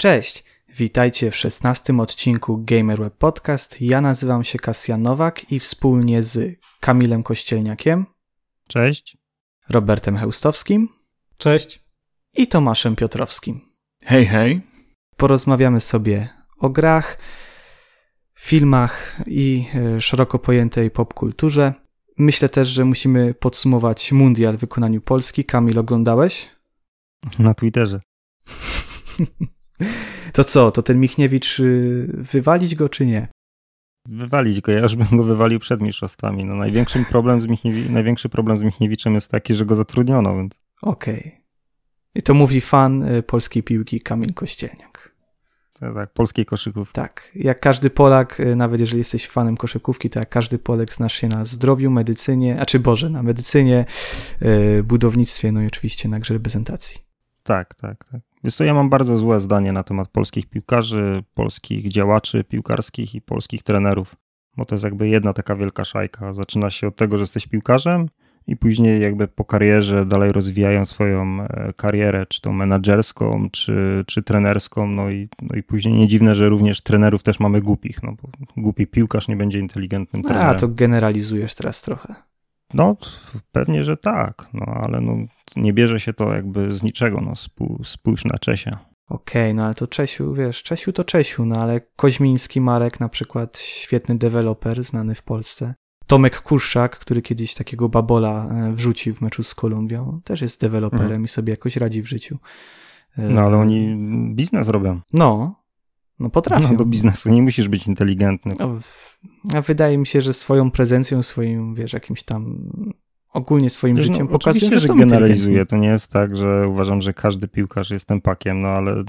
Cześć, witajcie w szesnastym odcinku GamerWeb Podcast. Ja nazywam się Kasjan Nowak i wspólnie z Kamilem Kościelniakiem, Cześć. Robertem Heustowskim Cześć. i Tomaszem Piotrowskim. Hej, hej. Porozmawiamy sobie o grach, filmach i e, szeroko pojętej popkulturze. Myślę też, że musimy podsumować mundial w wykonaniu Polski. Kamil, oglądałeś? Na Twitterze. To co, to ten Michniewicz, y, wywalić go czy nie? Wywalić go, ja już bym go wywalił przed mistrzostwami. No, największym problem z Michniewi- największy problem z Michniewiczem jest taki, że go zatrudniono, więc Okej. I to mówi fan y, polskiej piłki Kamil Kościelniak. to tak, polskiej koszykówki. Tak, jak każdy Polak, y, nawet jeżeli jesteś fanem koszykówki, to jak każdy Polak znasz się na zdrowiu, medycynie, a czy Boże, na medycynie, budownictwie, no i oczywiście na grze reprezentacji. Tak, tak, tak. Więc to ja mam bardzo złe zdanie na temat polskich piłkarzy, polskich działaczy piłkarskich i polskich trenerów, bo to jest jakby jedna taka wielka szajka. Zaczyna się od tego, że jesteś piłkarzem i później jakby po karierze dalej rozwijają swoją e, karierę, czy to menadżerską, czy, czy trenerską, no i, no i później nie dziwne, że również trenerów też mamy głupich, no bo głupi piłkarz nie będzie inteligentnym trenerem. A, to generalizujesz teraz trochę. No, pewnie, że tak, no ale no, nie bierze się to jakby z niczego, no spój- spójrz na Czesia. Okej, no ale to Czesiu, wiesz, Czesiu to Czesiu, no ale Koźmiński Marek na przykład, świetny deweloper, znany w Polsce. Tomek Kurszak, który kiedyś takiego babola e, wrzucił w meczu z Kolumbią, też jest deweloperem Mhm. i sobie jakoś radzi w życiu. E, No ale oni biznes robią. No, no potrafią. No do biznesu nie musisz być inteligentny. No, a wydaje mi się, że swoją prezencją, swoim, wiesz, jakimś tam ogólnie swoim Wiesz, życiem no, pokazują, że że generalizuję. To nie jest tak, że uważam, że każdy piłkarz jest tempakiem, no ale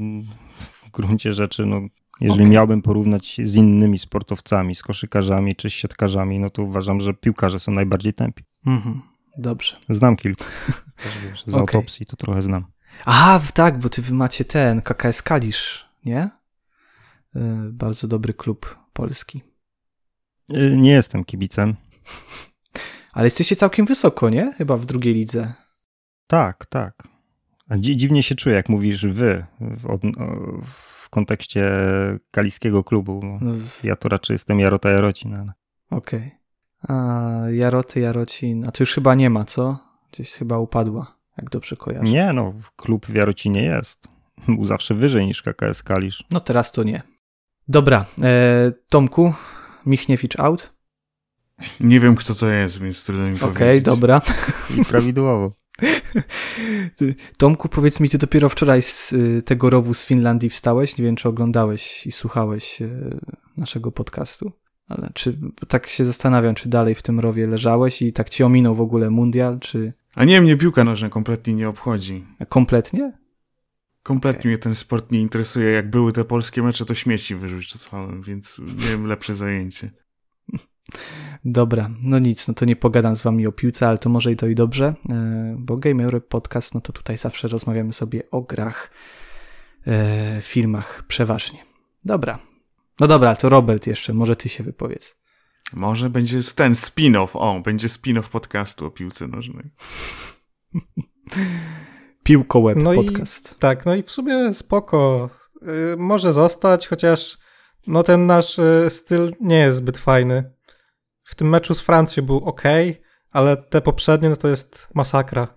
w gruncie rzeczy, no jeżeli Okej. miałbym porównać z innymi sportowcami, z koszykarzami czy z siatkarzami, no to uważam, że piłkarze są najbardziej tępi. Mhm, dobrze. Znam kilku. Z Okej. autopsji to trochę znam. W- tak, bo ty wy macie ten KKS Kalisz, nie? Y, Bardzo dobry klub polski. Y, Nie jestem kibicem. Ale jesteście całkiem wysoko, nie? Chyba w drugiej lidze. Tak, tak. A dziwnie się czuję, jak mówisz wy w, w kontekście kaliskiego klubu. No, Ja to raczej jestem Jarota Jarocin, ale Okej. A Jaroty, Jarocin, a to już chyba nie ma, co? Gdzieś chyba upadła, jak dobrze kojarzę. nie, no, klub w Jarocinie jest. Był zawsze wyżej niż KKS Kalisz. No teraz to nie. Dobra, e, Tomku, Michniewicz out. Nie wiem, kto to jest, więc trudno mi Okej, powiedzieć. dobra. I prawidłowo. Tomku, powiedz mi, ty dopiero wczoraj z y, tego rowu z Finlandii wstałeś? Nie wiem, czy oglądałeś i słuchałeś y, naszego podcastu. Ale czy tak się zastanawiam, czy dalej w tym rowie leżałeś i tak ci ominął w ogóle mundial, czy A nie, mnie piłka nożna kompletnie nie obchodzi. kompletnie? Kompletnie mnie ten sport nie interesuje. Jak były te polskie mecze, to śmieci wyrzucałem, więc miałem lepsze zajęcie. Dobra, no nic, no to nie pogadam z wami o piłce, ale to może i to i dobrze, e, bo Game Europe Podcast, no to tutaj zawsze rozmawiamy sobie o grach, e, filmach przeważnie. Dobra. No dobra, to Robert jeszcze, może ty się wypowiedz. Może będzie ten spin-off, o, będzie spin-off podcastu o piłce nożnej. Piłko Web No i- Podcast. Tak, no i w sumie spoko. Y, może zostać, chociaż no ten nasz y, styl nie jest zbyt fajny. W tym meczu z Francją był ok, ale te poprzednie no to jest masakra.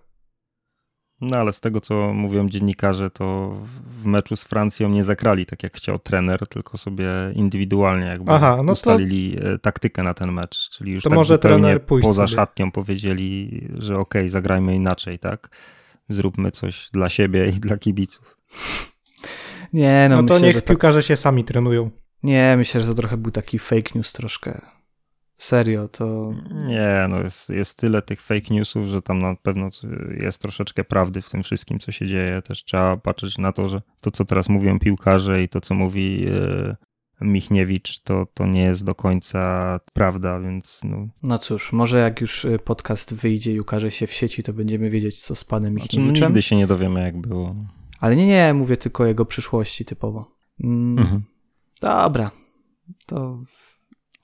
No ale z tego, co mówią dziennikarze, to w meczu z Francją nie zagrali tak, jak chciał trener, tylko sobie indywidualnie jakby Aha, no to- ustalili e, taktykę na ten mecz. Czyli już To tak może trener pójść poza sobie. szatnią powiedzieli, że okej, zagrajmy inaczej, tak? Zróbmy coś dla siebie i dla kibiców. Nie, no, No, to myślę, niech że tak, piłkarze się sami trenują. Nie, myślę, że to trochę był taki fake news troszkę. Serio, to... Nie, no jest, jest tyle tych fake newsów, że tam na pewno jest troszeczkę prawdy w tym wszystkim, co się dzieje. Też trzeba patrzeć na to, że to, co teraz mówią piłkarze i to, co mówi e, Michniewicz, to, to nie jest do końca prawda, więc no, No cóż, może jak już y, podcast wyjdzie i ukaże się w sieci, to będziemy wiedzieć, co z panem znaczy, Michniewiczem. nigdy się nie dowiemy, jak było. Ale nie, nie, mówię tylko o jego przyszłości typowo. Mm, Mhm. Dobra, to...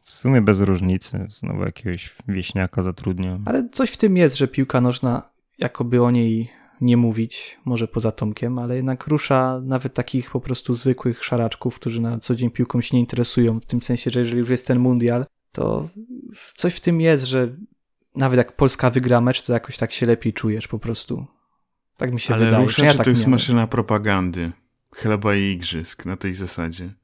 W sumie bez różnicy, znowu jakiegoś wieśniaka zatrudnią. Ale coś w tym jest, że piłka nożna, jakoby o niej nie mówić, może poza Tomkiem, ale jednak rusza nawet takich po prostu zwykłych szaraczków, którzy na co dzień piłką się nie interesują, w tym sensie, że jeżeli już jest ten mundial, to coś w tym jest, że nawet jak Polska wygra mecz, to jakoś tak się lepiej czujesz po prostu. Tak mi się Ale wydaje. rusza, ja czy tak to jest miałem. maszyna propagandy? Chleba i igrzysk na tej zasadzie.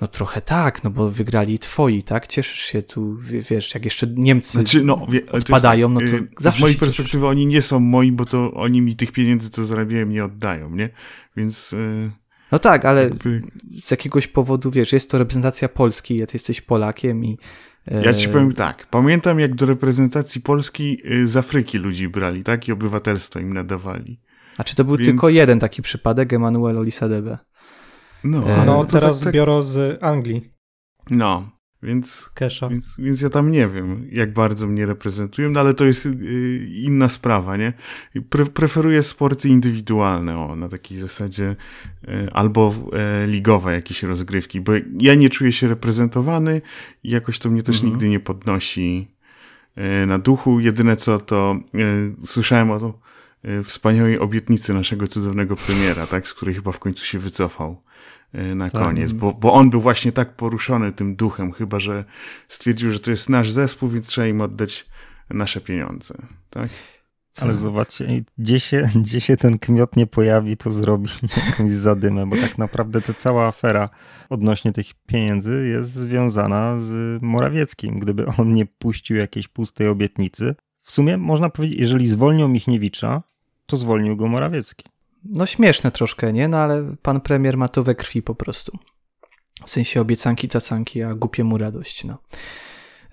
No trochę tak, no bo wygrali twoi, tak? Cieszysz się tu, wie- wiesz, jak jeszcze Niemcy Znaczy, no, wie, to jest odpadają, no to y, zawsze Z mojej się cieszysz. perspektywy oni nie są moi, bo to oni mi tych pieniędzy, co zarabiałem, nie oddają, nie? Więc y, No tak, ale jakby, z jakiegoś powodu, wiesz, jest to reprezentacja Polski, ty jesteś Polakiem i... e, ja ci powiem tak. Pamiętam, jak do reprezentacji Polski y, z Afryki ludzi brali, tak? I obywatelstwo im nadawali. A czy to był Więc- tylko jeden taki przypadek, Emanuel Olisadebe? No, E, ale No, teraz tak, tak, biorą z Anglii No, więc Kesha. Więc, więc ja tam nie wiem, jak bardzo mnie reprezentują, no ale to jest y, inna sprawa, nie? Pre, preferuję sporty indywidualne, o, na takiej zasadzie, y, albo y, ligowe jakieś rozgrywki, bo ja nie czuję się reprezentowany i jakoś to mnie też Mhm. nigdy nie podnosi na duchu. Jedyne co, to słyszałem o to, wspaniałej obietnicy naszego cudownego premiera, tak, z której chyba w końcu się wycofał na Tak. koniec, bo, bo on był właśnie tak poruszony tym duchem, chyba że stwierdził, że to jest nasz zespół, więc trzeba im oddać nasze pieniądze. Tak? Ale zobaczcie, gdzie się, gdzie się ten kmiot nie pojawi, to zrobi jakąś zadymę, bo tak naprawdę ta cała afera odnośnie tych pieniędzy jest związana z Morawieckim. Gdyby on nie puścił jakiejś pustej obietnicy, w sumie można powiedzieć, jeżeli zwolnił Michniewicza, to zwolnił go Morawiecki. No śmieszne troszkę, nie? No ale pan premier ma to we krwi po prostu. W sensie obiecanki, cacanki, a głupiemu radość, no.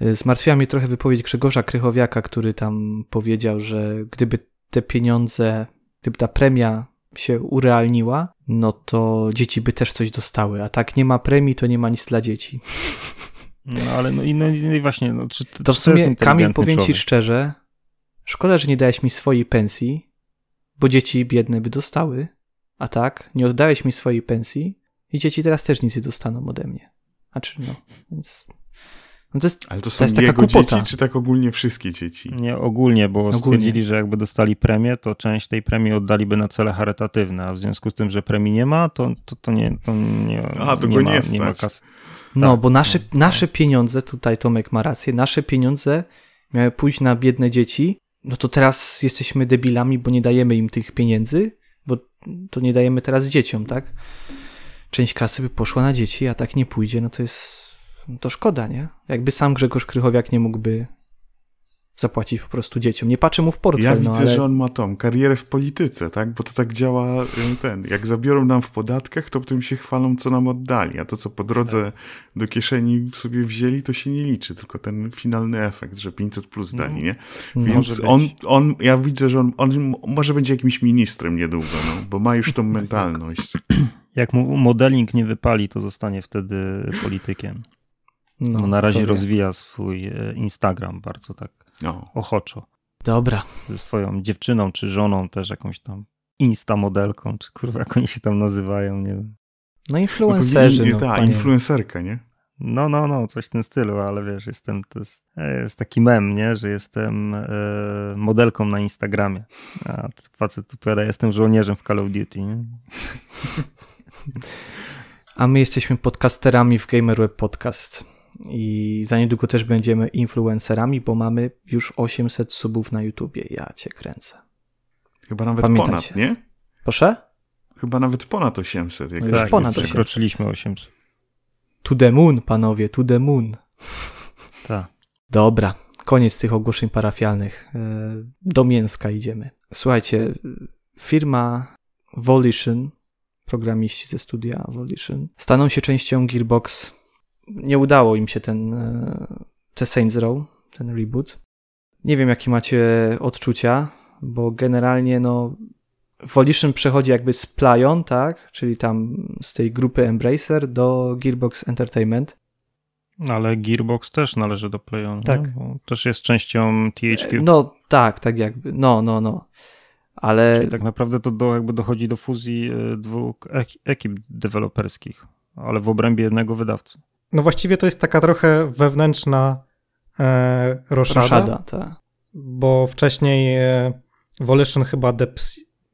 Y, Zmartwiła mnie trochę wypowiedź Grzegorza Krychowiaka, który tam powiedział, że gdyby te pieniądze, gdyby ta premia się urealniła, no to dzieci by też coś dostały, a tak nie ma premii, to nie ma nic dla dzieci. No ale no i, no, i właśnie, no, czy, To w sumie, Kamil, powiem ci szczerze, szkoda, że nie dałeś mi swojej pensji, bo dzieci biedne by dostały, a tak, nie oddałeś mi swojej pensji i dzieci teraz też nic nie dostaną ode mnie. A czy no, więc... No to jest, Ale to są jest taka jego głupota. dzieci, czy tak ogólnie wszystkie dzieci? Nie, ogólnie, bo Ogólnie. stwierdzili, że jakby dostali premię, to część tej premii oddaliby na cele charytatywne, a w związku z tym, że premii nie ma, to, to, to nie, to nie, A, to nie, go ma, nie nie ma kasy. no, tak, bo nasze, no, nasze pieniądze, tutaj Tomek ma rację, nasze pieniądze miały pójść na biedne dzieci, no to teraz jesteśmy debilami, bo nie dajemy im tych pieniędzy, bo to nie dajemy teraz dzieciom, tak? Część kasy by poszła na dzieci, a tak nie pójdzie, no to jest, no to szkoda, nie? Jakby sam Grzegorz Krychowiak nie mógłby zapłacić po prostu dzieciom. Nie patrzę mu w portfel, Ja no widzę, ale... że on ma tą karierę w polityce, tak? Bo to tak działa y, ten. Jak zabiorą nam w podatkach, to potem się chwalą, co nam oddali, a to, co po drodze Tak. do kieszeni sobie wzięli, to się nie liczy, tylko ten finalny efekt, że 500 plus dali, nie? No, Więc może być. on, on, ja widzę, że on, on może będzie jakimś ministrem niedługo, no, bo ma już tą mentalność. Jak mu modeling nie wypali, to zostanie wtedy politykiem. no, No, na razie rozwija swój e, Instagram bardzo tak No. ochoczo. Dobra, Ze swoją dziewczyną czy żoną też jakąś tam insta modelką, czy kurwa jak oni się tam nazywają, nie wiem. no No influencerzy, no, ta, panie. influencerka, nie? No, no, no, coś w tym stylu, ale wiesz, jestem, to jest, e, jest taki mem, nie, że jestem e, modelką na Instagramie. A facet opowiada, jestem żołnierzem w Call of Duty, nie? A my jesteśmy podcasterami w Gamer Web Podcast. I za niedługo też będziemy influencerami, bo mamy już 800 subów na YouTubie. Ja cię kręcę. Chyba nawet Pamiętajcie. ponad, nie? Proszę? Chyba nawet ponad 800. Jak No tak już ponad. 800. przekroczyliśmy 800. To the moon, panowie, to the moon. Tak. Dobra, koniec tych ogłoszeń parafialnych. E, Do mięska idziemy. Słuchajcie, firma Volition, programiści ze studia Volition, staną się częścią Gearbox. Nie udało im się ten, e, te Saints Row, ten reboot. Nie wiem, jakie macie odczucia, bo generalnie no Volition przechodzi jakby z Playon, tak? Czyli tam z tej grupy Embracer do Gearbox Entertainment. No, ale Gearbox też należy do PlayOn, Tak. Bo też jest częścią THQ. No tak, tak jakby. No, no, no. Ale Czyli tak naprawdę to do, jakby dochodzi do fuzji e, dwóch ek- ekip deweloperskich, ale w obrębie jednego wydawcy. No właściwie to jest taka trochę wewnętrzna e, roszada, Roszada, tak. bo wcześniej e, Volition chyba Deep,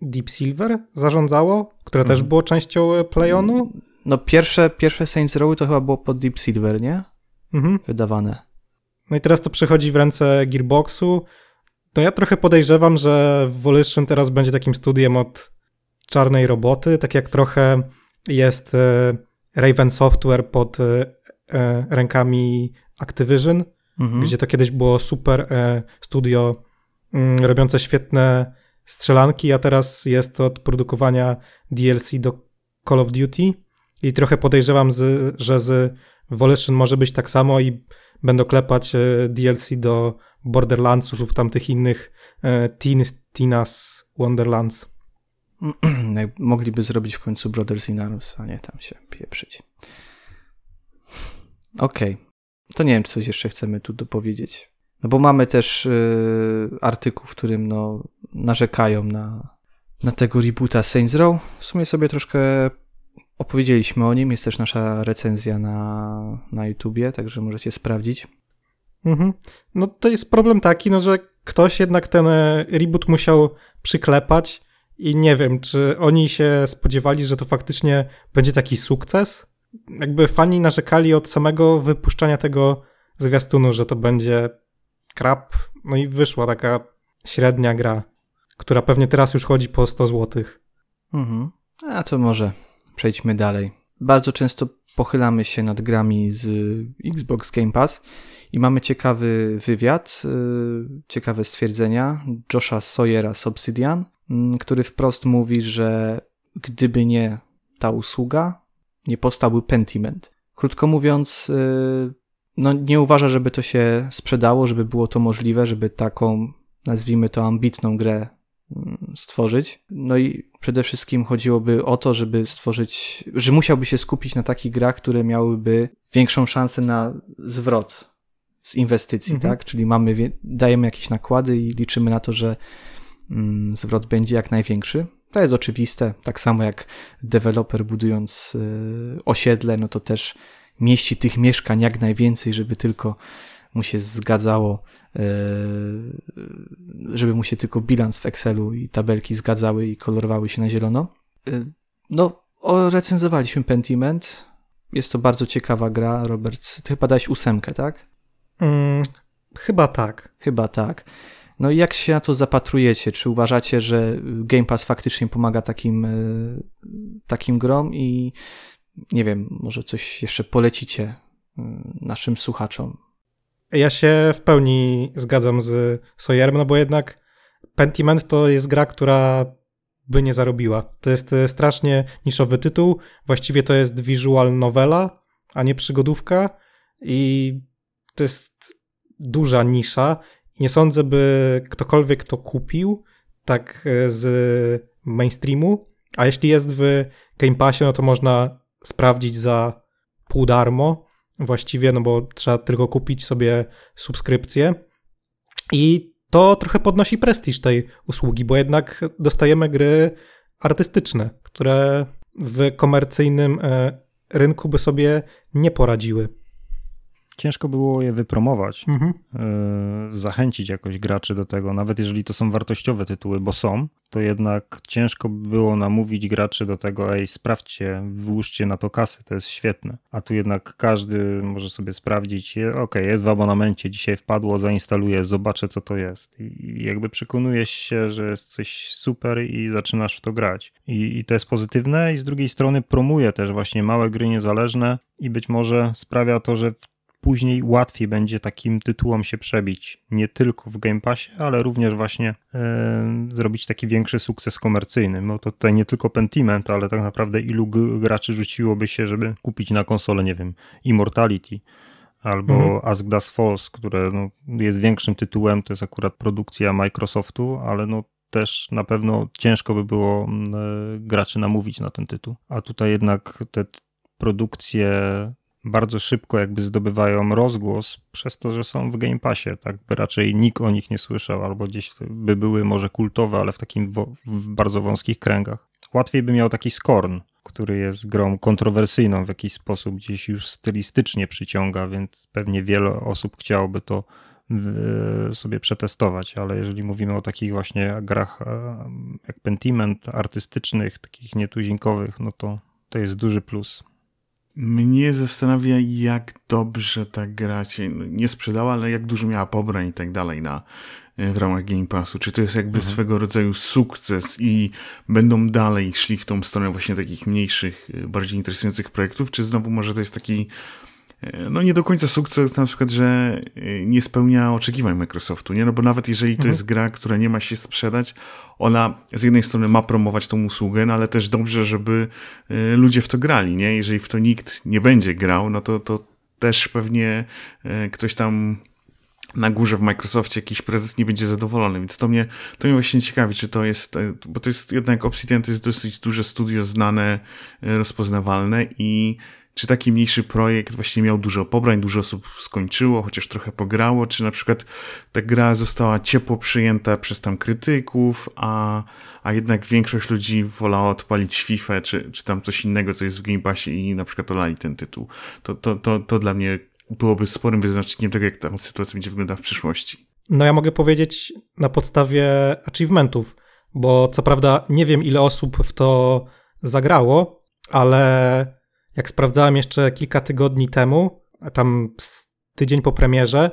Deep Silver zarządzało, które też było częścią Playonu. No pierwsze, pierwsze Saints Row to chyba było pod Deep Silver, nie? Mhm. Wydawane. No i teraz to przechodzi w ręce Gearboxu. No ja trochę podejrzewam, że Volition teraz będzie takim studiem od czarnej roboty, tak jak trochę jest e, Raven Software pod e, e, rękami Activision, Mhm. gdzie to kiedyś było super studio mm, robiące świetne strzelanki, a teraz jest to od produkowania DLC do Call of Duty i trochę podejrzewam, z, że z Volition może być tak samo i będą klepać DLC do Borderlandsów lub tamtych innych Teen, Tina's Wonderlands. Mogliby zrobić w końcu Brothers in Arms, a nie tam się pieprzyć. Okej. Okay. To nie wiem, czy coś jeszcze chcemy tu dopowiedzieć. No bo mamy też yy, artykuł, w którym no, narzekają na, na tego reboota Saints Row. W sumie sobie troszkę opowiedzieliśmy o nim. Jest też nasza recenzja na, na YouTubie, także możecie sprawdzić. Mhm. No to jest problem taki, no, że ktoś jednak ten e, reboot musiał przyklepać i nie wiem, czy oni się spodziewali, że to faktycznie będzie taki sukces. Jakby fani narzekali od samego wypuszczania tego zwiastunu, że to będzie krap, no i wyszła taka średnia gra, która pewnie teraz już chodzi po 100 zł. Mhm. A to może przejdźmy dalej. Bardzo często pochylamy się nad grami z Xbox Game Pass i mamy ciekawy wywiad, yy, ciekawe stwierdzenia Josha Sawyera z Obsidian, yy, który wprost mówi, że gdyby nie ta usługa, nie powstałby Pentiment. Krótko mówiąc, yy, no nie uważa, żeby to się sprzedało, żeby było to możliwe, żeby taką, nazwijmy to, ambitną grę stworzyć. No i przede wszystkim chodziłoby o to, żeby stworzyć, że musiałby się skupić na takich grach, które miałyby większą szansę na zwrot z inwestycji, mhm. tak? Czyli mamy, dajemy jakieś nakłady i liczymy na to, że mm, zwrot będzie jak największy. To jest oczywiste, tak samo jak deweloper budując y, osiedle, no to też mieści tych mieszkań jak najwięcej, żeby tylko mu się zgadzało, e, żeby mu się tylko bilans w Excelu i tabelki zgadzały i kolorowały się na zielono. E, no, recenzowaliśmy Pentiment. Jest to bardzo ciekawa gra, Robert. Ty chyba dałeś ósemkę, tak? Mm, chyba tak. Chyba tak. No i jak się na to zapatrujecie? Czy uważacie, że Game Pass faktycznie pomaga takim, e, takim grom i nie wiem, może coś jeszcze polecicie naszym słuchaczom? Ja się w pełni zgadzam z Sawyerem, no bo jednak Pentiment to jest gra, która by nie zarobiła. To jest e, strasznie niszowy tytuł. Właściwie to jest visual novela, a nie przygodówka i to jest duża nisza. Nie sądzę, by ktokolwiek to kupił tak e, z mainstreamu, a jeśli jest w Game Passie, no to można sprawdzić za pół darmo właściwie, no bo trzeba tylko kupić sobie subskrypcję. I to trochę podnosi prestiż tej usługi, bo jednak dostajemy gry artystyczne, które w komercyjnym e, rynku by sobie nie poradziły ciężko było je wypromować, mhm. y, zachęcić jakoś graczy do tego, nawet jeżeli to są wartościowe tytuły, bo są, to jednak ciężko było namówić graczy do tego, ej, sprawdźcie, włóżcie na to kasy, to jest świetne. A tu jednak każdy może sobie sprawdzić, ok, jest w abonamencie, dzisiaj wpadło, zainstaluję, zobaczę co to jest. I jakby przekonujesz się, że jest coś super i zaczynasz w to grać. I, i to jest pozytywne i z drugiej strony promuje też właśnie małe gry niezależne i być może sprawia to, że później łatwiej będzie takim tytułom się przebić. Nie tylko w Game Passie, ale również właśnie e, zrobić taki większy sukces komercyjny. No to tutaj nie tylko Pentiment, ale tak naprawdę ilu graczy rzuciłoby się, żeby kupić na konsolę, nie wiem, Immortality albo mhm. Ask Does Falls, które no, jest większym tytułem, to jest akurat produkcja Microsoftu, ale no też na pewno ciężko by było e, graczy namówić na ten tytuł. A tutaj jednak te produkcje bardzo szybko jakby zdobywają rozgłos przez to, że są w Game Passie, tak by raczej nikt o nich nie słyszał, albo gdzieś by były może kultowe, ale w takim w bardzo wąskich kręgach. Łatwiej by miał taki Scorn, który jest grą kontrowersyjną w jakiś sposób, gdzieś już stylistycznie przyciąga, więc pewnie wiele osób chciałoby to sobie przetestować, ale jeżeli mówimy o takich właśnie grach jak Pentiment, artystycznych, takich nietuzinkowych, no to to jest duży plus. Mnie zastanawia, jak dobrze ta gra się nie sprzedała, ale jak dużo miała pobrań i tak dalej na, e, w ramach Game Passu. Czy to jest jakby mhm. swego rodzaju sukces i będą dalej szli w tą stronę właśnie takich mniejszych, e, bardziej interesujących projektów, czy znowu może to jest taki no nie do końca sukces na przykład, że e, nie spełnia oczekiwań Microsoftu, nie? No bo nawet jeżeli to mhm. jest gra, która nie ma się sprzedać, ona z jednej strony ma promować tą usługę, no ale też dobrze, żeby e, ludzie w to grali, nie? Jeżeli w to nikt nie będzie grał, no to, to też pewnie ktoś tam na górze w Microsoftie jakiś prezes nie będzie zadowolony, więc to mnie, to mnie właśnie ciekawi, czy to jest, bo to jest jednak Obsidian to jest dosyć duże studio znane, rozpoznawalne i czy taki mniejszy projekt właśnie miał dużo pobrań, dużo osób skończyło, chociaż trochę pograło, czy na przykład ta gra została ciepło przyjęta przez tam krytyków, a, a jednak większość ludzi wolała odpalić FIFA, czy, czy tam coś innego, co jest w Game Passie i na przykład olali ten tytuł. To, to, to, to dla mnie byłoby sporym wyznacznikiem tego, jak ta sytuacja będzie wyglądała w przyszłości. No ja mogę powiedzieć na podstawie achievementów, bo co prawda nie wiem ile osób w to zagrało, ale jak sprawdzałem jeszcze kilka tygodni temu, tam tydzień po premierze,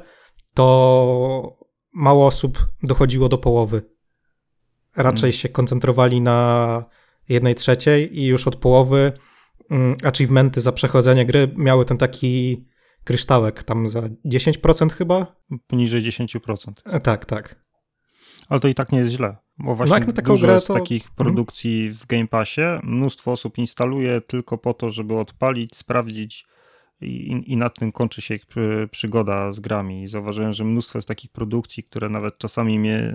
to mało osób dochodziło do połowy. Raczej hmm. się koncentrowali na jednej trzeciej i już od połowy mm, achievementy za przechodzenie gry miały ten taki kryształek, tam za 10% chyba? Poniżej 10%. Tak, tak. Ale to i tak nie jest źle. Bo właśnie no dużo grę, to... z takich mhm. produkcji w Game Passie, mnóstwo osób instaluje tylko po to, żeby odpalić, sprawdzić i, i na tym kończy się ich przygoda z grami. Zauważyłem, że mnóstwo jest takich produkcji, które nawet czasami mnie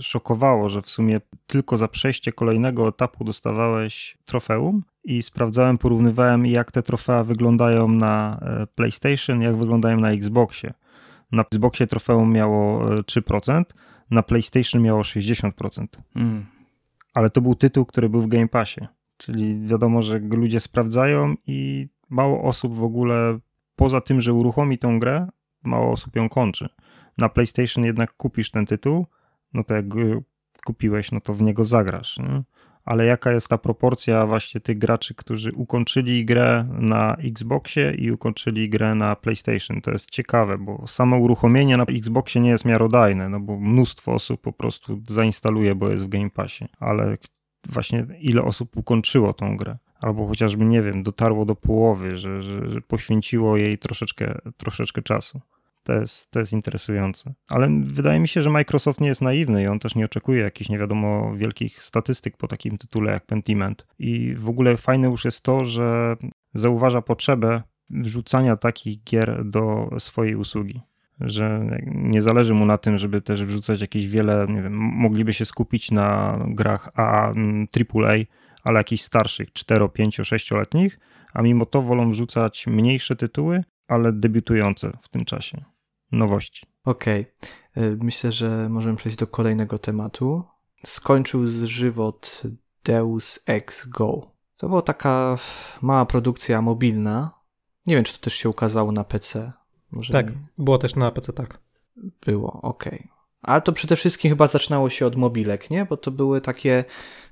szokowało, że w sumie tylko za przejście kolejnego etapu dostawałeś trofeum i sprawdzałem, porównywałem jak te trofea wyglądają na e, PlayStation, jak wyglądają na Xboxie. Na Xboxie trofeum miało 3%, e, na PlayStation miało 60%. Mm. Ale to był tytuł, który był w Game Passie. Czyli wiadomo, że ludzie sprawdzają i mało osób w ogóle, poza tym, że uruchomi tą grę, mało osób ją kończy. Na PlayStation jednak kupisz ten tytuł, no to jak kupiłeś, no to w niego zagrasz. Nie? Ale jaka jest ta proporcja właśnie tych graczy, którzy ukończyli grę na Xboxie i ukończyli grę na PlayStation. To jest ciekawe, bo samo uruchomienie na Xboxie nie jest miarodajne, no bo mnóstwo osób po prostu zainstaluje, bo jest w Game Passie, ale właśnie ile osób ukończyło tą grę albo chociażby, nie wiem, dotarło do połowy, że, że, że poświęciło jej troszeczkę, troszeczkę czasu. To jest, to jest interesujące. Ale wydaje mi się, że Microsoft nie jest naiwny i on też nie oczekuje jakichś nie wiadomo wielkich statystyk po takim tytule jak Pentiment. I w ogóle fajne już jest to, że zauważa potrzebę wrzucania takich gier do swojej usługi. Że nie zależy mu na tym, żeby też wrzucać jakieś wiele, nie wiem, mogliby się skupić na grach AAA, ale jakichś starszych, 4, 5, 6-letnich, a mimo to wolą wrzucać mniejsze tytuły, ale debiutujące w tym czasie nowości. Okej. Okay. Myślę, że możemy przejść do kolejnego tematu. Skończył z żywot Deus Ex Go. To była taka mała produkcja mobilna. Nie wiem, czy to też się ukazało na PC. Może tak, nie... było też na PC, tak. Było, okej. Okay. Ale to przede wszystkim chyba zaczynało się od mobilek, nie? Bo to były takie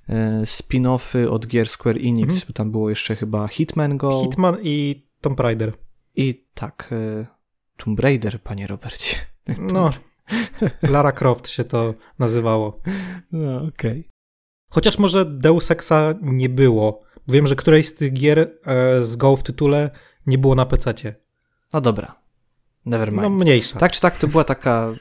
e, spin-offy od gier Square Enix. Mhm. Tam było jeszcze chyba Hitman Go. Hitman i Tomb Raider. I tak, e, Tomb Raider, panie Robercie. No, Lara Croft się to nazywało. No, okej. Okay. Chociaż może Deus Exa nie było. Wiem, że którejś z tych gier e, z Go w tytule nie było na PC. No dobra. Nevermind. No mniejsza. Tak czy tak, to była taka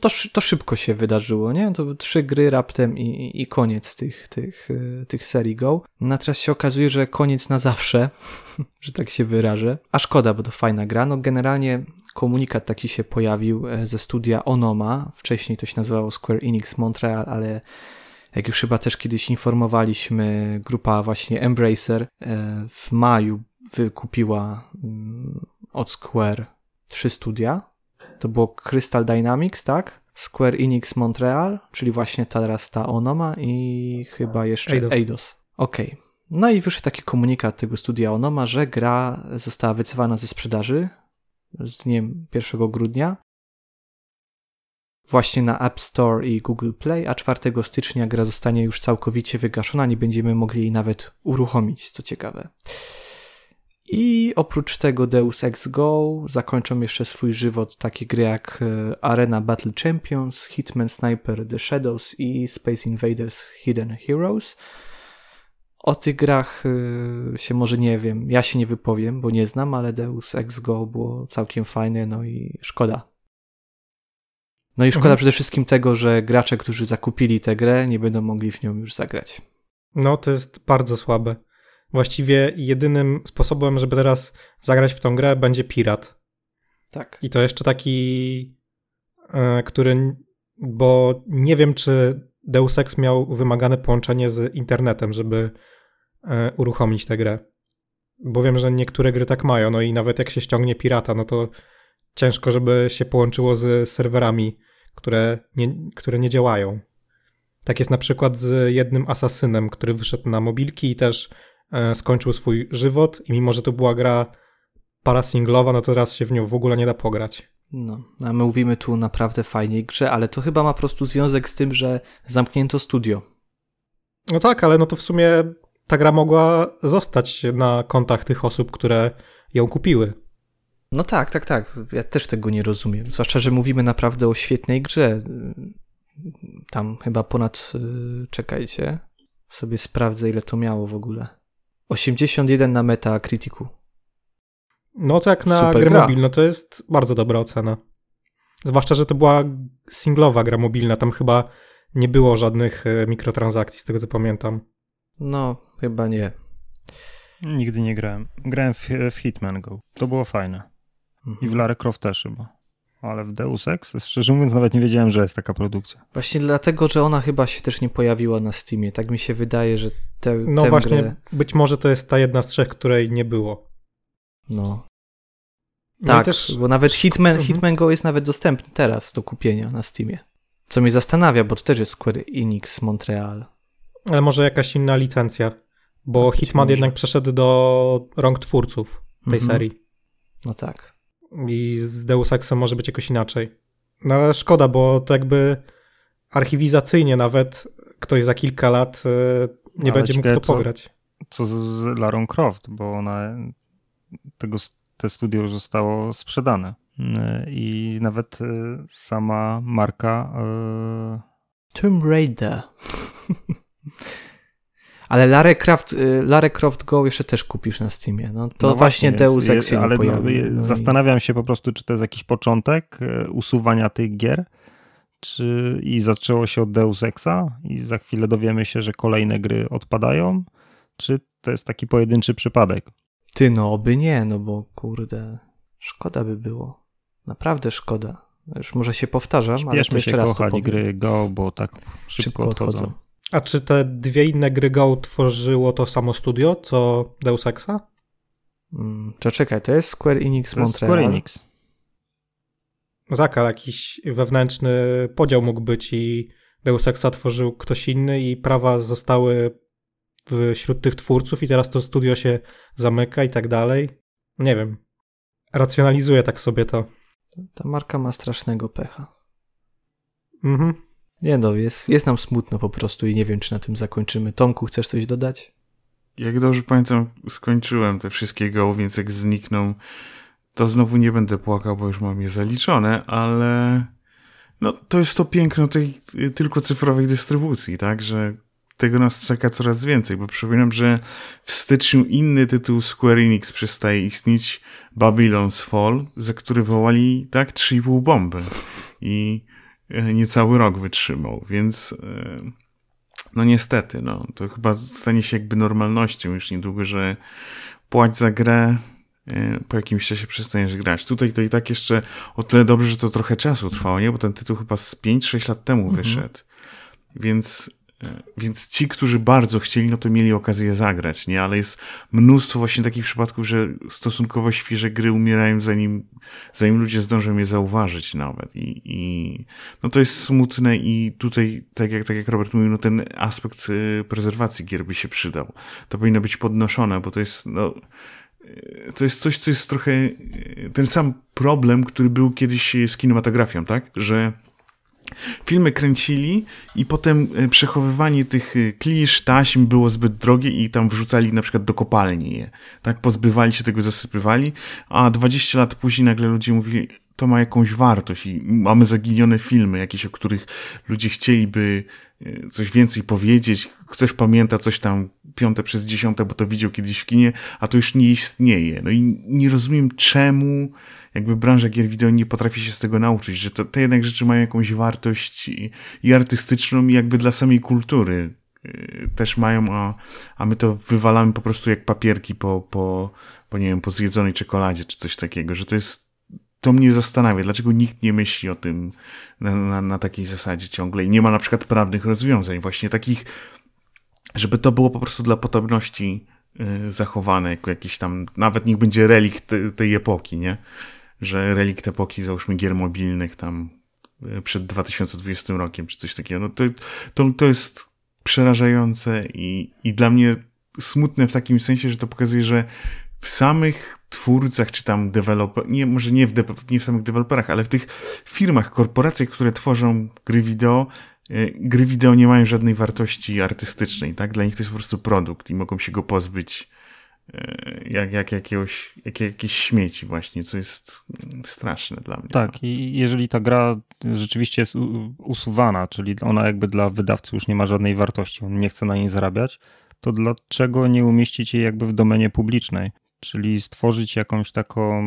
to, to szybko się wydarzyło, nie? To trzy gry raptem i, i koniec tych, tych, e, tych serii Go. No teraz się okazuje, że koniec na zawsze, że tak się wyrażę. A szkoda, bo to fajna gra. No generalnie komunikat taki się pojawił e, ze studia Onoma. Wcześniej to się nazywało Square Enix Montreal, ale jak już chyba też kiedyś informowaliśmy, grupa właśnie Embracer e, w maju wykupiła mm, od Square trzy studia to było Crystal Dynamics, tak? Square Enix Montreal, czyli właśnie teraz ta Onoma i chyba jeszcze Eidos. Eidos. Okej. Okay. No i wyszedł taki komunikat tego studia Onoma, że gra została wycofana ze sprzedaży z dniem 1 grudnia właśnie na App Store i Google Play, a 4 stycznia gra zostanie już całkowicie wygaszona, nie będziemy mogli jej nawet uruchomić, co ciekawe. I oprócz tego Deus Ex Go zakończą jeszcze swój żywot takie gry jak e, Arena Battle Champions, Hitman Sniper The Shadows i Space Invaders Hidden Heroes. O tych grach e, się może nie wiem, ja się nie wypowiem, bo nie znam, ale Deus Ex Go było całkiem fajne, no i szkoda. No i szkoda mhm. przede wszystkim tego, że gracze, którzy zakupili tę grę, nie będą mogli w nią już zagrać. No, to jest bardzo słabe. Właściwie jedynym sposobem, żeby teraz zagrać w tą grę, będzie pirat. Tak. I to jeszcze taki, e, który, bo nie wiem, czy Deus Ex miał wymagane połączenie z internetem, żeby e, uruchomić tę grę. Bo wiem, że niektóre gry tak mają, no i nawet jak się ściągnie pirata, no to ciężko, żeby się połączyło z serwerami, które nie, które nie działają. Tak jest na przykład z jednym asasynem, który wyszedł na mobilki i też skończył swój żywot i mimo, że to była gra parasinglowa, no to teraz się w nią w ogóle nie da pograć. No, a my mówimy tu naprawdę fajnej grze, ale to chyba ma po prostu związek z tym, że zamknięto studio. No tak, ale no to w sumie ta gra mogła zostać na kontach tych osób, które ją kupiły. No tak, tak, tak. Ja też tego nie rozumiem. Zwłaszcza, że mówimy naprawdę o świetnej grze. Tam chyba ponad, y, czekajcie, sobie sprawdzę ile to miało w ogóle. 81 na Metacriticu. No to jak na Super grę gra. mobilną to jest bardzo dobra ocena. Zwłaszcza, że to była singlowa gra mobilna, tam chyba nie było żadnych y, mikrotransakcji, z tego co pamiętam. No, chyba nie. Nigdy nie grałem. Grałem w, w Hitman Go. To było fajne. Mhm. I w Lara Croft też chyba. Ale w Deus Ex, szczerze mówiąc, nawet nie wiedziałem, że jest taka produkcja. Właśnie dlatego, że ona chyba się też nie pojawiła na Steamie. Tak mi się wydaje, że te. No właśnie, grę... być może to jest ta jedna z trzech, której nie było. No. no tak, też... bo nawet Hitman, mhm. Hitman Go jest nawet dostępny teraz do kupienia na Steamie. Co mnie zastanawia, bo to też jest Square Enix Montreal. Ale może jakaś inna licencja, bo tak, Hitman jednak przeszedł do rąk twórców tej mhm. serii. No tak i z Deus Exem może być jakoś inaczej. No ale szkoda, bo to jakby archiwizacyjnie nawet ktoś za kilka lat e, nie ale będzie mógł to co, pograć. Co z Larą Croft, bo ona tego, te studio już zostało sprzedane e, i nawet e, sama marka Tomb Raider Ale Lara Croft, y, Lara Croft Go jeszcze też kupisz na Steamie. No to no właśnie, właśnie Deus Ex się Ale no, no zastanawiam się po prostu, czy to jest jakiś początek y, usuwania tych gier, czy i zaczęło się od Deus Exa i za chwilę dowiemy się, że kolejne gry odpadają, czy to jest taki pojedynczy przypadek? Ty, no oby nie, no bo kurde, szkoda by było. Naprawdę szkoda. Już może się powtarzam, Śpieszmy ale to jeszcze się raz kochać gry Go, bo tak szybko, szybko odchodzą. odchodzą. A czy te dwie inne gry Go tworzyło to samo studio, co Deus Exa? Hmm, to czekaj, to jest Square Enix to Montreal. Square Enix. No tak, ale jakiś wewnętrzny podział mógł być i Deus Exa tworzył ktoś inny i prawa zostały wśród tych twórców i teraz to studio się zamyka i tak dalej. Nie wiem. Racjonalizuję tak sobie to. Ta marka ma strasznego pecha. Mhm. Nie no, jest, jest nam smutno po prostu i nie wiem, czy na tym zakończymy. Tomku, chcesz coś dodać? Jak dobrze pamiętam, skończyłem te wszystkie go, więc jak znikną, to znowu nie będę płakał, bo już mam je zaliczone, ale no to jest to piękno tej tylko cyfrowej dystrybucji, tak, że tego nas czeka coraz więcej, bo przypominam, że w styczniu inny tytuł Square Enix przestaje istnieć, Babylon's Fall, za który wołali, tak, 3,5 bomby. I niecały rok wytrzymał, więc e, no niestety, no, to chyba stanie się jakby normalnością już niedługo, że płać za grę, e, po jakimś czasie przestaniesz grać. Tutaj to i tak jeszcze o tyle dobrze, że to trochę czasu trwało, nie? Bo ten tytuł chyba z 5-6 lat temu mhm. wyszedł. Więc więc ci, którzy bardzo chcieli, no to mieli okazję zagrać, nie? Ale jest mnóstwo właśnie takich przypadków, że stosunkowo świeże gry umierają zanim, zanim ludzie zdążą je zauważyć nawet. I, i no to jest smutne i tutaj, tak jak, tak jak Robert mówił, no ten aspekt y, prezerwacji gier by się przydał. To powinno być podnoszone, bo to jest, no, y, to jest coś, co jest trochę ten sam problem, który był kiedyś z kinematografią, tak? Że filmy kręcili i potem e, przechowywanie tych e, klisz, taśm było zbyt drogie i tam wrzucali na przykład do kopalni je. Tak, pozbywali się tego, zasypywali, a 20 lat później nagle ludzie mówili, to ma jakąś wartość i mamy zaginione filmy jakieś, o których ludzie chcieliby e, coś więcej powiedzieć, ktoś pamięta coś tam piąte przez dziesiąte, bo to widział kiedyś w kinie, a to już nie istnieje. No i nie rozumiem czemu jakby branża gier wideo nie potrafi się z tego nauczyć, że to, te jednak rzeczy mają jakąś wartość i, i artystyczną i jakby dla samej kultury yy, też mają, a, a my to wywalamy po prostu jak papierki po, po, po, nie wiem, po zjedzonej czekoladzie czy coś takiego, że to jest to mnie zastanawia, dlaczego nikt nie myśli o tym na, na, na, takiej zasadzie ciągle i nie ma na przykład prawnych rozwiązań, właśnie takich, żeby to było po prostu dla potomności y, zachowane, jako jakiś tam, nawet niech będzie relikt te, tej epoki, nie? Że relikt epoki, załóżmy, gier mobilnych tam e, przed 2020 rokiem, czy coś takiego. No to, to, to jest przerażające i, i dla mnie smutne w takim sensie, że to pokazuje, że w samych twórcach, czy tam deweloper, nie, może nie w, de, nie w samych deweloperach, ale w tych firmach, korporacjach, które tworzą gry wideo, e, gry wideo nie mają żadnej wartości artystycznej, tak? Dla nich to jest po prostu produkt i mogą się go pozbyć jak, jak, jakiegoś, jak jakieś śmieci właśnie, co jest straszne dla mnie. Tak, i jeżeli ta gra rzeczywiście jest usuwana, czyli ona jakby dla wydawcy już nie ma żadnej wartości, on nie chce na niej zarabiać, to dlaczego nie umieścić jej jakby w domenie publicznej? Czyli stworzyć jakąś taką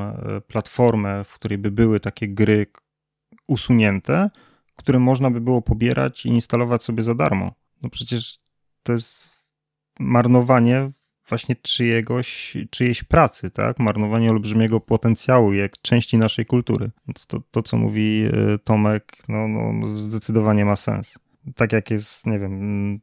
e, platformę, w której by były takie gry usunięte, które można by było pobierać i instalować sobie za darmo. No przecież to jest marnowanie właśnie czyjegoś, czyjejś pracy, tak? Marnowanie olbrzymiego potencjału, jak części naszej kultury. Więc to, to co mówi e, Tomek, no, no, zdecydowanie ma sens. Tak jak jest, nie wiem,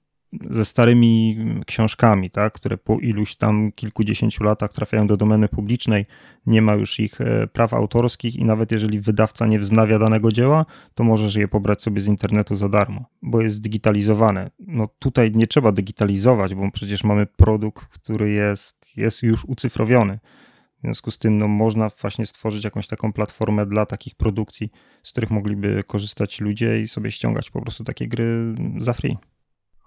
ze starymi książkami, tak, które po iluś tam kilkudziesięciu latach trafiają do domeny publicznej, nie ma już ich e, praw autorskich i nawet jeżeli wydawca nie wznawia danego dzieła, to możesz je pobrać sobie z internetu za darmo, bo jest zdigitalizowane. No tutaj nie trzeba digitalizować, bo przecież mamy produkt, który jest, jest już ucyfrowiony. W związku z tym no, można właśnie stworzyć jakąś taką platformę dla takich produkcji, z których mogliby korzystać ludzie i sobie ściągać po prostu takie gry za free.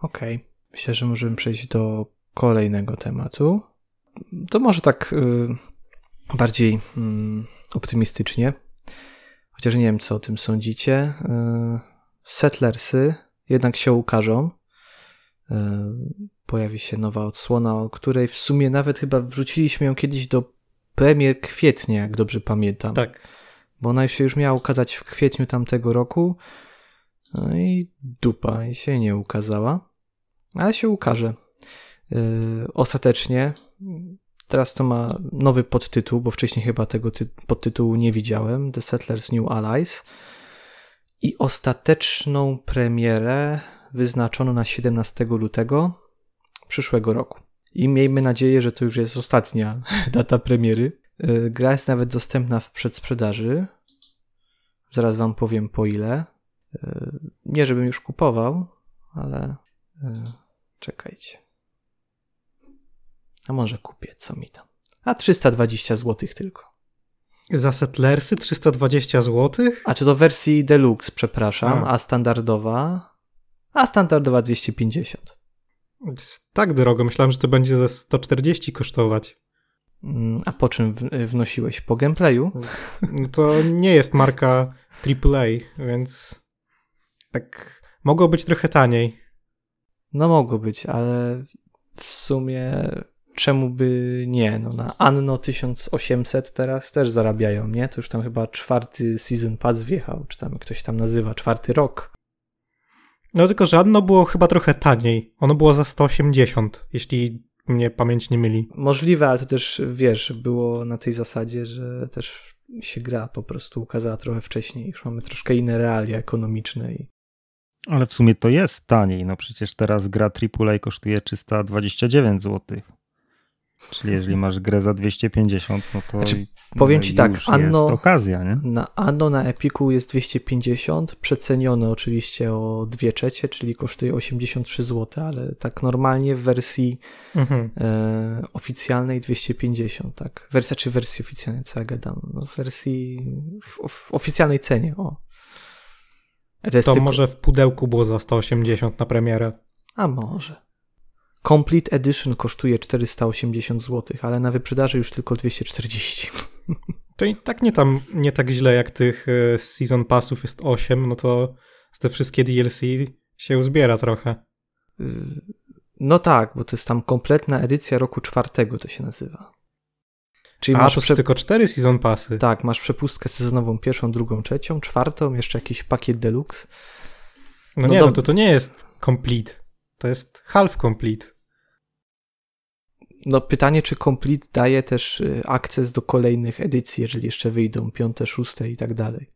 Okej. Okay. Myślę, że możemy przejść do kolejnego tematu. To może tak y, bardziej y, optymistycznie, chociaż nie wiem, co o tym sądzicie. Y, Settlersy jednak się ukażą. Y, pojawi się nowa odsłona, o której w sumie nawet chyba wrzuciliśmy ją kiedyś do premier kwietnia, jak dobrze pamiętam. Tak. Bo ona się już miała ukazać w kwietniu tamtego roku. No i dupa, i się nie ukazała ale się ukaże. Yy, ostatecznie. Teraz to ma nowy podtytuł, bo wcześniej chyba tego podtytułu nie widziałem. The Settlers New Allies. I ostateczną premierę wyznaczono na 17 lutego przyszłego roku. I miejmy nadzieję, że to już jest ostatnia data premiery. Yy, gra jest nawet dostępna w przedsprzedaży. Zaraz wam powiem po ile. Yy, nie, żebym już kupował, ale czekajcie. A może kupię, co mi tam. A 320 zł tylko. Za Settlersy 320 zł? A czy do wersji deluxe, przepraszam, a, a standardowa? A standardowa 250. Jest tak drogo, myślałem, że to będzie ze 140 kosztować. Mm, a po czym wnosiłeś? Po gameplayu? No to nie jest marka AAA, więc tak mogło być trochę taniej. No mogło być, ale w sumie czemu by nie? No na Anno 1800 teraz też zarabiają, nie? To już tam chyba czwarty season pass wjechał, czy tam ktoś tam nazywa, czwarty rok. No tylko, że Anno było chyba trochę taniej. Ono było za 180, jeśli mnie pamięć nie myli. Możliwe, ale to też, wiesz, było na tej zasadzie, że też się gra po prostu ukazała trochę wcześniej. Już mamy troszkę inne realia ekonomiczne i ale w sumie to jest taniej. No przecież teraz gra AAA kosztuje 329 zł. Czyli jeżeli masz grę za 250, no to znaczy, powiem no ci tak, Anno, jest okazja, nie? Na Anno na Epiku jest 250, przecenione oczywiście o 2 trzecie, czyli kosztuje 83 zł, ale tak normalnie w wersji mhm. e, oficjalnej 250, tak. Wersja czy wersji oficjalnej, co ja gadam? No, w wersji w, w oficjalnej cenie, o. to, to może w pudełku było za 180 na premierę. A może. Complete Edition kosztuje 480 zł, ale na wyprzedaży już tylko 240. To i tak nie tam nie tak źle jak tych e, season passów jest 8, no to z te wszystkie DLC się uzbiera trochę. Y, no tak, bo to jest tam kompletna edycja roku czwartego to się nazywa. Czyli A, masz to prze... tylko cztery season passy. Tak, masz przepustkę sezonową pierwszą, drugą, trzecią, czwartą, jeszcze jakiś pakiet deluxe. No, no nie, do... no to to nie jest complete. To jest half complete. No pytanie, czy complete daje też y, akces do kolejnych edycji, jeżeli jeszcze wyjdą, piąte, szóste i tak dalej.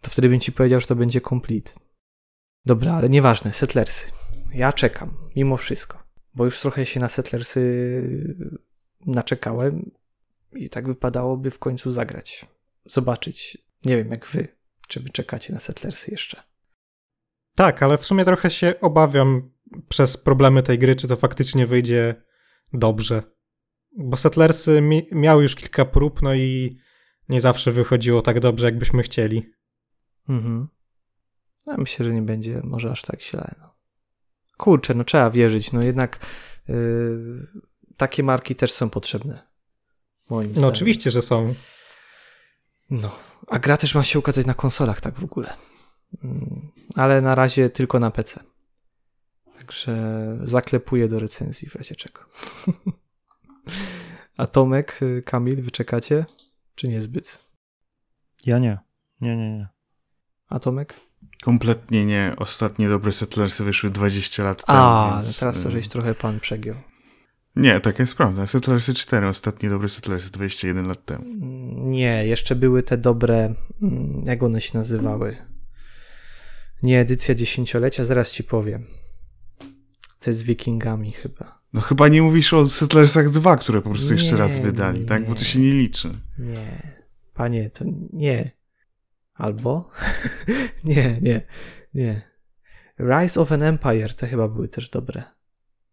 To wtedy bym ci powiedział, że to będzie complete. Dobra, ale nieważne, Settlersy. Ja czekam, mimo wszystko, bo już trochę się na Settlersy naczekałem i tak wypadałoby w końcu zagrać. Zobaczyć. Nie wiem jak wy, czy wy czekacie na Settlersy jeszcze. Tak, ale w sumie trochę się obawiam przez problemy tej gry, czy to faktycznie wyjdzie dobrze. Bo Settlersy mi miały już kilka prób, no i nie zawsze wychodziło tak dobrze, jakbyśmy chcieli. Mhm. Ja myślę, że nie będzie może aż tak źle. No. Kurczę, no trzeba wierzyć. No jednak yy, takie marki też są potrzebne. Moim no zdaniem. oczywiście, że są. No, a gra też ma się ukazać na konsolach tak w ogóle. Mm, ale na razie tylko na PC. Także zaklepuję do recenzji w razie czego. A Tomek, y, Kamil, wy czekacie? Czy niezbyt? Ja nie. Nie, nie, nie. A Tomek? Kompletnie nie. Ostatnie dobre Settlersy wyszły 20 lat temu. A, więc... teraz to y, żeś trochę pan przegiął. Nie, tak jest prawda. Settlersy 4, ostatnie dobre Settlersy 21 lat temu. Nie, jeszcze były te dobre, mm, jak one się nazywały? Nie, edycja dziesięciolecia, zaraz ci powiem. Te z wikingami chyba. No chyba nie mówisz o Settlersach 2, które po prostu nie, jeszcze raz wydali, nie, tak? Bo to się nie liczy. Nie. Panie, to nie. Albo? nie, nie, nie. Rise of an Empire to chyba były też dobre.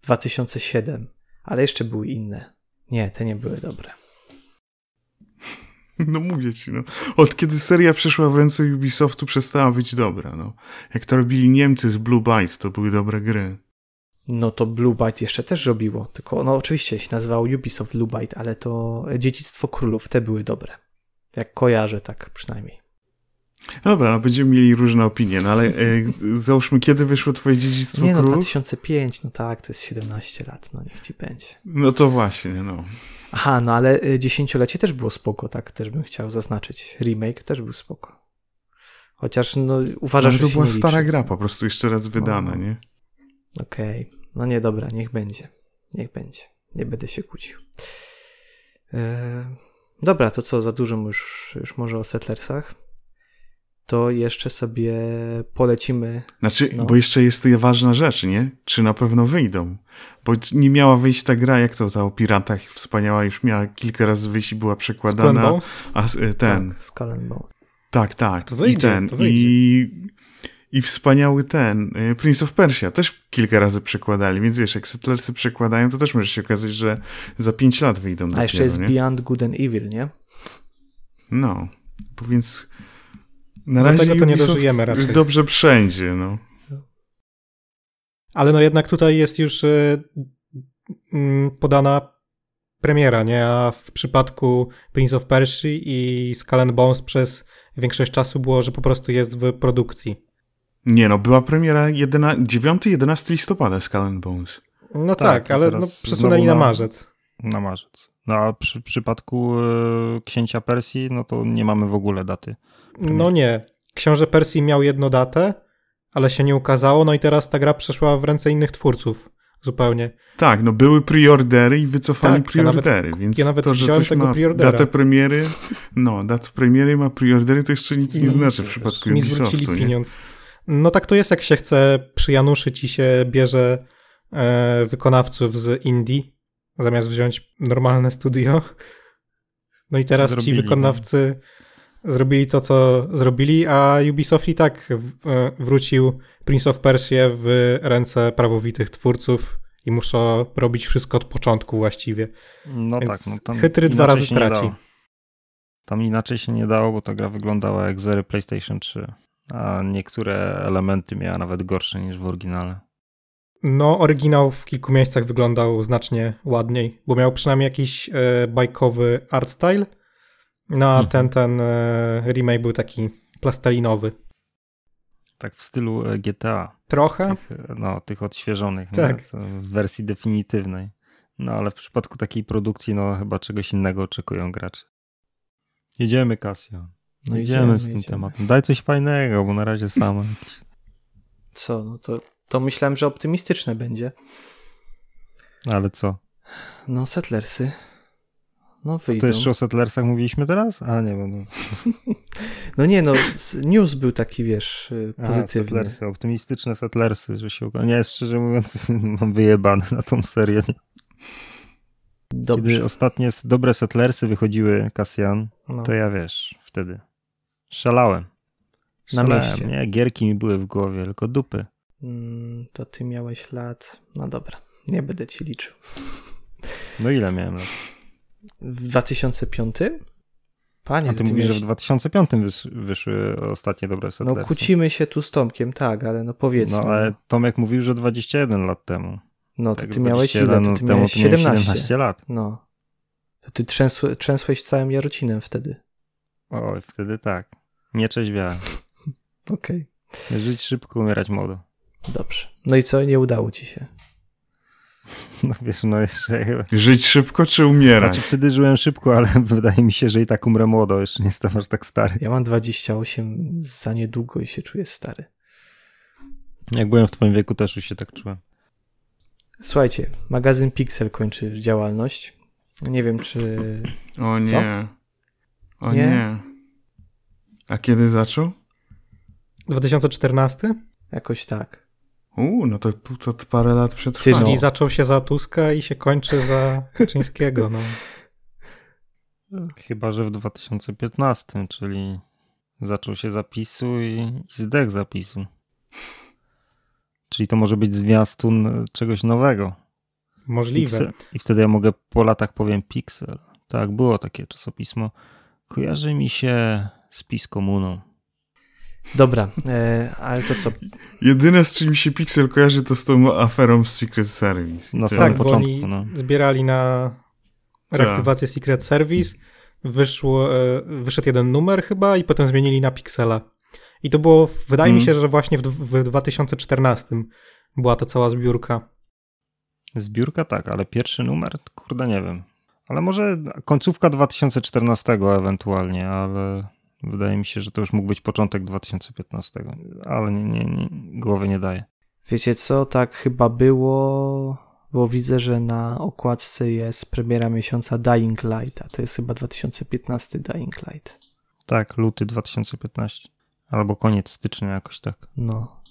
2007. Ale jeszcze były inne. Nie, te nie były dobre. No mówię ci, no. Od kiedy seria przeszła w ręce Ubisoftu, przestała być dobra, no. Jak to robili Niemcy z Blue Byte, to były dobre gry. No to Blue Byte jeszcze też robiło, tylko no oczywiście się nazywało Ubisoft Blue Byte, ale to Dziedzictwo Królów, te były dobre. Jak kojarzę, tak przynajmniej. Dobra, no będziemy mieli różne opinie, no ale e, załóżmy, kiedy wyszło twoje Dziedzictwo Nie, no, Królów? 2005, no tak, to jest 17 lat, no niech ci będzie. No to właśnie, no. Aha, no ale e, dziesięciolecie też było spoko, tak, też bym chciał zaznaczyć. Remake też był spoko. Chociaż, no, uważasz, no, że to była liczy. stara gra, po prostu jeszcze raz wydana, o. nie? Okej, okay. no nie, dobra, niech będzie. Niech będzie. Nie będę się kłócił. Eee, dobra, to co, za dużo już, już może o Settlersach to jeszcze sobie polecimy. Znaczy, no. bo jeszcze jest ważna rzecz, nie? Czy na pewno wyjdą? Bo nie miała wyjść ta gra, jak to ta o piratach wspaniała, już miała kilka razy wyjść i była przekładana. A e, ten. Tak, Skull. Tak, tak. To wyjdzie, I ten. To wyjdzie. I, I wspaniały ten. E, Prince of Persia też kilka razy przekładali, więc wiesz, jak Settlersy przekładają, to też może się okazać, że za pięć lat wyjdą. A dopiero, jeszcze jest nie? Beyond Good and Evil, nie? No. Bo więc na Do razie tego to nie dożyjemy raczej. Dobrze wszędzie, no. Ale no jednak tutaj jest już y, y, podana premiera, nie? A w przypadku Prince of Persia i Skull and Bones przez większość czasu było, że po prostu jest w produkcji. Nie no, była premiera 9-11 listopada Skull and Bones. No tak, tak ale no, przesunęli na, na marzec. Na marzec. No a przy przypadku y, Księcia Persji, no to nie mamy w ogóle daty. No nie. Książę Persji miał jedną datę, ale się nie ukazało, no i teraz ta gra przeszła w ręce innych twórców zupełnie. Tak, no były preordery i wycofali tak, preordery, ja więc ja nawet to, że coś tego ma datę premiery, no, datę premiery ma preordery, to jeszcze nic nie znaczy w przypadku Mi zwrócili pieniądz. No tak to jest, jak się chce przyjanuszyć i się bierze e, wykonawców z Indie, zamiast wziąć normalne studio. No i teraz Zrobili, ci no. wykonawcy... No zrobili to, co zrobili, a Ubisoft i tak e, wrócił Prince of Persia w ręce prawowitych twórców i muszą robić wszystko od początku właściwie. No Więc tak, no tam chytry dwa razy traci. Tam inaczej się nie dało, bo ta gra wyglądała jak zery PlayStation 3. a niektóre elementy miała nawet gorsze niż w oryginale. No, oryginał w kilku miejscach wyglądał znacznie ładniej, bo miał przynajmniej jakiś e, bajkowy art style, no a Mhm. ten, ten e, remake był taki plastelinowy. Tak w stylu e, GTA, Trochę, tych, e, no, tych odświeżonych, Tak. w wersji definitywnej. No ale w przypadku takiej produkcji, no chyba czegoś innego oczekują gracze. Jedziemy, Casio. No Jedziemy, z tym tematem. Daj coś fajnego, bo na razie same. Co, no to, to myślałem, że optymistyczne będzie. Ale co? No, Settlersy. No wyjdą. To jeszcze o Settlersach mówiliśmy teraz? A nie, bo no. No nie, no, news był taki, wiesz, y, A, pozytywny. Settlersy, optymistyczne Settlersy, że się Nie, szczerze mówiąc, mam wyjebane na tą serię. Dobrze. Kiedy ostatnie dobre Settlersy wychodziły, Kasjan, No. to ja wiesz, wtedy szalałem. Na Szalałem, mieście. Nie, gierki mi były w głowie, tylko dupy. Mm, to ty miałeś lat. No dobra, nie będę ci liczył. No ile miałem lat? W 2005? Panie, A ty ty mówisz, że miałeś... w 2005 wys- wyszły ostatnie dobre No Settlersy. kłócimy się tu z Tomkiem, tak, ale no powiedzmy. No ale Tomek mówił, że 21 lat temu. No to Tak, ty miałeś ile? 21 To ty miałeś to miałem 17. 17 lat. No. To ty trzęsłe, trzęsłeś całym Jarocinem wtedy. Oj, wtedy tak. Nie trzeźwiałem. Okej, Żyć szybko, umierać młodo. dobrze. No i co, nie udało ci się? No wiesz, no jeszcze... Żyć szybko czy umierać? Znaczy wtedy żyłem szybko, ale wydaje mi się, że i tak umrę młodo. Jeszcze nie jestem aż tak stary. Ja mam 28 za niedługo i się czuję stary. Jak byłem w twoim wieku, też już się tak czułem. Słuchajcie, magazyn Pixel kończy działalność. Nie wiem, czy. O nie. O Nie? nie. A kiedy zaczął? 2014, Jakoś tak. Uuu, no to, to parę lat przetrwało. czyli zaczął się za Tuska i się kończy za Kaczyńskiego. No. Chyba, że w 2015, czyli zaczął się zapisu i, i zdech zapisu. Czyli to może być zwiastun czegoś nowego. Możliwe. Pixel. I wtedy ja mogę po latach powiem Pixel. Tak, było takie czasopismo. Kojarzy mi się z PiS komuną. Dobra, e, ale to co? Jedyne, z czym się Pixel kojarzy, to z tą aferą z Secret Service. Na To- samym Tak, bo początku, oni no. zbierali na reaktywację Secret Service. Wyszło, e, wyszedł jeden numer chyba i potem zmienili na Pixela. I to było, wydaje mi Mhm. się, że właśnie w, w 2014 była ta cała zbiórka. Zbiórka tak, ale pierwszy numer, kurde nie wiem. Ale może końcówka 2014 ewentualnie, ale wydaje mi się, że to już mógł być początek 2015, ale nie, nie, nie, głowy nie daje. Wiecie co? Tak chyba było, bo widzę, że na okładce jest premiera miesiąca Dying Light, a to jest chyba 2015 Dying Light. Tak, luty 2015. Albo koniec stycznia jakoś tak. No.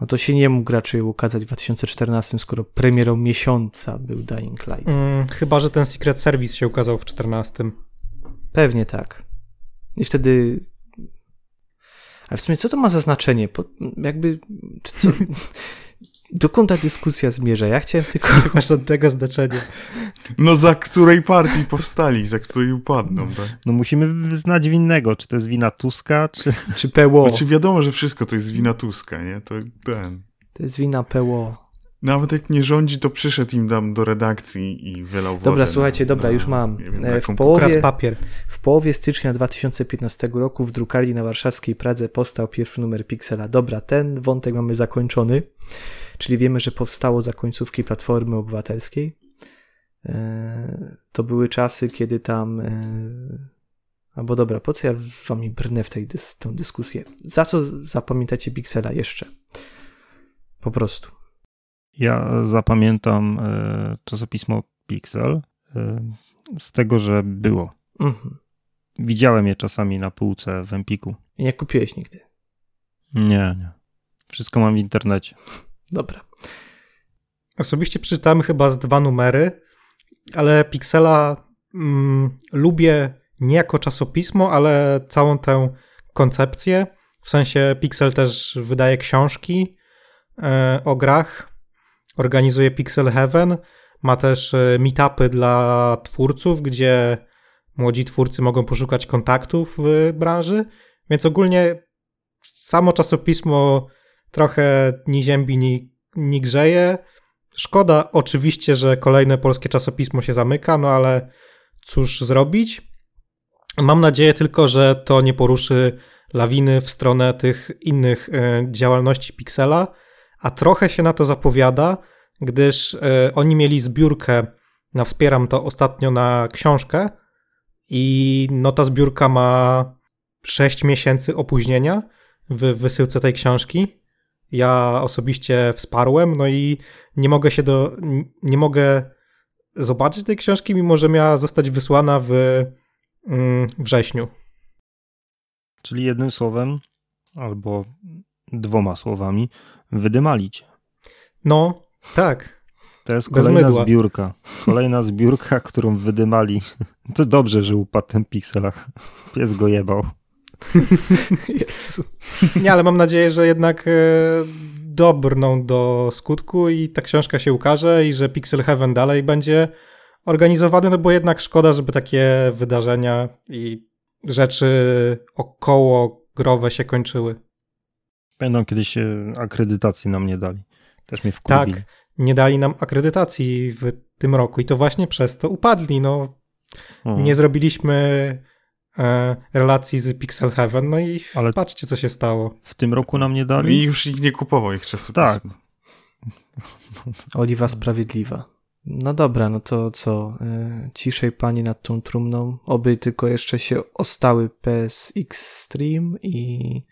No to się nie mógł raczej ukazać w 2014, skoro premierą miesiąca był Dying Light. Mm, chyba, że ten Secret Service się ukazał w 14. Pewnie tak. I wtedy. Ale w sumie, co to ma za znaczenie? Po, jakby. Czy co, dokąd ta dyskusja zmierza? Ja chciałem tylko. Masz od tego znaczenia. No za której partii powstali, za której upadną, tak? No musimy wyznać winnego, czy to jest wina Tuska, czy... Czy Pło? Znaczy wiadomo, że wszystko to jest wina Tuska, nie? To ten... To jest wina Pło. Nawet jak nie rządzi, to przyszedł im tam do redakcji i wylał wodę. Dobra, na- słuchajcie, dobra, na- już mam. wiem, E, na w połowie- papier. W połowie stycznia 2015 roku w drukarni na warszawskiej Pradze powstał pierwszy numer Pixela. Dobra, ten wątek mamy zakończony, czyli wiemy, że powstało za końcówki Platformy Obywatelskiej. E, To były czasy, kiedy tam... e, Albo dobra, po co ja z wami brnę w tej dys tą dyskusję? Za co zapamiętacie Pixela jeszcze? Po prostu. Ja zapamiętam e, czasopismo Pixel e, z tego, że było. Mhm. Widziałem je czasami na półce w Empiku. I nie kupiłeś nigdy. Nie, nie. Wszystko mam w internecie. Dobra. Osobiście przeczytałem chyba z dwa numery, ale Pixela mm, lubię nie jako czasopismo, ale całą tę koncepcję. W sensie Pixel też wydaje książki e, o grach, organizuje Pixel Heaven, ma też e, meetupy dla twórców, gdzie młodzi twórcy mogą poszukać kontaktów w branży, więc ogólnie samo czasopismo trochę ni ziębi, ni, ni grzeje. Szkoda oczywiście, że kolejne polskie czasopismo się zamyka, no ale cóż zrobić. Mam nadzieję tylko, że to nie poruszy lawiny w stronę tych innych e, działalności Pixela, a trochę się na to zapowiada, gdyż e, oni mieli zbiórkę na Wspieram to ostatnio na książkę i no ta zbiórka ma 6 miesięcy opóźnienia w wysyłce tej książki. Ja osobiście wsparłem, no i nie mogę się do, nie mogę zobaczyć tej książki, mimo że miała zostać wysłana w mm, wrześniu. Czyli jednym słowem, albo dwoma słowami, wydymalić. No, tak. To jest kolejna zbiórka. Kolejna zbiórka, którą wydymali. To dobrze, że upadł ten pikselach. Pies go jebał. Jezu. Nie, ale mam nadzieję, że jednak e, dobrną do skutku i ta książka się ukaże i że Pixel Heaven dalej będzie organizowany, no bo jednak szkoda, żeby takie wydarzenia i rzeczy około growe się kończyły. Będą kiedyś akredytacji nam nie dali. Też mnie wkurwili. Tak, nie dali nam akredytacji w tym roku i to właśnie przez to upadli. No, mhm. nie zrobiliśmy e, relacji z Pixel Heaven, no i Ale patrzcie, co się stało. W tym roku nam nie dali? I już nikt nie kupował ich czasu. Tak. Oliwa sprawiedliwa. No dobra, no to co? E, ciszej pani nad tą trumną. Oby tylko jeszcze się ostały PSX Stream i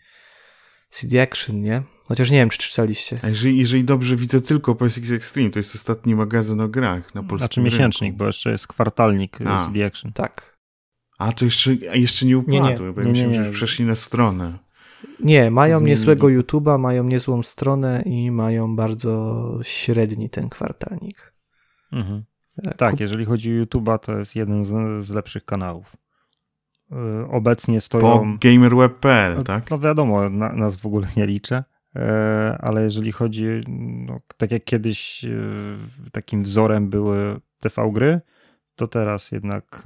CD Action, nie? Chociaż nie wiem, czy czytaliście. A jeżeli, jeżeli dobrze widzę tylko PSX Extreme, to jest ostatni magazyn o grach na polskim Znaczy miesięcznik, rynku. bo jeszcze jest kwartalnik A. CD Action. Tak. A, to jeszcze, jeszcze nie upadły, nie, nie. bo ja nie, że już przeszli na stronę. Nie, mają Zmienili. niezłego YouTube'a, mają niezłą stronę i mają bardzo średni ten kwartalnik. Mhm. E, tak, jeżeli chodzi o YouTube'a, to jest jeden z, z lepszych kanałów. E, obecnie stoją... Po gamerweb.pl, tak? No wiadomo, na, nas w ogóle nie liczę. E, ale jeżeli chodzi, no, tak jak kiedyś e, takim wzorem były TV gry, to teraz jednak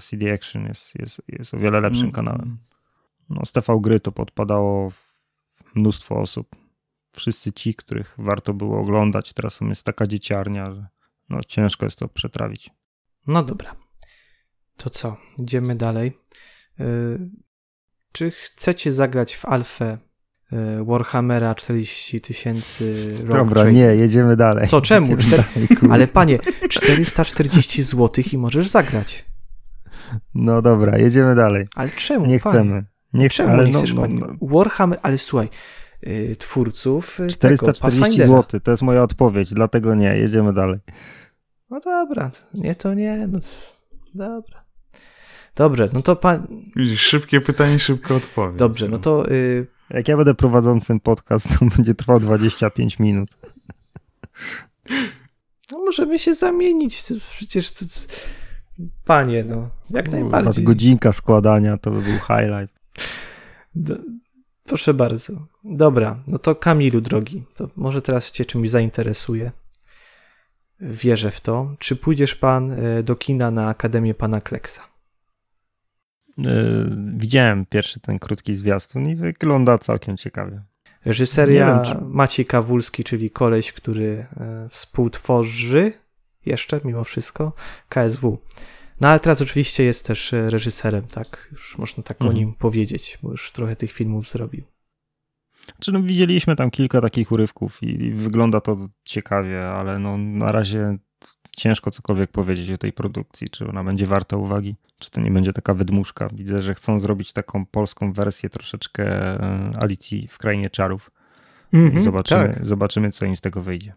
CD Action jest, jest, jest o wiele lepszym mm. kanałem. No, z TV gry to podpadało mnóstwo osób. Wszyscy ci, których warto było oglądać, teraz jest taka dzieciarnia, że no, ciężko jest to przetrawić. No dobra. To co? Idziemy dalej. Yy, czy chcecie zagrać w Alfę E, Warhammera 40 tysięcy Dobra, nie, jedziemy dalej. Co, czemu? Czter... Dalej, Ale panie, 440 zł i możesz zagrać. No dobra, jedziemy dalej. Ale czemu? Nie panie? chcemy. Nie czemu ale nie no, no, no, Warhammer, ale słuchaj, yy, twórców. 440 zł, to jest moja odpowiedź, dlatego nie, jedziemy dalej. No dobra, nie to nie, no dobra. Dobrze, no to pan. Widzisz, szybkie pytanie, szybko odpowiedź. Dobrze, no to. Yy, jak ja będę prowadzącym podcast, to będzie trwał 25 minut. No możemy się zamienić. Przecież to, panie, no, jak najbardziej. Godzinka składania to by był highlight. Do, proszę bardzo. Dobra, no to Kamilu, drogi, to może teraz cię czymś zainteresuje. Wierzę w to. Czy pójdziesz pan e, do kina na Akademię Pana Kleksa? E, widziałem pierwszy ten krótki zwiastun i wygląda całkiem ciekawie. Reżyseria wiem, czy... Maciej Kawulski, czyli koleś, który e, współtworzy jeszcze mimo wszystko KSW. No ale teraz oczywiście jest też e, reżyserem, tak, już można tak mhm. o nim powiedzieć, bo już trochę tych filmów zrobił. Czy no, widzieliśmy tam kilka takich urywków i, i wygląda to ciekawie, ale no, na razie ciężko cokolwiek powiedzieć o tej produkcji, czy ona będzie warta uwagi, czy to nie będzie taka wydmuszka. Widzę, że chcą zrobić taką polską wersję troszeczkę e, Alicji w Krainie Czarów. Mm -hmm, I zobaczymy, tak. zobaczymy, co im z tego wyjdzie.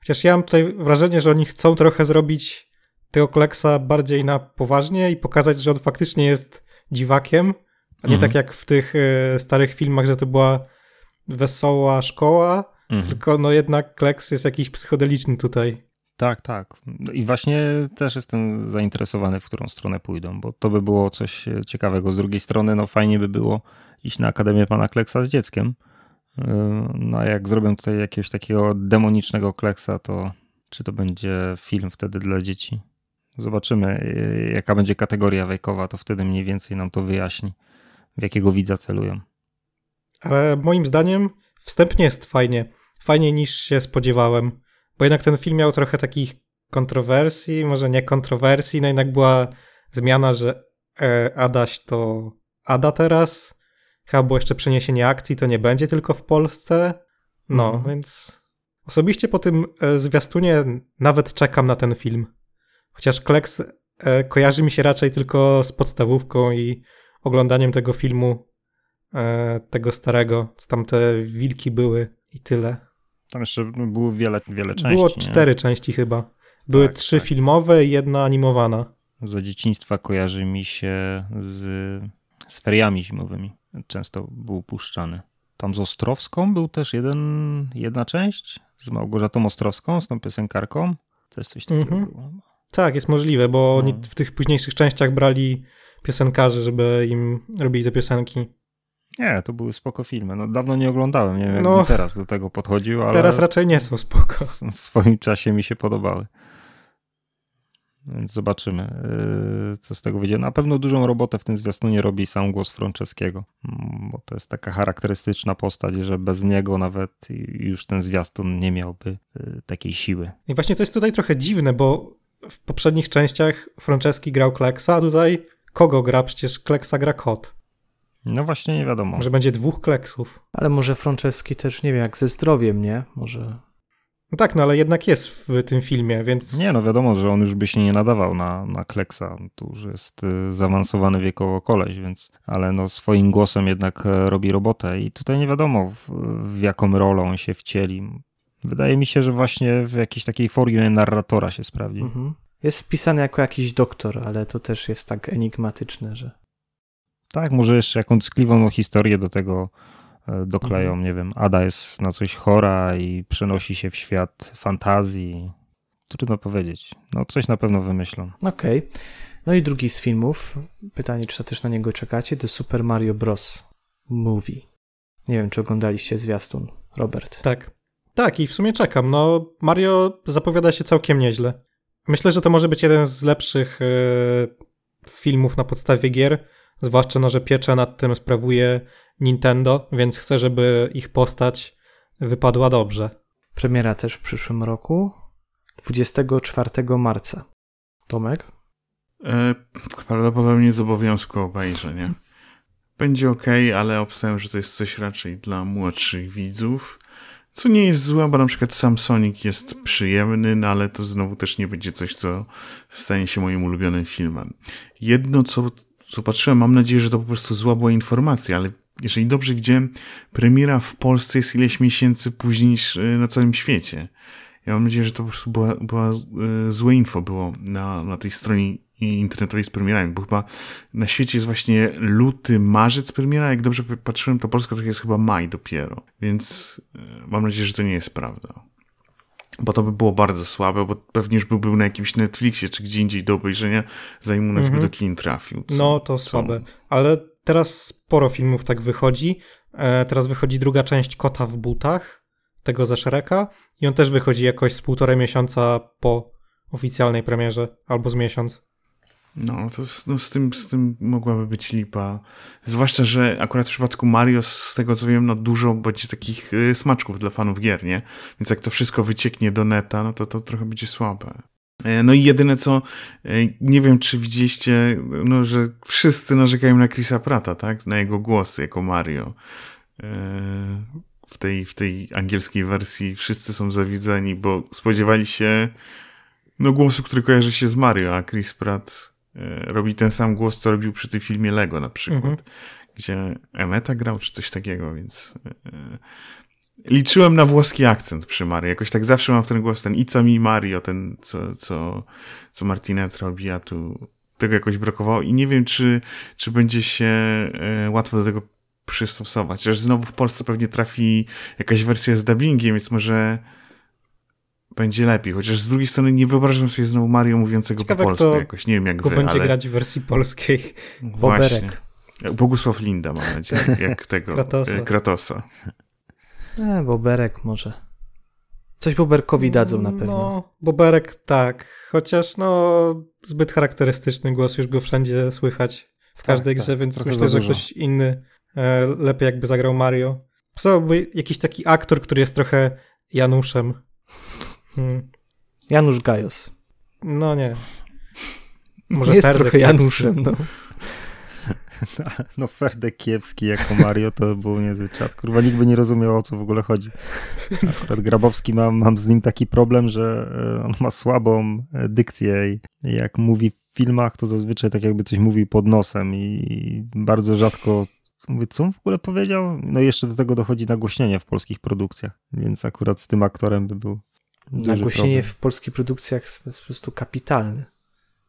Chociaż ja mam tutaj wrażenie, że oni chcą trochę zrobić tego Kleksa bardziej na poważnie i pokazać, że on faktycznie jest dziwakiem, a nie mm -hmm. tak jak w tych y, starych filmach, że to była wesoła szkoła, mm -hmm. tylko no jednak Kleks jest jakiś psychodeliczny tutaj. Tak, tak. I właśnie też jestem zainteresowany, w którą stronę pójdą, bo to by było coś ciekawego. Z drugiej strony, no fajnie by było iść na Akademię Pana Kleksa z dzieckiem. Yy, no a jak zrobią tutaj jakiegoś takiego demonicznego Kleksa, to czy to będzie film wtedy dla dzieci? Zobaczymy, yy, jaka będzie kategoria wiekowa, to wtedy mniej więcej nam to wyjaśni, w jakiego widza celują. ale moim zdaniem wstępnie jest fajnie. Fajniej niż się spodziewałem, bo jednak ten film miał trochę takich kontrowersji, może nie kontrowersji, no jednak była zmiana, że e, Adaś to Ada teraz, chyba było jeszcze przeniesienie akcji, to nie będzie tylko w Polsce, no, mhm. więc osobiście po tym e, zwiastunie nawet czekam na ten film. Chociaż Kleks e, kojarzy mi się raczej tylko z podstawówką i oglądaniem tego filmu, tego starego, co tam te wilki były i tyle. Tam jeszcze było wiele, wiele części. Było cztery nie? części chyba. Były tak, trzy tak. filmowe i jedna animowana. Za dzieciństwa kojarzy mi się z, z feriami zimowymi. Często był puszczany. Tam z Ostrowską był też jeden, jedna część z Małgorzatą Ostrowską, z tą piosenkarką. To jest coś takiego było. Tak, jest możliwe, bo no. oni w tych późniejszych częściach brali piosenkarzy, żeby im robili te piosenki. Nie, to były spoko filmy. No, dawno nie oglądałem, nie wiem jak no, teraz do tego podchodził, ale... Teraz raczej nie są spoko. W swoim czasie mi się podobały. Więc zobaczymy, yy, co z tego wyjdzie. Na pewno dużą robotę w tym zwiastunie robi sam głos Franceskiego, mm, bo to jest taka charakterystyczna postać, że bez niego nawet już ten zwiastun nie miałby yy, takiej siły. I właśnie to jest tutaj trochę dziwne, bo w poprzednich częściach Franceski grał Kleksa, a tutaj kogo gra? Przecież Kleksa gra kot. No właśnie nie wiadomo. Może będzie dwóch Kleksów. Ale może Franceski też, nie wiem, jak ze zdrowiem, nie? Może no tak, no ale jednak jest w tym filmie, więc... Nie, no wiadomo, że on już by się nie nadawał na, na Kleksa. Tu już jest y, zaawansowany wiekowo koleś, więc... Ale no swoim głosem jednak e, robi robotę i tutaj nie wiadomo w, w jaką rolę on się wcieli. Wydaje mi się, że właśnie w jakiejś takiej formie narratora się sprawdzi. Mhm. Jest spisany jako jakiś doktor, ale to też jest tak enigmatyczne, że... Tak, może jeszcze jakąś tkliwą historię do tego E, dokleją, mhm. nie wiem, Ada jest na coś chora i przenosi się w świat fantazji. Trudno powiedzieć. No coś na pewno wymyślą. Okej. Okay. No i drugi z filmów, pytanie, czy to też na niego czekacie, to Super Mario Bros. Movie. Nie wiem, czy oglądaliście zwiastun, Robert. Tak. Tak, i w sumie czekam. No, Mario zapowiada się całkiem nieźle. Myślę, że to może być jeden z lepszych yy, filmów na podstawie gier, zwłaszcza, no, że pieczę nad tym sprawuje Nintendo, więc chcę, żeby ich postać wypadła dobrze. Premiera też w przyszłym roku, 24 marca. Tomek? E, prawdopodobnie z obowiązku obejrzenia. Będzie ok, ale obstawiam, że to jest coś raczej dla młodszych widzów. Co nie jest złe, bo na przykład sam Sonic jest przyjemny, no ale to znowu też nie będzie coś, co stanie się moim ulubionym filmem. Jedno, co, co patrzyłem, mam nadzieję, że to po prostu zła była informacja, ale jeżeli dobrze widziałem, premiera w Polsce jest ileś miesięcy później niż e, na całym świecie. Ja mam nadzieję, że to po prostu była, była e, złe info było na, na tej stronie internetowej z premierami, bo chyba na świecie jest właśnie luty, marzec premiera, jak dobrze patrzyłem, to Polska to jest chyba maj dopiero, więc e, mam nadzieję, że to nie jest prawda. Bo to by było bardzo słabe, bo pewnie już byłby na jakimś Netflixie czy gdzie indziej do obejrzenia, zanim u nas by do kin trafił. Co, no to słabe, ale teraz sporo filmów tak wychodzi. E, teraz wychodzi druga część Kota w butach, tego ze Shreka i on też wychodzi jakoś z półtorej miesiąca po oficjalnej premierze, albo z miesiąc. No, to no, z, tym, z tym mogłaby być lipa. Zwłaszcza, że akurat w przypadku Mario, z tego co wiem, no dużo będzie takich y, smaczków dla fanów gier, nie? Więc jak to wszystko wycieknie do neta, no to to trochę będzie słabe. E, no i jedyne co, e, nie wiem czy widzieliście, no że wszyscy narzekają na Chrisa Prata, tak? Na jego głosy jako Mario. E, w tej, w tej angielskiej wersji wszyscy są zawidzeni, bo spodziewali się no głosu, który kojarzy się z Mario, a Chris Pratt robi ten sam głos, co robił przy tym filmie Lego na przykład, mhm. gdzie Emeta grał, czy coś takiego, więc liczyłem na włoski akcent przy Mario. Jakoś tak zawsze mam w ten głos ten Ica mi Mario, ten co, co, co Martinez robi, a tu tego jakoś brakowało i nie wiem, czy, czy będzie się e, łatwo do tego przystosować. Chociaż znowu w Polsce pewnie trafi jakaś wersja z dubbingiem, więc może będzie lepiej. Chociaż z drugiej strony nie wyobrażam sobie znowu Mario mówiącego Ciekawe, po polsku jakoś. Nie wiem jak wy, będzie ale... grać w wersji polskiej. Boberek. Bogusław Linda mam nadzieję, jak tego Kratosa. E, Kratosa. E, Boberek może. Coś Boberkowi dadzą na pewno. No, Boberek tak, chociaż no zbyt charakterystyczny głos, już go wszędzie słychać w tak, każdej tak, grze, więc myślę, że ktoś inny e, lepiej jakby zagrał Mario. Pasował jakiś taki aktor, który jest trochę Januszem. Hmm. Janusz Gajos. No nie. Może jest trochę Kiepski. Januszem, no. No Ferdek Kiewski jako Mario to był niezły czat. Kurwa, nikt by nie rozumiał, o co w ogóle chodzi. Akurat Grabowski, mam, mam z nim taki problem, że e, on ma słabą dykcję i jak mówi w filmach, to zazwyczaj tak jakby coś mówi pod nosem i bardzo rzadko mówię, co on w ogóle powiedział? No i jeszcze do tego dochodzi nagłośnienie w polskich produkcjach, więc akurat z tym aktorem by był Nagłośnienie w polskich produkcjach jest po prostu kapitalne.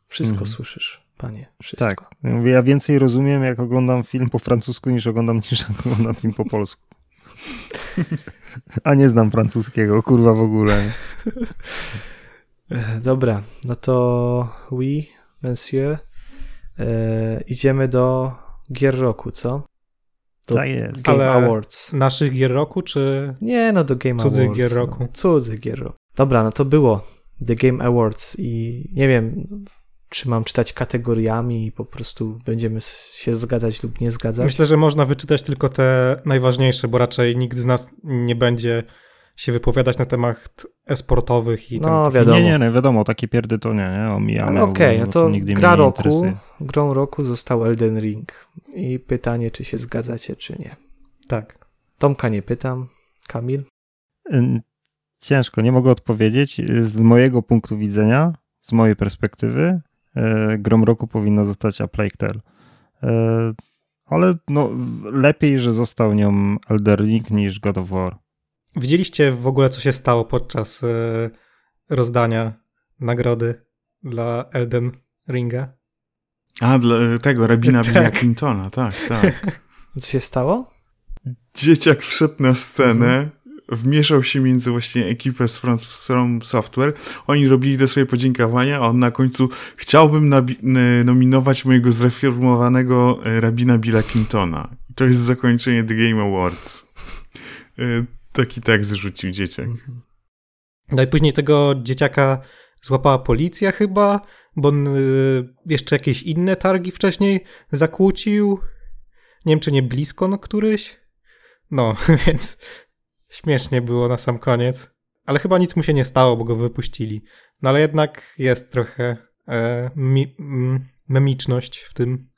Wszystko Mhm. słyszysz, panie. Wszystko. Tak. Ja więcej rozumiem, jak oglądam film po francusku, niż oglądam, niż oglądam film po polsku. A nie znam francuskiego, kurwa w ogóle. E, Dobra, no to oui, monsieur. E, idziemy do gier roku, co? Do Tak jest. Game Ale- Awards. Naszych gier roku, czy... Nie, no do Game Cudzych Awards. gier no. roku. Cudzych gier roku. Dobra, no to było The Game Awards i nie wiem, czy mam czytać kategoriami i po prostu będziemy się zgadzać lub nie zgadzać. Myślę, że można wyczytać tylko te najważniejsze, bo raczej nikt z nas nie będzie się wypowiadać na temat e-sportowych i No, tam wiadomo. Nie, nie, no wiadomo, takie pierdy to nie, nie, omijamy. Ale okej, ogólnie, no to nigdy gra nie roku, interesuje. grą roku został Elden Ring. I pytanie, czy się zgadzacie, czy nie. Tak. Tomka nie pytam. Kamil? Ciężko, nie mogę odpowiedzieć. Z mojego punktu widzenia, z mojej perspektywy, e, grom roku powinno zostać A Plague Tale. E, ale no, lepiej, że został nią Elden Ring niż God of War. Widzieliście w ogóle, co się stało podczas e, rozdania nagrody dla Elden Ringa? A, dla tego, rabina Tak. Billa Clintona, tak, tak. Co się stało? Dzieciak wszedł na scenę, Mhm. Wmieszał się między właśnie ekipę z From- From Software. Oni robili te swoje podziękowania, a on na końcu chciałbym nominować mojego zreformowanego e, rabina Billa Clintona. I to jest zakończenie The Game Awards. E, Taki tekst rzucił dzieciak. No i później tego dzieciaka złapała policja chyba, bo on y, jeszcze jakieś inne targi wcześniej zakłócił. Nie wiem, czy nie BlizzCon któryś. No, więc śmiesznie było na sam koniec. Ale chyba nic mu się nie stało, bo go wypuścili. No ale jednak jest trochę e, mi, mm, memiczność w tym.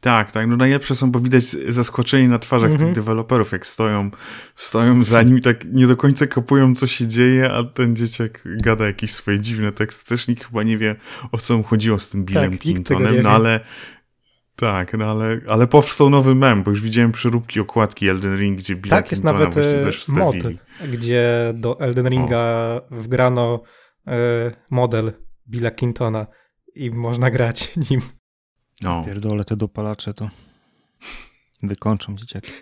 Tak, tak. No najlepsze są, bo widać zaskoczenie na twarzach Mhm. tych deweloperów, jak stoją, stoją za nim i tak nie do końca kapują, co się dzieje, a ten dzieciak gada jakieś swoje dziwne teksty. Też nikt chyba nie wie, o co mu chodziło z tym Billem Tak, Clintonem, no ale tak, no ale, ale powstał nowy mem, bo już widziałem przeróbki okładki Elden Ring, gdzie Billa tak, jest nawet właśnie e, też mod, gdzie do Elden Ringa wgrano e, model Billa Clintona i można grać nim. No. Pierdolę te dopalacze to wykończą dzieciaki.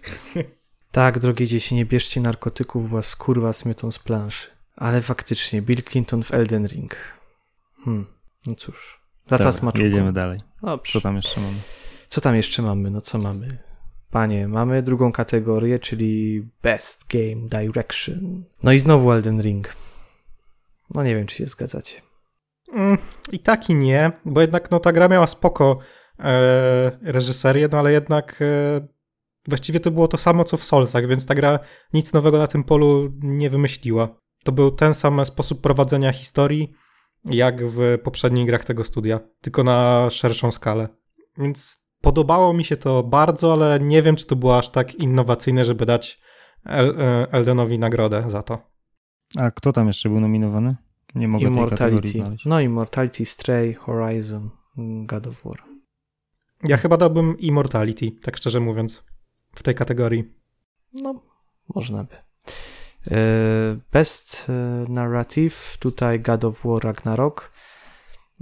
Tak, drogie dzieci, nie bierzcie narkotyków, bo was kurwa smiotą z planszy. Ale faktycznie, Bill Clinton w Elden Ring. Hmm, no cóż. Lata Dobra, smaczku. jedziemy dalej. Dobrze. Co tam jeszcze mamy? Co tam jeszcze mamy? No co mamy? Panie, mamy drugą kategorię, czyli Best Game Direction. No i znowu Elden Ring. No nie wiem, czy się zgadzacie. Mm, I tak i nie, bo jednak no, ta gra miała spoko e, reżyserię, no ale jednak e, właściwie to było to samo co w Soulsach, więc ta gra nic nowego na tym polu nie wymyśliła. To był ten sam sposób prowadzenia historii, jak w poprzednich grach tego studia, tylko na szerszą skalę. Więc podobało mi się to bardzo, ale nie wiem, czy to było aż tak innowacyjne, żeby dać El, e, Eldenowi nagrodę za to. A kto tam jeszcze był nominowany? Nie mogę Immortality. No Immortality, Stray, Horizon, God of War. Ja chyba dałbym Immortality, tak szczerze mówiąc, w tej kategorii. No, można by. E, Best e, Narrative, tutaj God of War Ragnarok.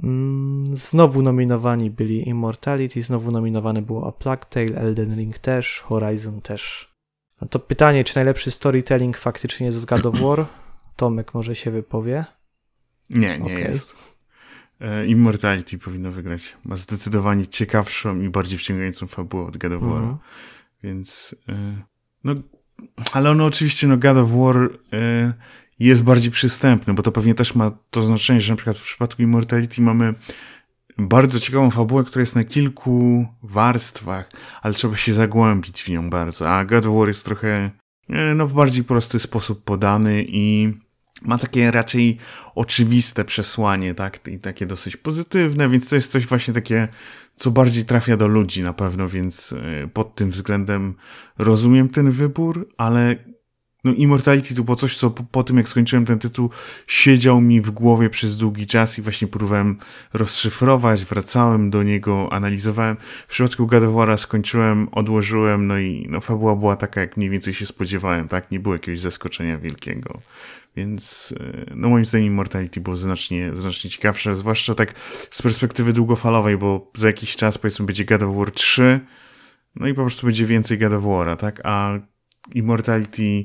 Mm, Znowu nominowani byli Immortality, znowu nominowany było A Plague Tale, Elden Ring też, Horizon też. No to pytanie, czy najlepszy storytelling faktycznie jest w God of War? Tomek może się wypowie. Nie, nie Okej. jest. E, Immortality powinno wygrać. Ma zdecydowanie ciekawszą i bardziej wciągającą fabułę od God of War. Mhm. Więc, no, ale ono oczywiście, no, God of War e, jest bardziej przystępny, bo to pewnie też ma to znaczenie, że na przykład w przypadku Immortality mamy bardzo ciekawą fabułę, która jest na kilku warstwach, ale trzeba się zagłębić w nią bardzo. A God of War jest trochę e, no, w bardziej prosty sposób podany i ma takie raczej oczywiste przesłanie, tak? I takie dosyć pozytywne, więc to jest coś właśnie takie, co bardziej trafia do ludzi na pewno, więc e, pod tym względem rozumiem ten wybór, ale no Immortality to było coś, co po, po, tym jak skończyłem ten tytuł siedział mi w głowie przez długi czas i właśnie próbowałem rozszyfrować, wracałem do niego, analizowałem. W przypadku God of War'a skończyłem, odłożyłem, no i no fabuła była taka, jak mniej więcej się spodziewałem, tak? Nie było jakiegoś zaskoczenia wielkiego. Więc e, no moim zdaniem Immortality było znacznie, znacznie ciekawsze, zwłaszcza tak z perspektywy długofalowej, bo za jakiś czas powiedzmy będzie God of War 3, no i po prostu będzie więcej God of War'a, tak? A Immortality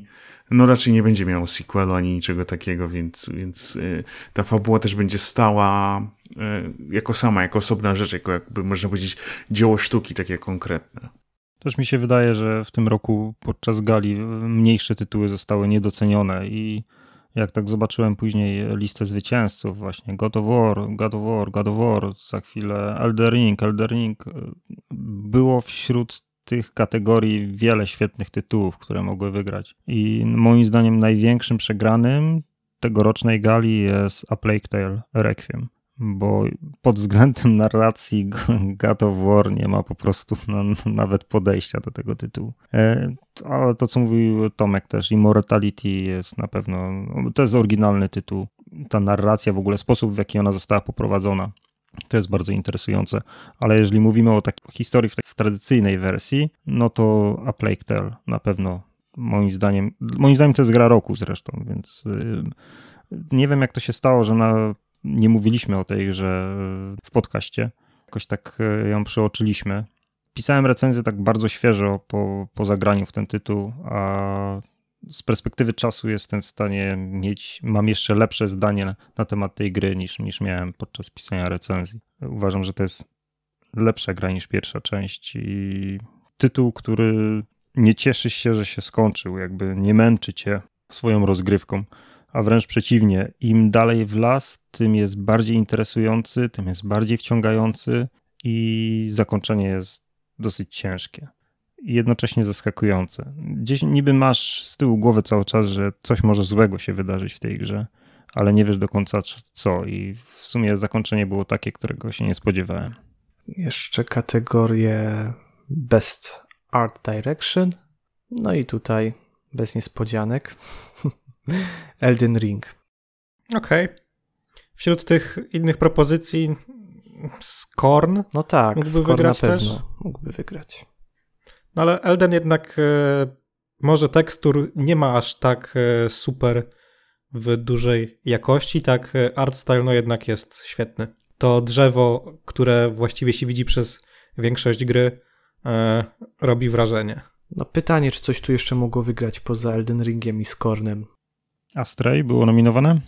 no raczej nie będzie miało sequelu ani niczego takiego, więc, więc y, ta fabuła też będzie stała y, jako sama, jako osobna rzecz, jako jakby można powiedzieć dzieło sztuki takie konkretne. Też mi się wydaje, że w tym roku podczas gali mniejsze tytuły zostały niedocenione i jak tak zobaczyłem później listę zwycięzców, właśnie God of War, God of War, God of War, za chwilę Elder Ring, Elder Ring, y, było wśród tych kategorii wiele świetnych tytułów, które mogły wygrać. I moim zdaniem największym przegranym tegorocznej gali jest A Plague Tale Requiem bo pod względem narracji God of War nie ma po prostu nawet podejścia do tego tytułu. E, ale to, co mówił Tomek też, Immortality jest na pewno, to jest oryginalny tytuł. Ta narracja, w ogóle sposób, w jaki ona została poprowadzona, to jest bardzo interesujące. Ale jeżeli mówimy o takiej historii w, w tradycyjnej wersji, no to A Plague Tale na pewno moim zdaniem, moim zdaniem to jest gra roku zresztą, więc y, nie wiem jak to się stało, że na, nie mówiliśmy o tej grze w podcaście. Jakoś tak y, ją przeoczyliśmy. Pisałem recenzję tak bardzo świeżo po, po zagraniu w ten tytuł, a z perspektywy czasu jestem w stanie mieć, mam jeszcze lepsze zdanie na temat tej gry niż, niż miałem podczas pisania recenzji. Uważam, że to jest lepsza gra niż pierwsza część i tytuł, który nie cieszy się, że się skończył, jakby nie męczy cię swoją rozgrywką, a wręcz przeciwnie, im dalej w las, tym jest bardziej interesujący, tym jest bardziej wciągający i zakończenie jest dosyć ciężkie i jednocześnie zaskakujące. Gdzieś niby masz z tyłu głowy cały czas, że coś może złego się wydarzyć w tej grze, ale nie wiesz do końca co i w sumie zakończenie było takie, którego się nie spodziewałem. Jeszcze kategorię Best Art Direction. No i tutaj bez niespodzianek Elden Ring. Okej. Okay. Wśród tych innych propozycji Skorn no tak, mógłby Skorn wygrać na pewno też? mógłby wygrać. No ale Elden jednak e, może tekstur nie ma aż tak e, super w dużej jakości, tak e, art style no jednak jest świetny. To drzewo, które właściwie się widzi przez większość gry, e, robi wrażenie. No pytanie, czy coś tu jeszcze mogło wygrać poza Elden Ringiem i Skornem? Astray było nominowane?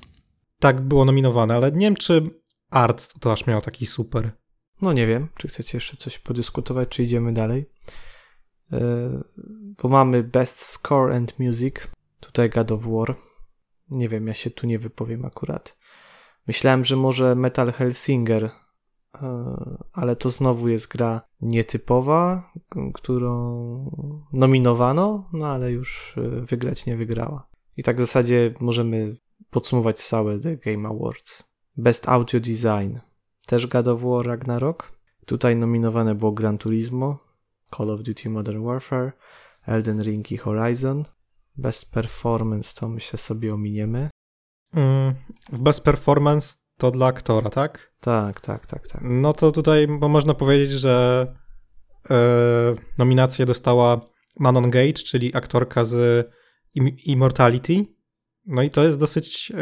Tak, było nominowane, ale nie wiem, czy art to aż miał taki super. No nie wiem, czy chcecie jeszcze coś podyskutować, czy idziemy dalej? E, bo mamy Best Score and Music, tutaj God of War. Nie wiem, ja się tu nie wypowiem akurat. Myślałem, że może Metal Hellsinger, e, ale to znowu jest gra nietypowa, którą nominowano, no ale już e, wygrać nie wygrała. I tak w zasadzie możemy podsumować całe The Game Awards. Best Audio Design, też God of War Ragnarok. Tutaj nominowane było Gran Turismo, Call of Duty Modern Warfare, Elden Ring i Horizon. Best Performance to myślę sobie ominiemy. Mm, w Best Performance to dla aktora, tak? Tak, tak, tak, tak. No to tutaj bo można powiedzieć, że e, nominację dostała Manon Gage, czyli aktorka z Immortality. No i to jest dosyć e,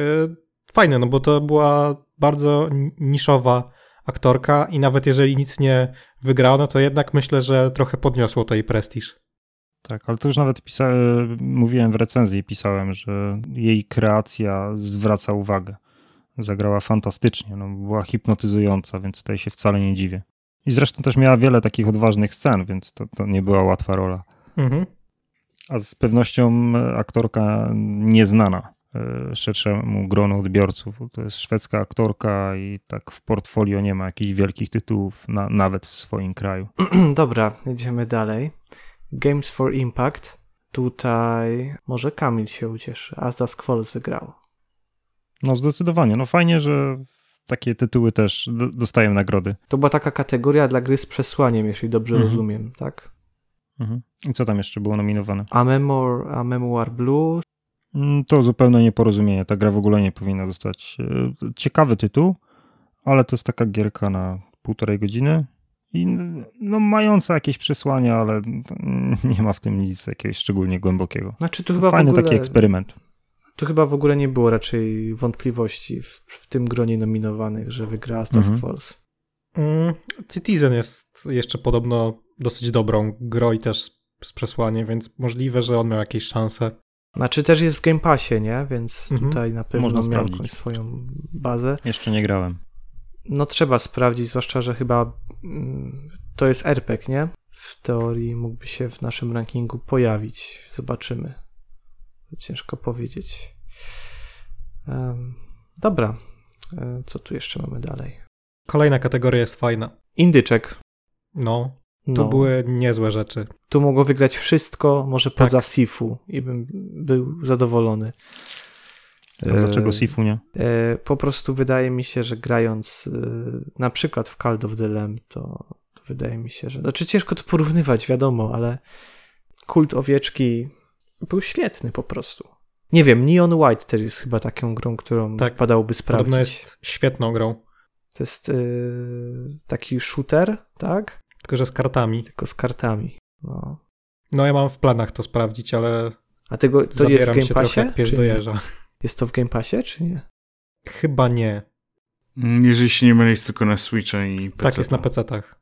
fajne, no bo to była bardzo niszowa aktorka i nawet jeżeli nic nie wygrano, to jednak myślę, że trochę podniosło to jej prestiż. Tak, ale to już nawet pisałem, mówiłem w recenzji, pisałem, że jej kreacja zwraca uwagę. Zagrała fantastycznie, no, była hipnotyzująca, więc tutaj się wcale nie dziwię. I zresztą też miała wiele takich odważnych scen, więc to, to nie była łatwa rola. Mhm. A z pewnością aktorka nieznana e, szerszemu gronu odbiorców. To jest szwedzka aktorka i tak w portfolio nie ma jakichś wielkich tytułów, na, nawet w swoim kraju. Dobra, idziemy dalej. Games for Impact. Tutaj może Kamil się ucieszy. As Dusk Falls wygrał. No zdecydowanie. No fajnie, że takie tytuły też dostają nagrody. To była taka kategoria dla gry z przesłaniem, jeśli dobrze mhm. rozumiem, tak? Mhm. I co tam jeszcze było nominowane? A Memoir, A Memoir Blue. Mm, to zupełne nieporozumienie. Ta gra w ogóle nie powinna dostać. E, ciekawy tytuł, ale to jest taka gierka na półtorej godziny i no, mająca jakieś przesłania, ale nie ma w tym nic jakiegoś szczególnie głębokiego. Znaczy, to chyba Fajny ogóle... taki eksperyment. Tu chyba w ogóle nie było raczej wątpliwości w, w tym gronie nominowanych, że wygra Task mhm. Force. Mm, Citizen jest jeszcze podobno dosyć dobrą grą i też z przesłaniem, więc możliwe, że on miał jakieś szanse. Znaczy też jest w Game Passie, nie? Więc mhm. tutaj na pewno Można miał jakąś swoją bazę. Jeszcze nie grałem. No trzeba sprawdzić, zwłaszcza, że chyba mm, to jest RPG, nie? W teorii mógłby się w naszym rankingu pojawić. Zobaczymy. Ciężko powiedzieć. Um, dobra. E, co tu jeszcze mamy dalej? Kolejna kategoria jest fajna. Indyczek. No, tu no. były niezłe rzeczy. Tu mogło wygrać wszystko, może tak. poza Sifu i bym był zadowolony. A dlaczego e, Sifu nie? E, po prostu wydaje mi się, że grając na przykład w Call of the Lamb, to, to wydaje mi się, że... Znaczy ciężko to porównywać, wiadomo, ale kult owieczki był świetny po prostu. Nie wiem, Neon White też jest chyba taką grą, którą tak, wpadałoby sprawdzić. Podobno jest świetną grą. To jest yy, taki shooter, tak? Tylko, że z kartami. Tylko z kartami. No, no ja mam w planach to sprawdzić, ale A tego, to jest w Game Passie? Jak dojeżdża. Jest to w Game Passie, czy nie? Chyba nie. Mm, jeżeli się nie mylę, jest tylko na Switcha i PC. Tak, jest na PC-tach.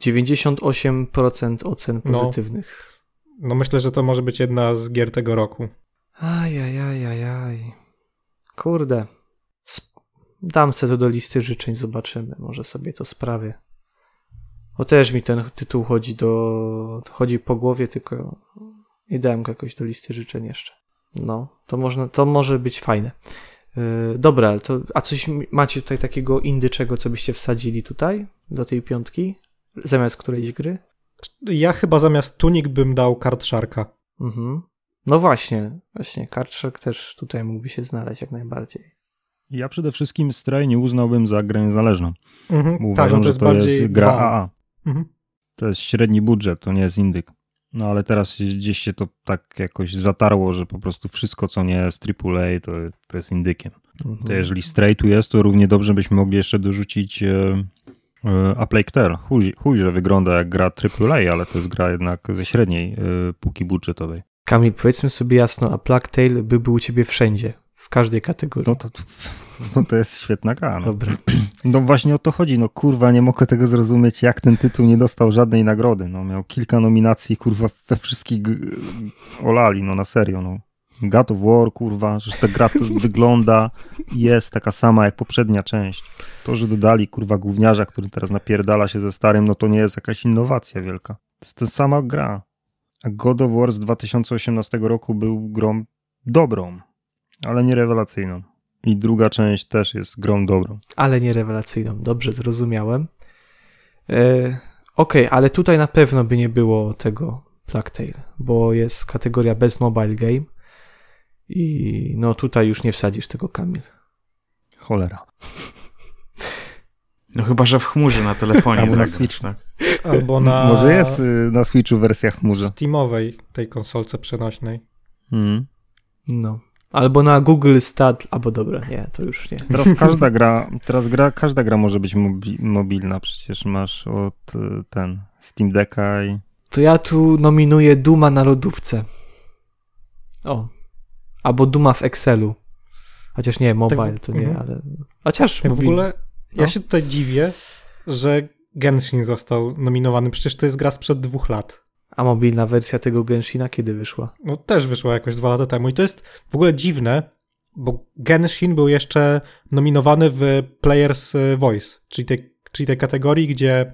98% ocen no. pozytywnych. No, no myślę, że to może być jedna z gier tego roku. Ajajajajaj. Kurde. Dam se to do listy życzeń, zobaczymy. Może sobie to sprawię. Bo też mi ten tytuł chodzi do. chodzi po głowie, tylko nie dałem go jakoś do listy życzeń jeszcze. No, to, można, to może być fajne. Yy, dobra, to, a coś macie tutaj takiego indyczego, co byście wsadzili tutaj do tej piątki? Zamiast którejś gry? Ja chyba zamiast tunik bym dał kart szarka. Mhm. No właśnie, właśnie, Kartrzak też tutaj mógłby się znaleźć jak najbardziej. Ja przede wszystkim Stray nie uznałbym za grę niezależną. Mhm, tak, uważam, tak, to jest że to jest gra AA. Mhm. To jest średni budżet, to nie jest indyk. No ale teraz gdzieś się to tak jakoś zatarło, że po prostu wszystko, co nie jest AAA, to, to jest indykiem. Mhm. To jeżeli Stray tu jest, to równie dobrze byśmy mogli jeszcze dorzucić e, e, A Plague Tale. Chuj, chuj, że wygląda jak gra AAA, ale to jest gra jednak ze średniej e, półki budżetowej. Kamil, powiedzmy sobie jasno, a Plague Tale by był u ciebie wszędzie, w każdej kategorii. No to, no to jest świetna gra. No. Dobra. No właśnie o to chodzi, no kurwa, nie mogę tego zrozumieć, jak ten tytuł nie dostał żadnej nagrody. No miał kilka nominacji, kurwa, we wszystkich olali, no na serio, no. God of War, kurwa, że ta gra wygląda jest taka sama jak poprzednia część. To, że dodali, kurwa, gówniarza, który teraz napierdala się ze starym, no to nie jest jakaś innowacja wielka. To jest ta sama gra. A God of War z 2018 roku był grą dobrą, ale nie rewelacyjną. I druga część też jest grą dobrą. Ale nie rewelacyjną, dobrze zrozumiałem. E, Okej, okay, ale tutaj na pewno by nie było tego Plague Tale, bo jest kategoria bez mobile game i no tutaj już nie wsadzisz tego Kamil. Cholera. No chyba, że w chmurze na telefonie. Albo na Switch. Tak. Albo na... Może jest y, na Switchu wersja chmurze. Steamowej, tej konsolce przenośnej. Hmm. No. Albo na Google Stat, albo dobra, nie, to już nie. Teraz każda gra, teraz gra, każda gra może być mobi mobilna, przecież masz od y, ten Steam Decka i... To ja tu nominuję Duma na lodówce. O. Albo Duma w Excelu. Chociaż nie, mobile tak, to nie, mhm. ale... Chociaż tak w ogóle ja no. się tutaj dziwię, że Genshin został nominowany. Przecież to jest gra sprzed dwóch lat. A mobilna wersja tego Genshina kiedy wyszła? No też wyszła jakoś dwa lata temu. I to jest w ogóle dziwne, bo Genshin był jeszcze nominowany w Players Voice, czyli tej, czyli tej kategorii, gdzie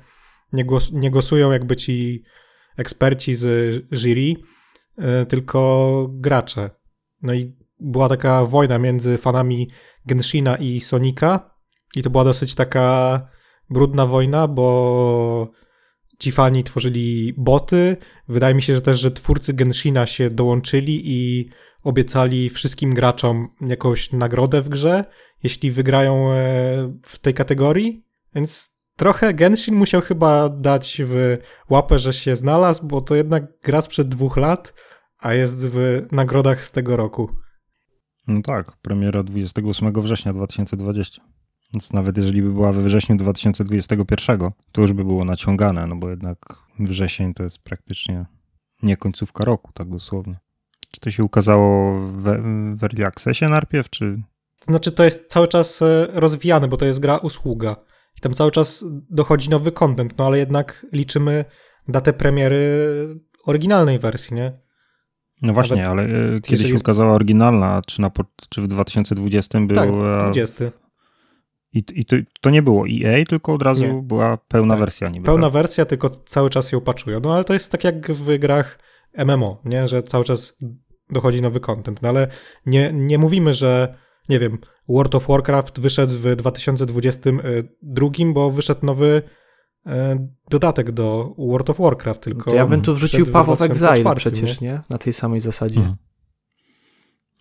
nie, głos, nie głosują jakby ci eksperci z jury, yy, tylko gracze. No i była taka wojna między fanami Genshina i Sonika i to była dosyć taka brudna wojna, bo ci fani tworzyli boty. Wydaje mi się, że też, że twórcy Genshina się dołączyli i obiecali wszystkim graczom jakąś nagrodę w grze, jeśli wygrają e, w tej kategorii. Więc trochę Genshin musiał chyba dać w łapę, że się znalazł, bo to jednak gra sprzed dwóch lat, a jest w nagrodach z tego roku. No tak, premiera 28 września 2020. Więc nawet jeżeli by była we wrześniu 2021, to już by było naciągane, no bo jednak wrzesień to jest praktycznie nie końcówka roku, tak dosłownie. Czy to się ukazało w, w Early Accessie najpierw, czy... To znaczy to jest cały czas e, rozwijane, bo to jest gra usługa. I tam cały czas dochodzi nowy content, no ale jednak liczymy datę premiery oryginalnej wersji, nie? No właśnie, Nawet ale e, kiedy się jest... ukazała oryginalna, czy, na, czy w 2020 był... Tak, 20. I, i to, to, nie było EA, tylko od razu nie. była pełna tak. wersja niby. Pełna tak? wersja, tylko cały czas ją patchują. No ale to jest tak jak w grach MMO, nie? Że cały czas dochodzi nowy content. No ale nie, nie mówimy, że nie wiem, World of Warcraft wyszedł w 2022, bo wyszedł nowy e, dodatek do World of Warcraft, tylko... To ja bym tu wrzucił Path of Exile przecież, nie? nie? Na tej samej zasadzie. Hmm.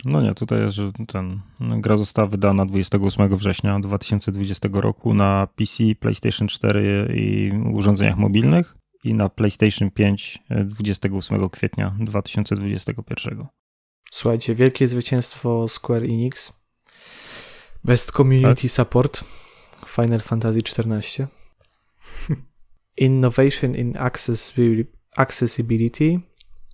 No nie, tutaj jest, że ten, gra została wydana 28 września 2020 roku na PC, PlayStation 4 i urządzeniach mobilnych i na PlayStation 5 28 kwietnia 2021. Słuchajcie, wielkie zwycięstwo Square Enix. Best Community tak? Support Final Fantasy XIV. Innovation in Accessibility.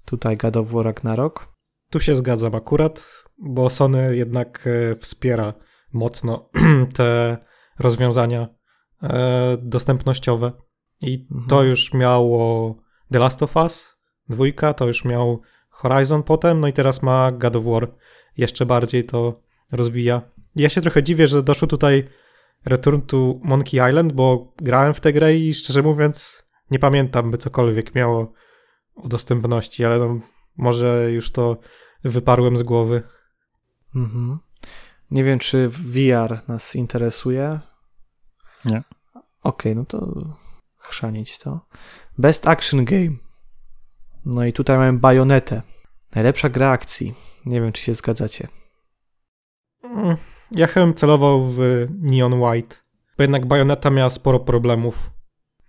Tutaj God of War Ragnarok. Tu się zgadzam akurat, bo Sony jednak e, wspiera mocno te rozwiązania e, dostępnościowe. I mhm. to już miało The Last of Us, dwójka, to już miał Horizon potem, no i teraz ma God of War. Jeszcze bardziej to rozwija. Ja się trochę dziwię, że doszło tutaj Return to Monkey Island, bo grałem w tę grę i szczerze mówiąc nie pamiętam, by cokolwiek miało o dostępności, ale no, może już to wyparłem z głowy. Mhm. Nie wiem, czy VR nas interesuje. Nie. Okej, okay, no to chrzanić to. Best Action Game. No i tutaj mamy Bajonetę. Najlepsza gra akcji. Nie wiem, czy się zgadzacie. Mm, ja chyba celował w Neon White, bo jednak Bajoneta miała sporo problemów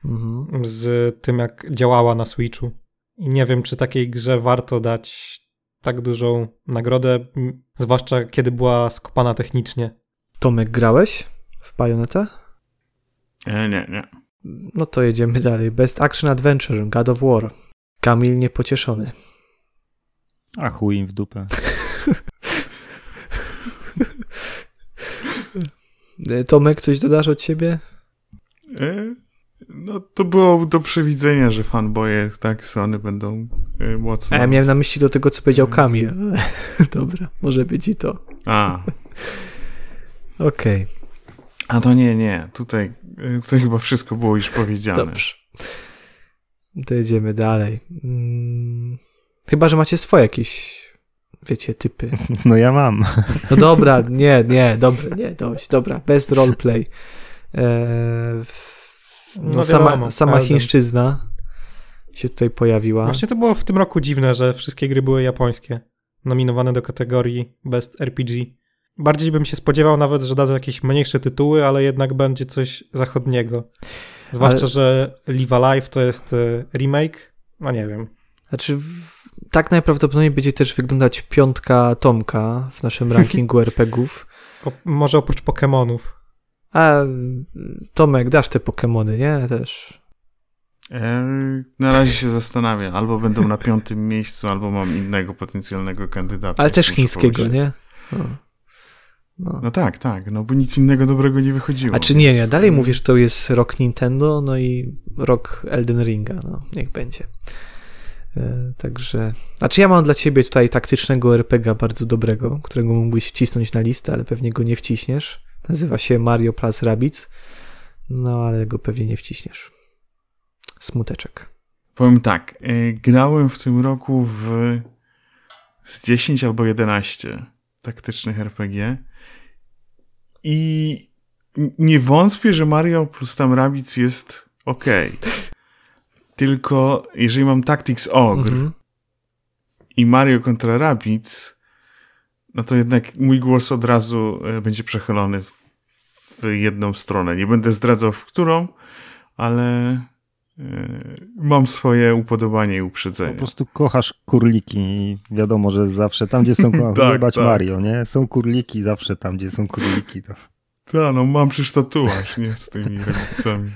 mhm. z tym, jak działała na Switchu. I nie wiem, czy takiej grze warto dać tak dużą nagrodę, zwłaszcza kiedy była skopana technicznie. Tomek, grałeś w Bayonetę? E, nie, nie. No to jedziemy dalej. Best Action Adventure, God of War. Kamil niepocieszony. A chuj im w dupę. Tomek, coś dodasz od siebie? E, no to było do przewidzenia, że fanboye tak Sony będą e, mocno... A ja miałem na myśli do tego, co powiedział Kamil. Dobra, może być i to. A. Okej. Okay. A to nie, nie. Tutaj, e, tutaj chyba wszystko było już powiedziane. Dobrze. To jedziemy dalej. Hmm. Chyba, że macie swoje jakieś, wiecie, typy. No ja mam. No dobra, nie, nie, dobra, nie, dość, dobra. Bez roleplay. Eee, no, no sama, wiadomo, sama chińszczyzna się tutaj pojawiła. Właśnie to było w tym roku dziwne, że wszystkie gry były japońskie, nominowane do kategorii Best RPG. Bardziej bym się spodziewał nawet, że dadzą jakieś mniejsze tytuły, ale jednak będzie coś zachodniego. Zwłaszcza, ale... że Live Alive to jest e, remake. No nie wiem. Znaczy, tak najprawdopodobniej będzie też wyglądać piątka Tomka w naszym rankingu RPGów. O, może oprócz Pokémonów. A Tomek, dasz te Pokémony, nie? Też. E, na razie się zastanawiam. Albo będą na piątym miejscu, albo mam innego potencjalnego kandydata. Ale też chińskiego, nie? No. no. tak, tak, no bo nic innego dobrego nie wychodziło. A czy nie, ja dalej mówię, że to jest rok Nintendo, no i rok Elden Ringa, no niech będzie. E, także, znaczy ja mam dla ciebie tutaj taktycznego RPGa bardzo dobrego, którego mógłbyś wcisnąć na listę, ale pewnie go nie wciśniesz. Nazywa się Mario Plus Rabbids, no ale go pewnie nie wciśniesz. Smuteczek. Powiem tak, e, grałem w tym roku w z 10 albo 11 taktycznych RPG. I nie wątpię, że Mario plus tam Rabbids jest ok. Tylko jeżeli mam Tactics Ogre mhm. i Mario kontra Rabbids, no to jednak mój głos od razu e, będzie przechylony w, w jedną stronę. Nie będę zdradzał w którą, ale Yy, mam swoje upodobanie i uprzedzenie. Po prostu kochasz kurliki i wiadomo, że zawsze tam, gdzie są tak, tak. Mario, nie? Są kurliki zawsze tam, gdzie są kurliki. To... Tak, no mam przecież tatuaż, nie? Z tymi rodzicami.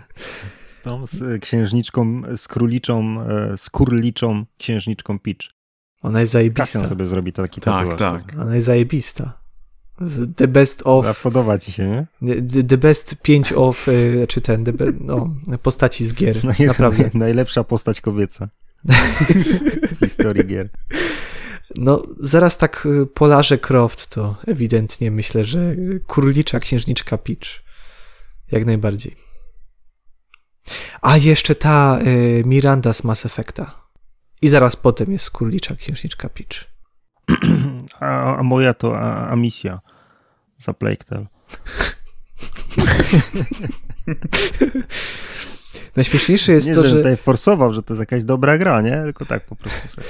Z tą z księżniczką, z króliczą, e, z kurliczą księżniczką Peach. Ona jest zajebista. Kasian sobie zrobi taki tak, tatuaż. Tak, tak. Ona jest zajebista. The best of. A podoba ci się, nie? The, best 5 of, y, czy ten, the be, no, postaci z gier. Naj, naprawdę. najlepsza postać kobieca w historii gier. No, zaraz tak y, Polarze Croft to ewidentnie myślę, że kurlicza księżniczka Peach. Jak najbardziej. A jeszcze ta y, Miranda z Mass Effecta. I zaraz potem jest kurlicza księżniczka Peach. A, a moja to a, a misja za Plague. Najśmieszniejsze jest nie, to, że... że tutaj forsował, że to jest jakaś dobra gra, nie? Tylko tak po prostu sobie.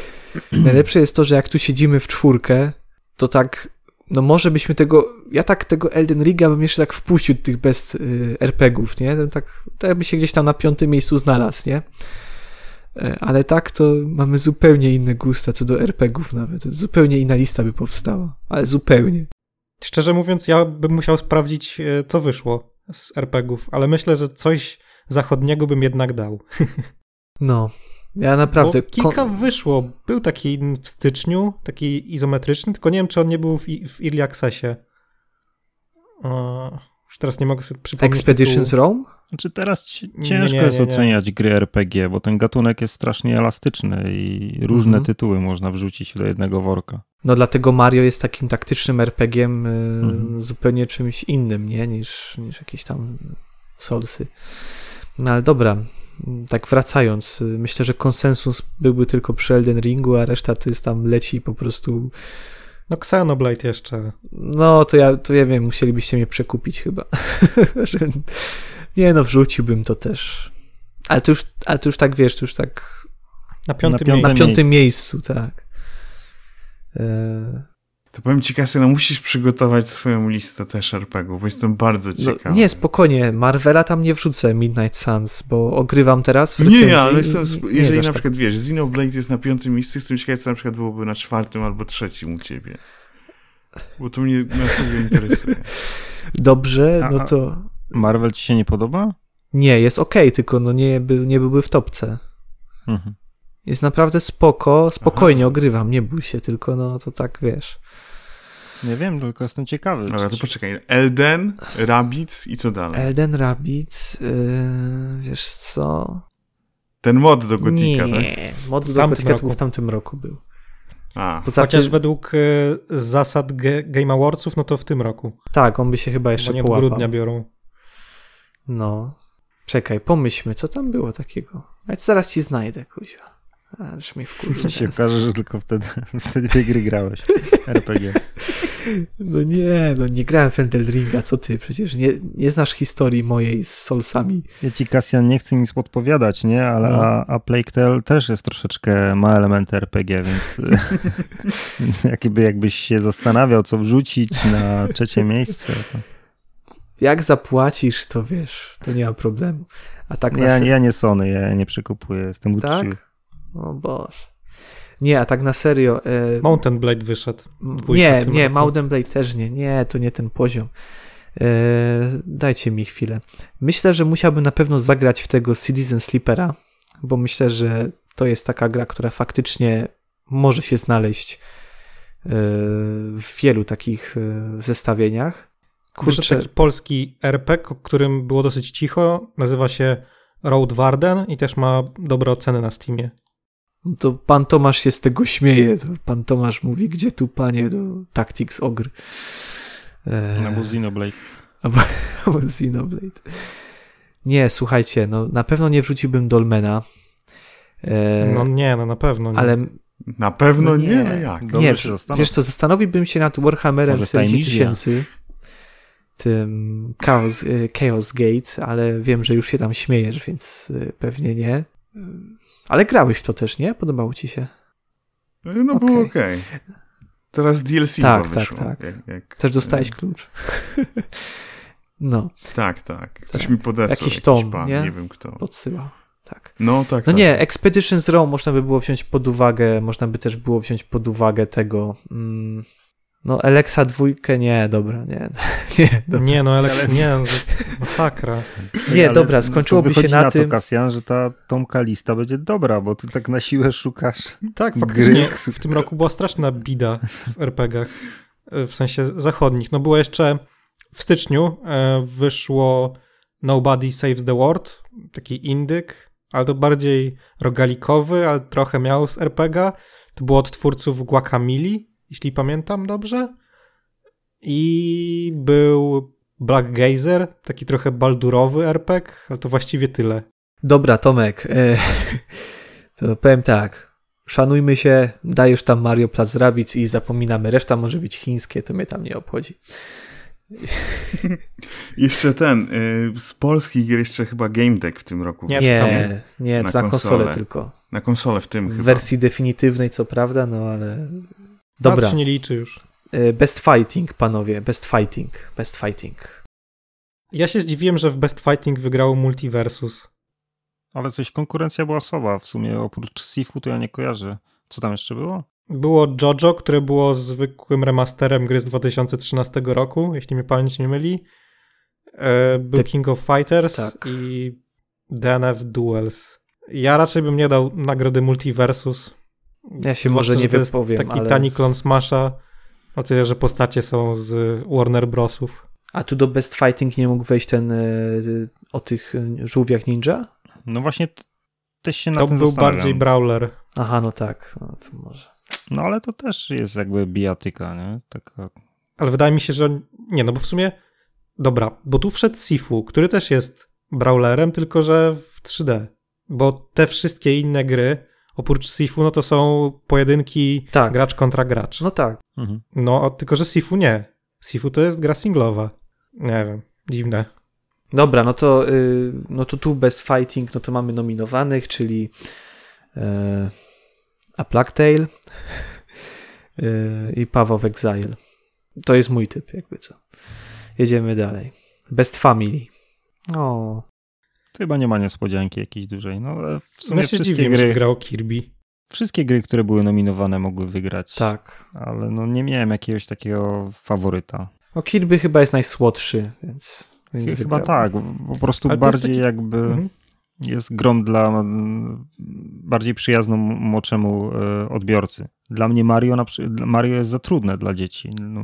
Najlepsze jest to, że jak tu siedzimy w czwórkę, to tak, no może byśmy tego, ja tak tego Elden Ringa bym jeszcze tak wpuścił tych bez y, RPGów, nie? Tak, tak by się gdzieś tam na piątym miejscu znalazł, nie? E, ale tak to mamy zupełnie inne gusta co do RPGów nawet. Zupełnie inna lista by powstała, ale zupełnie. Szczerze mówiąc, ja bym musiał sprawdzić, e, co wyszło z RPGów, ale myślę, że coś zachodniego bym jednak dał. No, ja naprawdę. Bo kilka wyszło. Był taki w styczniu, taki izometryczny, tylko nie wiem, czy on nie był w, w Early Accessie. Już teraz nie mogę sobie przypomnieć. Expeditions Rome? Znaczy teraz ciężko nie, nie, jest oceniać gry RPG, bo ten gatunek jest strasznie elastyczny i różne mhm. tytuły można wrzucić do jednego worka. No dlatego Mario jest takim taktycznym RPG-iem y, mhm. zupełnie czymś innym, nie? Niż, niż jakieś tam Soulsy. No ale dobra, tak wracając, y, myślę, że konsensus byłby tylko przy Elden Ringu, a reszta to jest tam leci po prostu no Xenoblade jeszcze. No, to ja, to ja wiem, musielibyście mnie przekupić chyba. nie no, wrzuciłbym to też. Ale to już, ale to już tak, wiesz, to już tak... Na piątym, na, na piątym miejscu. miejscu tak. E... To powiem ci, Kasy, no musisz przygotować swoją listę też RPGów, bo jestem bardzo ciekawy. No, nie, spokojnie, Marvela tam nie wrzucę Midnight Suns, bo ogrywam teraz w recenzji. Nie, ale jestem, jeżeli na tak. przykład, tak. wiesz, Xenoblade jest na piątym miejscu, jestem ciekawy, co na przykład byłoby na czwartym albo trzecim u ciebie. Bo to mnie na sobie interesuje. Dobrze, no to... Marvel ci się nie podoba? Nie, jest ok, tylko no nie, by, nie byłby w topce. Mhm. Jest naprawdę spoko, spokojnie Aha. ogrywam, nie bój się, tylko no to tak, wiesz... Nie wiem, tylko jestem ciekawy. Dobra, to poczekaj. Elden, Rabbids i co dalej? Elden, Rabbids, yy, wiesz co? Ten mod do Gotika, nie, tak? Nie, mod do Gotika w tamtym roku był. A. Poza Chociaż tym... według y, zasad Game Awardsów, no to w tym roku. Tak, on by się chyba jeszcze Bo nie połapał. grudnia biorą. No. Czekaj, pomyślmy, co tam było takiego. A zaraz ci znajdę, kuźwa. Aż mi wkurza. się okaże, że tylko wtedy, wtedy dwie gry grałeś. RPG. No nie, no nie grałem w Ringa, co ty? Przecież nie, nie znasz historii mojej z Soulsami. Ja ci, Kasjan, nie chcę nic podpowiadać, nie? Ale no. a, a Plague Tale też jest troszeczkę, ma elementy RPG, więc, więc jakby, jakbyś się zastanawiał, co wrzucić na trzecie miejsce. To... Jak zapłacisz, to wiesz, to nie ma problemu. A tak ja, ja nie Sony, ja nie przekupuję, jestem uczciwy. Tak? O Boże. Nie, a tak na serio. E... Mountain Blade wyszedł. Nie, nie, roku. Mountain Blade też nie. Nie, to nie ten poziom. E... Dajcie mi chwilę. Myślę, że musiałbym na pewno zagrać w tego Citizen Sleepera, bo myślę, że to jest taka gra, która faktycznie może się znaleźć e, w wielu takich e, zestawieniach. Kurczę. Wyszedł taki polski RPG, o którym było dosyć cicho. Nazywa się Road Warden i też ma dobre oceny na Steamie. To pan Tomasz się z tego śmieje. To pan Tomasz mówi, gdzie tu panie do Tactics Ogr. Eee... Albo Xenoblade. Albo, albo Xenoblade. Nie, słuchajcie, no na pewno nie wrzuciłbym Dolmena. Eee... No nie, no na pewno nie. Ale Na pewno No nie, nie. no jak? Dobrze nie, się wiesz co, zastanowiłbym się nad Warhammerem Może 40 Time tysięcy, tym Chaos, y, Chaos Gate, ale wiem, że już się tam śmiejesz, więc y, pewnie nie. Ale grałeś w to też, nie? Podobało ci się? No było Okej. Teraz DLC Tak, tak, wyszło. tak. Jak, jak, Też dostałeś e, klucz. no, Tak, tak. Ktoś Tak. mi podesłał. Jakiś tom, pan, nie? nie wiem kto. podsyłał. Tak. No tak, No tak. nie, Expeditions Row można by było wziąć pod uwagę, można by też było wziąć pod uwagę tego. Mm, no, Alexa dwójkę, nie, dobra, nie, nie, dobra. Nie, no Alex, nie, no, masakra. Nie, Ale dobra, skończyłoby się na na tym- to, Kasjan, że ta Tomka lista będzie dobra, bo ty tak na siłę szukasz. Tak, faktycznie Gry. w tym roku była straszna bida w RPGach, e, w sensie zachodnich. No było jeszcze w styczniu e, wyszło Nobody Saves the World, taki indyk, ale to bardziej rogalikowy, ale trochę miał z RPG. To było od twórców Guacamili, jeśli pamiętam dobrze. I był Black Geyser, taki trochę baldurowy RPG, ale to właściwie tyle. Dobra, Tomek, e, to powiem tak. Szanujmy się, dajesz tam Mario Plac Rabbids i zapominamy. Reszta może być chińskie, to mnie tam nie obchodzi. Jeszcze ten, y, z polskich gier jeszcze chyba Game Deck w tym roku. Nie, to tam Nie, nie, na na konsolę konsolę. tylko. Na konsolę w tym W chyba. wersji definitywnej, co prawda, no ale. Dobra. Się nie liczy już. E, Best Fighting, panowie, Best Fighting, Best Fighting. Ja się zdziwiłem, że w Best Fighting wygrało Multiversus. Ale coś konkurencja była słaba. W sumie oprócz Sifu to ja nie kojarzę. Co tam jeszcze było? Było JoJo, które było zwykłym remasterem gry z 2013 roku, jeśli mnie pamięć nie myli. E, Był The- King of Fighters tak. i DNF Duels. Ja raczej bym nie dał nagrody Multiversus. Ja się może nie że to jest wypowiem, Taki ale... tani klon Smasha, o tyle, że postacie są z Warner Brosów. A tu do Best Fighting nie mógł wejść ten e, o tych e, żółwiach ninja? No właśnie też się na To tym był bardziej brawler. Aha, no tak, no to może. No ale to też jest jakby bijatyka, nie? Taka... Ale wydaje mi się, że. Nie, no bo w sumie. Dobra, bo tu wszedł Sifu, który też jest brawlerem, tylko że w 3D. Bo te wszystkie inne gry, oprócz Sifu, no to są pojedynki Tak. gracz kontra gracz. No tak. Mhm. No, tylko że Sifu nie. Sifu to jest gra singlowa. Nie wiem, dziwne. Dobra, no to, y, no to tu Best Fighting, no to mamy nominowanych, czyli e, A Plague Tale e, i Path of Exile. To jest mój typ, jakby co. Jedziemy dalej. Best Family. O, chyba nie ma niespodzianki jakiejś dużej. No ale w No sumie ja się wszystkie dziwię, że gry, wygrało Kirby. wszystkie gry, które były nominowane mogły wygrać. tak. Ale no nie miałem jakiegoś takiego faworyta. O Kirby chyba jest najsłodszy, więc, więc Chyba wygrał. tak, po prostu Ale bardziej taki- jakby Mhm. jest grom dla mm, bardziej przyjazną młodszemu e, odbiorcy. Dla mnie Mario, na, Mario jest za trudne dla dzieci. No,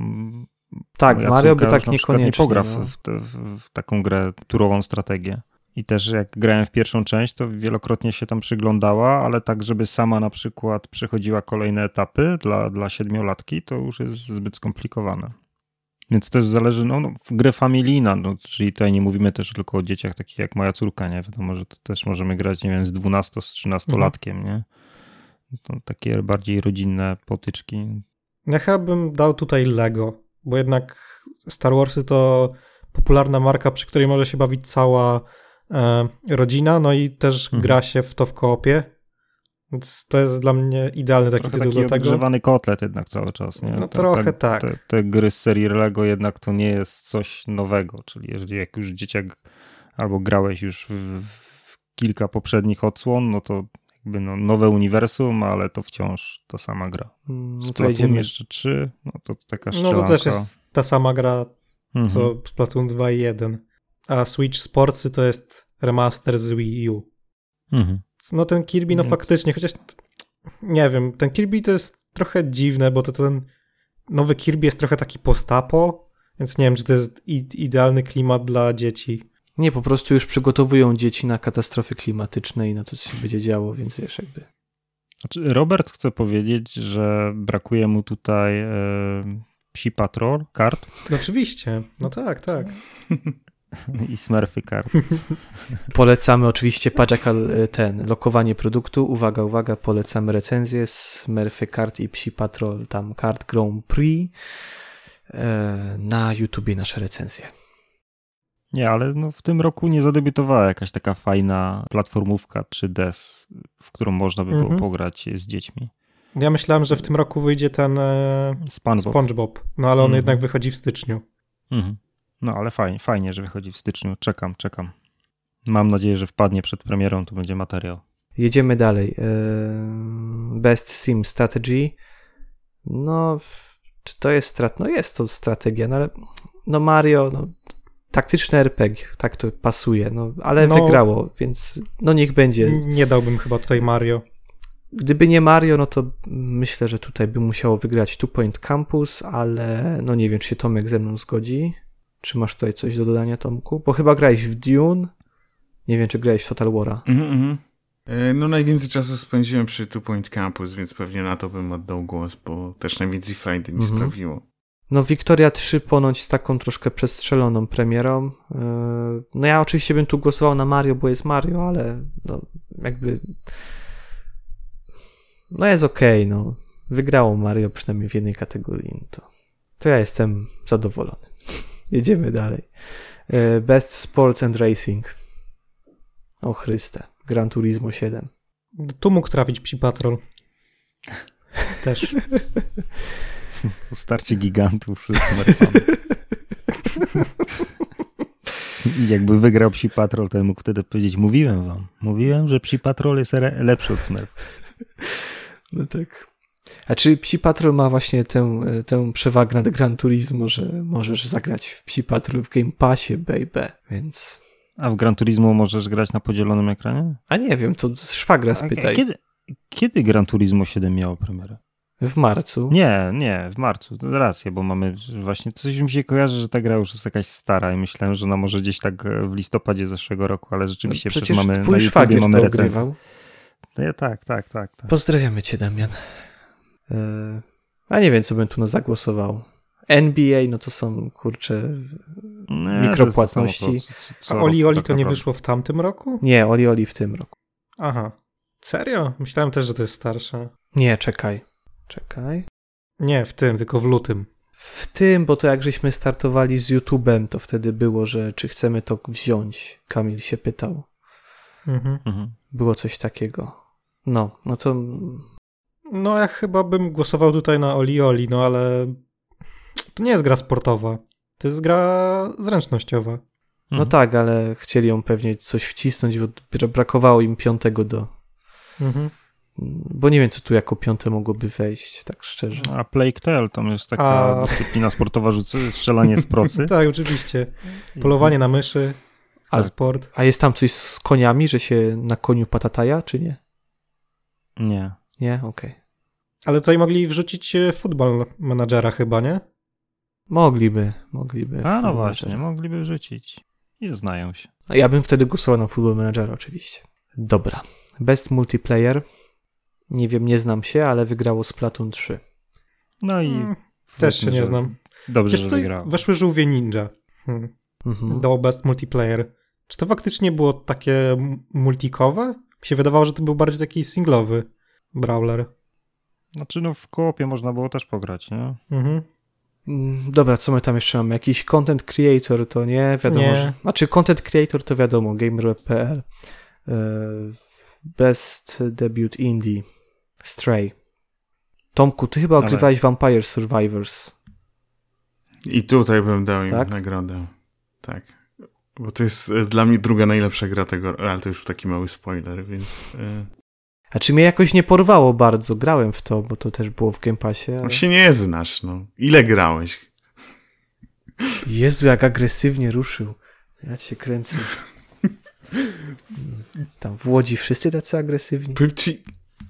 Tak, Mario by tak niekoniecznie. nie pogra no. w, te- w, w taką grę turową strategię. I też jak grałem w pierwszą część, to wielokrotnie się tam przyglądała, ale tak, żeby sama na przykład przechodziła kolejne etapy dla, dla siedmiolatki, to już jest zbyt skomplikowane. Więc też zależy, no, no w grę familijna, no, czyli tutaj nie mówimy też tylko o dzieciach takich jak moja córka, nie? Wiadomo, że to też możemy grać, nie wiem, z 12 z 13 latkiem, nie? To takie bardziej rodzinne potyczki. Ja chyba bym dał tutaj Lego, bo jednak Star Warsy to popularna marka, przy której może się bawić cała rodzina, no i też Mhm. gra się w to w koopie. Więc to jest dla mnie idealny taki Trochę tytuł taki do tego. odgrzewany kotlet jednak cały czas, nie? No Te- trochę te, tak. Te, te gry z serii Lego jednak to nie jest coś nowego, czyli jeżeli jak już dzieciak albo grałeś już w, w kilka poprzednich odsłon, no to jakby no, nowe uniwersum, ale to wciąż ta sama gra. Mm, No to Splatoon jeszcze 3, no to taka No strzelanka. to też jest ta sama gra, Mhm. co Splatoon 2 i 1. A Switch Sportsy to jest remaster z Wii U. Mhm. No ten Kirby, no Więc- faktycznie, chociaż nie wiem, ten Kirby to jest trochę dziwne, bo to ten nowy Kirby jest trochę taki postapo, więc nie wiem, czy to jest idealny klimat dla dzieci. Nie, po prostu już przygotowują dzieci na katastrofy klimatyczne i na to, co się będzie działo, więc wiesz, jakby. Znaczy, Robert chce powiedzieć, że brakuje mu tutaj e, psi patrol, kart. No oczywiście, no tak, tak. I Smurfy kart. Polecamy oczywiście paczek ten, lokowanie produktu. Uwaga, uwaga, polecamy recenzję Smurfy kart i Psi Patrol, tam kart Grand Prix. E, na YouTubie nasze recenzje. Nie, ale no w tym roku nie zadebiutowała jakaś taka fajna platformówka 3DS, w którą można by było mhm. pograć z dziećmi. Ja myślałem, że w tym roku wyjdzie ten e, SpongeBob, SpongeBob no ale on mhm. jednak wychodzi w styczniu. Mhm. No ale fajnie, fajnie, że wychodzi w styczniu. Czekam, czekam. Mam nadzieję, że wpadnie przed premierą, to będzie materiał. Jedziemy dalej. E, Best Sim Strategy. No, czy to jest strat? No jest to strategia, no ale no Mario, no, taktyczny RPG, tak to pasuje, no ale no, wygrało, więc no niech będzie. Nie dałbym chyba tutaj Mario. Gdyby nie Mario, no to myślę, że tutaj by musiało wygrać Two Point Campus, ale no nie wiem, czy się Tomek ze mną zgodzi. Czy masz tutaj coś do dodania, Tomku? Bo chyba grałeś w Dune. Nie wiem, czy grałeś w Total War'a. Mm -hmm. No najwięcej czasu spędziłem przy Two Point Campus, więc pewnie na to bym oddał głos, bo też najwięcej frajdy mi mhm. sprawiło. No Victoria 3 ponoć z taką troszkę przestrzeloną premierą. E, no ja oczywiście bym tu głosował na Mario, bo jest Mario, ale no jakby no jest okej, okay, no. Wygrało Mario przynajmniej w jednej kategorii, no to, to ja jestem zadowolony. Jedziemy dalej. E, Best Sports and Racing. O Chryste. Gran Turismo 7. Tu mógł trafić Psi Patrol. Też. Starcie gigantów z I jakby wygrał Psi Patrol, to mógł wtedy powiedzieć, mówiłem wam, mówiłem, że Psi Patrol jest lepszy od Smurf. No tak. A czy Psi Patrol ma właśnie tę, tę przewagę nad Gran Turismo, że możesz zagrać w Psi Patrol w Game Passie, baby, więc... A w Gran Turismo możesz grać na podzielonym ekranie? A nie wiem, to szwagra spytaj. Kiedy, kiedy Gran Turismo 7 miało premierę? W marcu? Nie, nie, w marcu. To rację, bo mamy właśnie coś mi się kojarzy, że ta gra już jest jakaś stara i myślałem, że ona może gdzieś tak w listopadzie zeszłego roku, ale rzeczywiście no przecież mamy twój na YouTubie mamy recenzję. No ja, tak, tak, tak, tak. Pozdrawiamy cię, Damian. Yy, a nie wiem, co bym tu zagłosował. NBA, no to są, kurcze, nie, mikropłatności. A Oli Oli to nie wyszło w tamtym roku? Nie, Oli Oli w tym roku. Aha. Serio? Myślałem też, że to jest starsze. Nie, czekaj. Czekaj. Nie, w tym, tylko w lutym. W tym, bo to jak żeśmy startowali z YouTube'em, to wtedy było, że czy chcemy to wziąć. Kamil się pytał. Mhm. mhm. Było coś takiego. No, no to... No ja chyba bym głosował tutaj na Oli Oli, no ale to nie jest gra sportowa. To jest gra zręcznościowa. No mhm. tak, ale chcieli ją pewnie coś wcisnąć, bo brakowało im piątego do... Mhm. Bo nie wiem, co tu jako piąte mogłoby wejść, tak szczerze. A Plague Tale, tam jest taka A... dyscyplina sportowa, rzucy, strzelanie z procy. tak, oczywiście. Polowanie na myszy, a, sport. A jest tam coś z koniami, że się na koniu patataja, czy nie? Nie. Nie? Okej. Okay. Ale tutaj mogli wrzucić e, futbol menadżera chyba, nie? Mogliby, mogliby. A no właśnie, mogliby wrzucić. Nie znają się. A ja bym wtedy głosował na futbol menadżera oczywiście. Dobra. Best multiplayer. Nie wiem, nie znam się, ale wygrało Splatoon 3. No i... Hmm, też się nie znam. Dobrze, Przecież że wygrało. weszły żółwie ninja. Hmm. Mhm. Do best multiplayer. Czy to faktycznie było takie multikowe? Mi się wydawało, że to był bardziej taki singlowy brawler. Znaczy, no w koopie można było też pograć, nie? Mhm. Mm, dobra, co my tam jeszcze mamy? Jakiś content creator to nie, wiadomo. Nie. Że... Znaczy, content creator to wiadomo, gamer.pl. E, best debut indie. Stray. Tomku, ty chyba ogrywałeś Vampire Survivors. I tutaj bym dał im tak? nagrodę. Tak. Bo to jest e, dla mnie druga najlepsza gra tego, ale to już taki mały spoiler, więc... A czy mnie jakoś nie porwało bardzo? Grałem w to, bo to też było w Game Passie. Ale... No się nie znasz, no. Ile grałeś? Jezu, jak agresywnie ruszył. Ja cię kręcę. Tam w Łodzi wszyscy tacy agresywni. Powiem ci,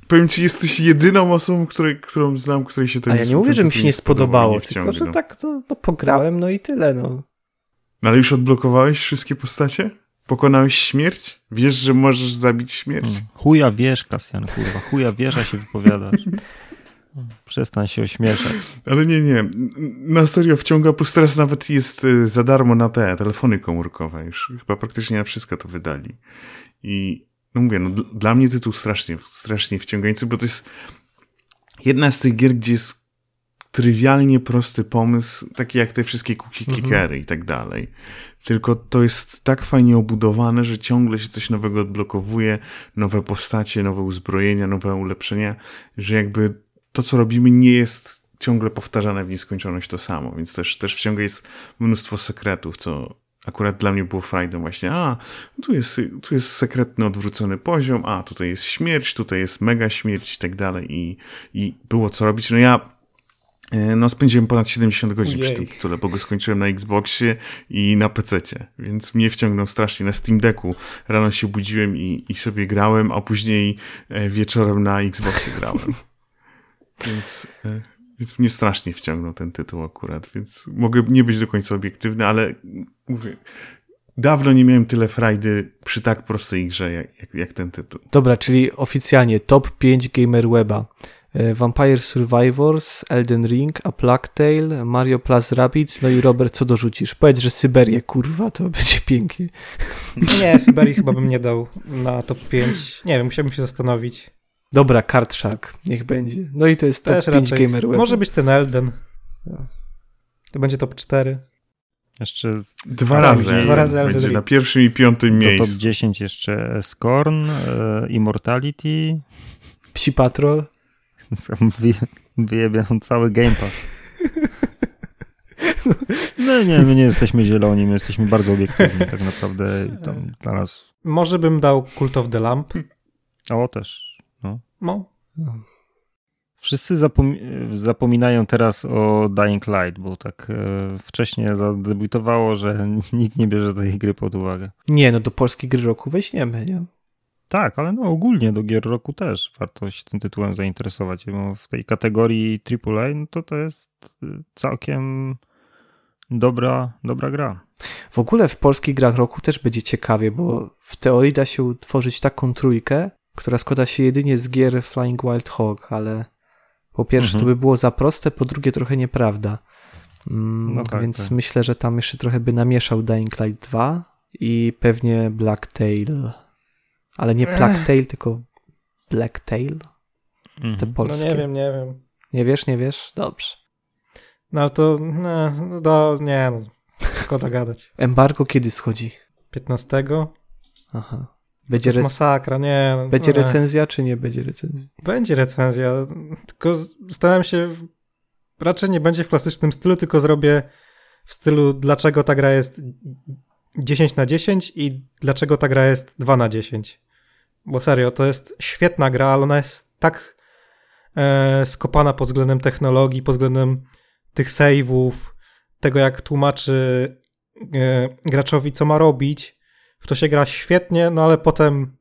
powiem ci jesteś jedyną osobą, której, którą znam, której się to A nie ja nie mówię, że mi się nie spodobało, tylko że tak to no, pograłem, no i tyle, no. No ale już odblokowałeś wszystkie postacie? Pokonałeś śmierć? Wiesz, że możesz zabić śmierć? Hmm. Chuja wiesz, Kasjan, kurwa. Chuja wiesz, a się wypowiadasz. Przestań się ośmieszać. Ale nie, nie. Na serio wciąga, plus teraz nawet jest y, za darmo na te telefony komórkowe. Już chyba praktycznie na wszystko to wydali. I no mówię, no dla mnie tytuł strasznie, strasznie wciągający, bo to jest jedna z tych gier, gdzie jest trywialnie prosty pomysł, taki jak te wszystkie cookie clickery mhm. i tak dalej. Tylko to jest tak fajnie obudowane, że ciągle się coś nowego odblokowuje, nowe postacie, nowe uzbrojenia, nowe ulepszenia, że jakby to, co robimy, nie jest ciągle powtarzane w nieskończoność to samo, więc też, też w ciągu jest mnóstwo sekretów, co akurat dla mnie było frajdą właśnie, a, tu jest, tu jest sekretny odwrócony poziom, a, tutaj jest śmierć, tutaj jest mega śmierć i tak dalej i, i było co robić. No ja no, spędziłem ponad 70 godzin Ujej. przy tym tytule, bo go skończyłem na Xboxie i na PC, więc mnie wciągnął strasznie. Na Steam Decku rano się budziłem i, i sobie grałem, a później e, wieczorem na Xboxie grałem. Więc, e, więc mnie strasznie wciągnął ten tytuł akurat, więc mogę nie być do końca obiektywny, ale mówię, dawno nie miałem tyle frajdy przy tak prostej grze jak, jak, jak ten tytuł. Dobra, czyli oficjalnie top 5 Gamer Weba. E, Vampire Survivors, Elden Ring, A Plague Tale, Mario Plus Rabbids, no i Robert, co dorzucisz? Powiedz, że Syberię, kurwa, to będzie pięknie. Nie, Syberii chyba bym nie dał na top 5. Nie wiem, musiałbym się zastanowić. Dobra, Kartrzak, niech będzie. No i to jest top Też 5 raczej. Gamer Web. Może być ten Elden. To będzie top 4. Jeszcze dwa razy. Dwa razy Elden Będzie na pierwszym i piątym miejscu. top 10 jeszcze Scorn, e, Immortality. Psi Patrol. Wyjebiam cały Game Pass. No nie, my nie jesteśmy zieloni, my jesteśmy bardzo obiektywni tak naprawdę. Tam dla nas... Może bym dał Cult of the Lamp. O, też. No. no. Wszyscy zapom zapominają teraz o Dying Light, bo tak e, wcześniej zadebiutowało, że nikt nie bierze tej gry pod uwagę. Nie, no do polskiej gry roku weźmiemy, nie? Tak, ale no ogólnie do gier roku też warto się tym tytułem zainteresować, bo w tej kategorii AAA no to to jest e, całkiem dobra, dobra gra. W ogóle w polskich grach roku też będzie ciekawie, bo w teorii da się utworzyć taką trójkę, która składa się jedynie z gier Flying Wild Hog, ale po pierwsze mhm. to by było za proste, po drugie trochę nieprawda. Mm, no tak, więc tak. myślę, że tam jeszcze trochę by namieszał Dying Light 2 i pewnie Blacktail. Ale nie Blacktail, tylko Blacktail. Mhm. Te polskie. No nie wiem, nie wiem. Nie wiesz, nie wiesz? Dobrze. No ale to, no, no nie, no, szkoda gadać. Embargo kiedy schodzi? 15. Aha. Będzie to jest masakra, nie. No, będzie nie. recenzja, czy nie będzie recenzji? Będzie recenzja, tylko starałem się, raczej nie będzie w klasycznym stylu, tylko zrobię w stylu dlaczego ta gra jest 10 na 10 i dlaczego ta gra jest 2 na 10. Bo serio, to jest świetna gra, ale ona jest tak e, skopana pod względem technologii, pod względem tych save'ów, tego jak tłumaczy e, graczowi co ma robić, w to się gra świetnie, no ale potem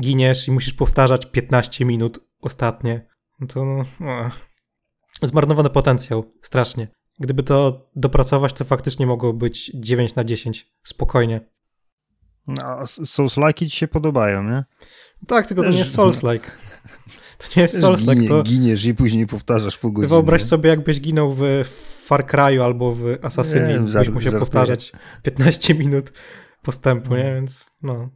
giniesz i musisz powtarzać 15 minut ostatnie. No to no, zmarnowany potencjał, strasznie. Gdyby to dopracować, to faktycznie mogło być 9 na 10, spokojnie. No, Souls-like ci się podobają, nie? Tak, tylko Też, to nie jest Souls-like. To nie jest Souls-like. Ginie, to... Giniesz i później powtarzasz pół godziny. Wyobraź sobie, jakbyś ginął w Far Cry'u albo w Assassinie, byś musiał żartuję. powtarzać 15 minut postępu, nie? Więc no.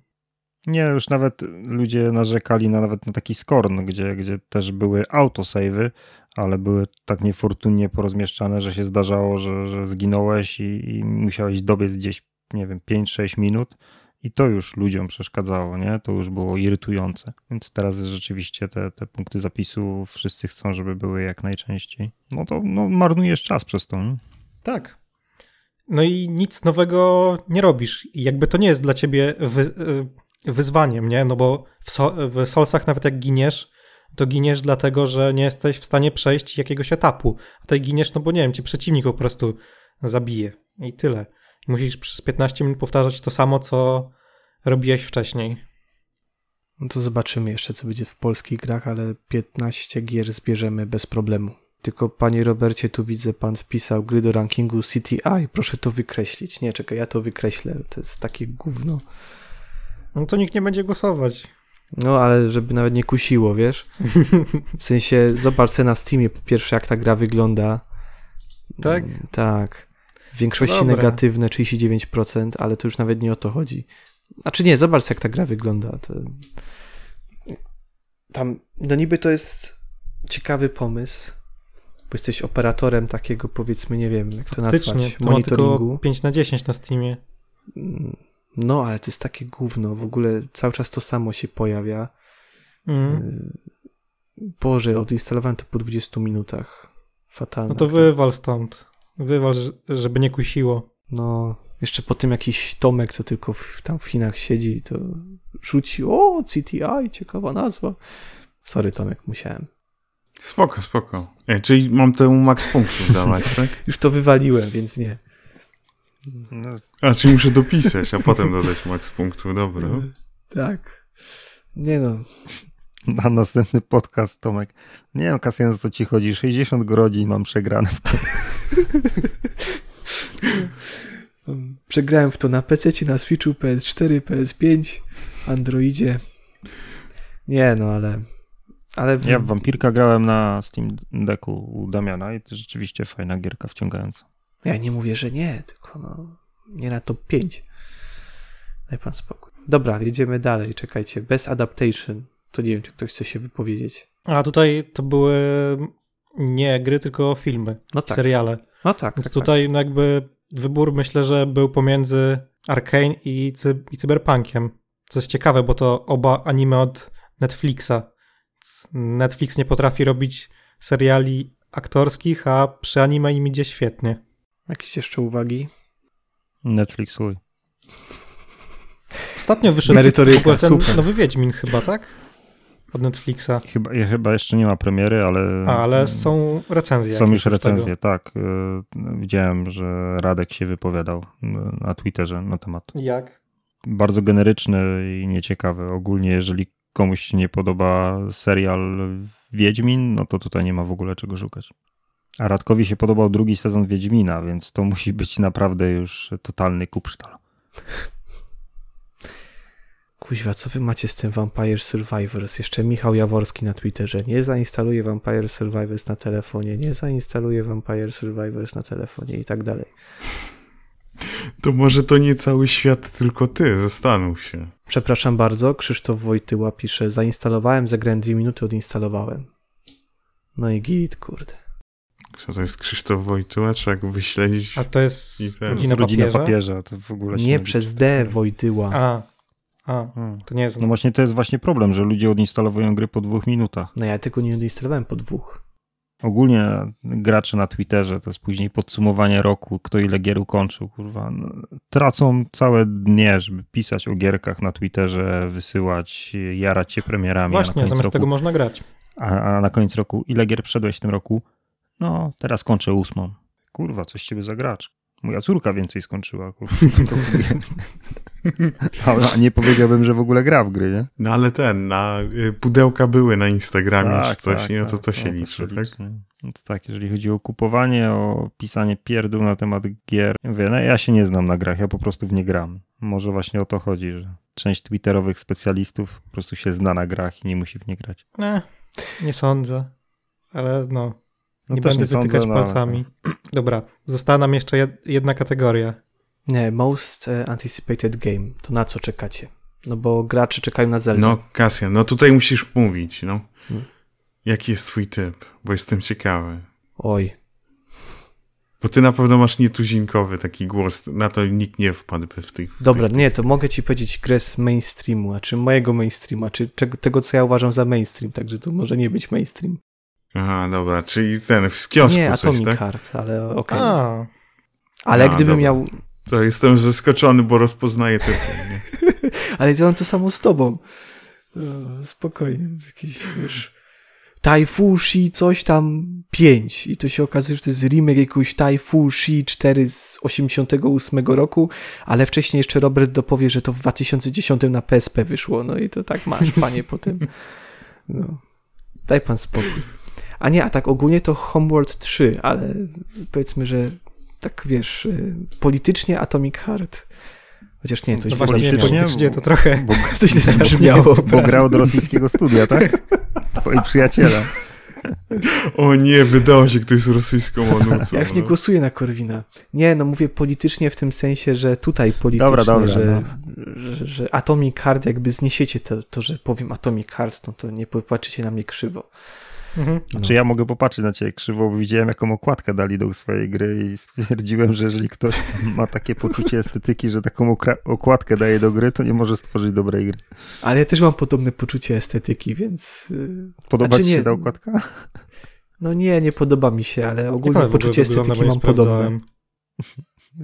Nie, już nawet ludzie narzekali na nawet na taki skorn, gdzie, gdzie też były autosavey, ale były tak niefortunnie porozmieszczane, że się zdarzało, że, że zginąłeś i, i musiałeś dobiec gdzieś, nie wiem, 5-6 minut i to już ludziom przeszkadzało, nie? To już było irytujące. Więc teraz rzeczywiście te, te punkty zapisu wszyscy chcą, żeby były jak najczęściej. No to no, marnujesz czas przez to. Nie? Tak. No i nic nowego nie robisz. I jakby to nie jest dla ciebie wy, y, wyzwaniem, nie? No bo w, so, w Solsach nawet jak giniesz, to giniesz dlatego, że nie jesteś w stanie przejść jakiegoś etapu. A tutaj giniesz, no bo nie wiem, ci przeciwnik po prostu zabije. I tyle. Musisz przez 15 minut powtarzać to samo, co robiłeś wcześniej. No to zobaczymy jeszcze, co będzie w polskich grach, ale 15 gier zbierzemy bez problemu. Tylko panie Robercie, tu widzę, pan wpisał gry do rankingu CTI. Proszę to wykreślić. Nie, czekaj, ja to wykreślę. To jest takie gówno. No to nikt nie będzie głosować. No, ale żeby nawet nie kusiło, wiesz? W sensie, zobacz na Steamie po pierwsze, jak ta gra wygląda. Tak? Tak. W większości Dobra. negatywne 39%, ale to już nawet nie o to chodzi. A czy nie, zobacz jak ta gra wygląda. To... Tam, no niby to jest ciekawy pomysł, bo jesteś operatorem takiego, powiedzmy, nie wiem, jak to Faktycznie, nazwać, to ma tylko monitoringu. 5 na 10 na Steamie. Mm, No, ale to jest takie gówno, w ogóle cały czas to samo się pojawia. Mhm. Boże, odinstalowałem to po 20 minutach. Fatalne. No to wywal stąd. Wywal, żeby nie kusiło. No, jeszcze po tym jakiś Tomek, co tylko w, tam w Chinach siedzi, to rzuci, o, CTI, ciekawa nazwa. Sorry, Tomek, musiałem. Spoko, spoko. E, czyli mam temu max punktów dawać, tak? Już to wywaliłem, więc nie. No, A, czyli muszę dopisać, a potem dodać max punktów, dobra. Tak. Nie no, na następny podcast, Tomek. Nie wiem, Kasjan, co ci chodzi. 60 godzin mam przegrane w to. przegrałem w to na PC, na Switchu, PS4, PS5, Androidzie. Nie no, ale... ale w... Ja w Wampirka grałem na Steam Decku u Damiana i to rzeczywiście fajna gierka wciągająca. Ja nie mówię, że nie, tylko no, nie na top 5. Daj pan spokój. Dobra, jedziemy dalej, czekajcie. Best Adaptation. To nie wiem, czy ktoś chce się wypowiedzieć. A tutaj to były nie gry, tylko filmy, No tak. seriale. No tak, Więc tak, tutaj no jakby wybór myślę, że był pomiędzy Arkane i, cy i Cyberpunkiem. Co jest ciekawe, bo to oba anime od Netflixa. Netflix nie potrafi robić seriali aktorskich, a przy anime im idzie świetnie. tak. Jakieś jeszcze uwagi? Netflix, uj. Ostatnio wyszedł Merytoryka, ten super. nowy Wiedźmin chyba, tak? Od Netflixa. Chyba, chyba jeszcze nie ma premiery, ale... A, ale są recenzje. Są już recenzje, tak. Y, Widziałem, że Radek się wypowiadał na Twitterze na temat. Jak? Bardzo generyczny i nieciekawy. Ogólnie, jeżeli komuś się nie podoba serial Wiedźmin, no to tutaj nie ma w ogóle czego szukać. A Radkowi się podobał drugi sezon Wiedźmina, więc to musi być naprawdę już totalny kupsztal. Kuźwa, co wy macie z tym Vampire Survivors? Jeszcze Michał Jaworski na Twitterze. Nie zainstaluję Vampire Survivors na telefonie, nie zainstaluję Vampire Survivors na telefonie i tak dalej. To może to nie cały świat, tylko ty, zastanów się. Przepraszam bardzo, Krzysztof Wojtyła pisze, zainstalowałem, zagrałem dwie minuty, odinstalowałem. No i git, kurde. Co to jest Krzysztof Wojtyła? Trzeba go wyśledzić. A to jest rodzina Rodzina papieża? papieża, to w ogóle się Nie liczy. przez D Wojtyła. A, a, Hmm. to nie znam. No właśnie to jest właśnie problem, że ludzie odinstalowują gry po dwóch minutach. No ja tylko nie odinstalowałem po dwóch. Ogólnie gracze na Twitterze, to jest później podsumowanie roku, kto ile gier ukończył, kurwa. No, tracą całe dnie, żeby pisać o gierkach na Twitterze, wysyłać, jarać się premierami. Właśnie, zamiast roku, tego można grać. a, a na koniec roku, ile gier przedłeś w tym roku? No, teraz kończę ósmą. Kurwa, coś ciebie za gracz. Moja córka więcej skończyła, to a, nie powiedziałbym, że w ogóle gra w gry, nie? No ale ten, na y, pudełka były na Instagramie czy coś, tak, nie? No to tak. to się No, liczy, tak? liczy? Więc tak, jeżeli chodzi o kupowanie, o pisanie pierdół na temat gier, mówię, no ja się nie znam na grach, ja po prostu w nie gram. Może właśnie o to chodzi, że część twitterowych specjalistów po prostu się zna na grach i nie musi w nie grać. Nie, nie sądzę. Ale no, No nie też będę sądzę, wytykać no, ale- palcami. Dobra, została nam jeszcze jed- jedna kategoria. Nie, Most e, Anticipated Game. To na co czekacie? No bo gracze czekają na Zelda. No, Kasjan, no tutaj musisz mówić, no. Hmm. Jaki jest twój typ? Bo jestem ciekawy. Oj. Bo ty na pewno masz nietuzinkowy taki głos, na to nikt nie wpadłby w tych... w Dobra, tych, nie, to mogę ci powiedzieć grę z mainstreamu, a czy mojego mainstreama, czy tego, co ja uważam za mainstream, także to może nie być mainstream. Aha, dobra, czyli ten, z kiosku nie, coś, Atomic tak? Heart, ale okej. A, Ale A, gdybym dobra. miał... To jestem zaskoczony, bo rozpoznaję nie? Ale ja mam to samo z tobą. O, spokojnie, jakiś, wiesz... Taifushi coś tam 5 i to się okazuje, że to jest remake jakiegoś Taifushi 4 z 88 roku, ale wcześniej jeszcze Robert dopowie, że to w 2010 na PSP wyszło, no i to tak masz, panie, potem. No. Daj pan spokój. A nie, a tak ogólnie to Homeworld 3, ale powiedzmy, że tak wiesz, y, politycznie Atomic Heart Chociaż nie, to No źle właśnie, politycznie to trochę... Bo, To źle zabrzmiało. bo grał do rosyjskiego studia, tak? Twoi przyjaciele. O nie, wydało się, kto jest rosyjską onucą. Ja już nie no. głosuję na Korwina. Nie, no mówię politycznie w tym sensie, że tutaj politycznie, Dobra, dobra, że, no. że, że Atomic Heart, jakby zniesiecie to, to, że powiem Atomic Heart, no to nie popatrzycie na mnie krzywo. Mhm. Znaczy ja mogę popatrzeć na ciebie krzywo, bo widziałem jaką okładkę dali do swojej gry i stwierdziłem, że jeżeli ktoś ma takie poczucie estetyki, że taką okładkę daje do gry, to nie może stworzyć dobrej gry. Ale ja też mam podobne poczucie estetyki, więc... yy, Podoba Znaczy ci się nie- ta okładka? No nie, nie podoba mi się, ale ogólnie poczucie estetyki mam podobne.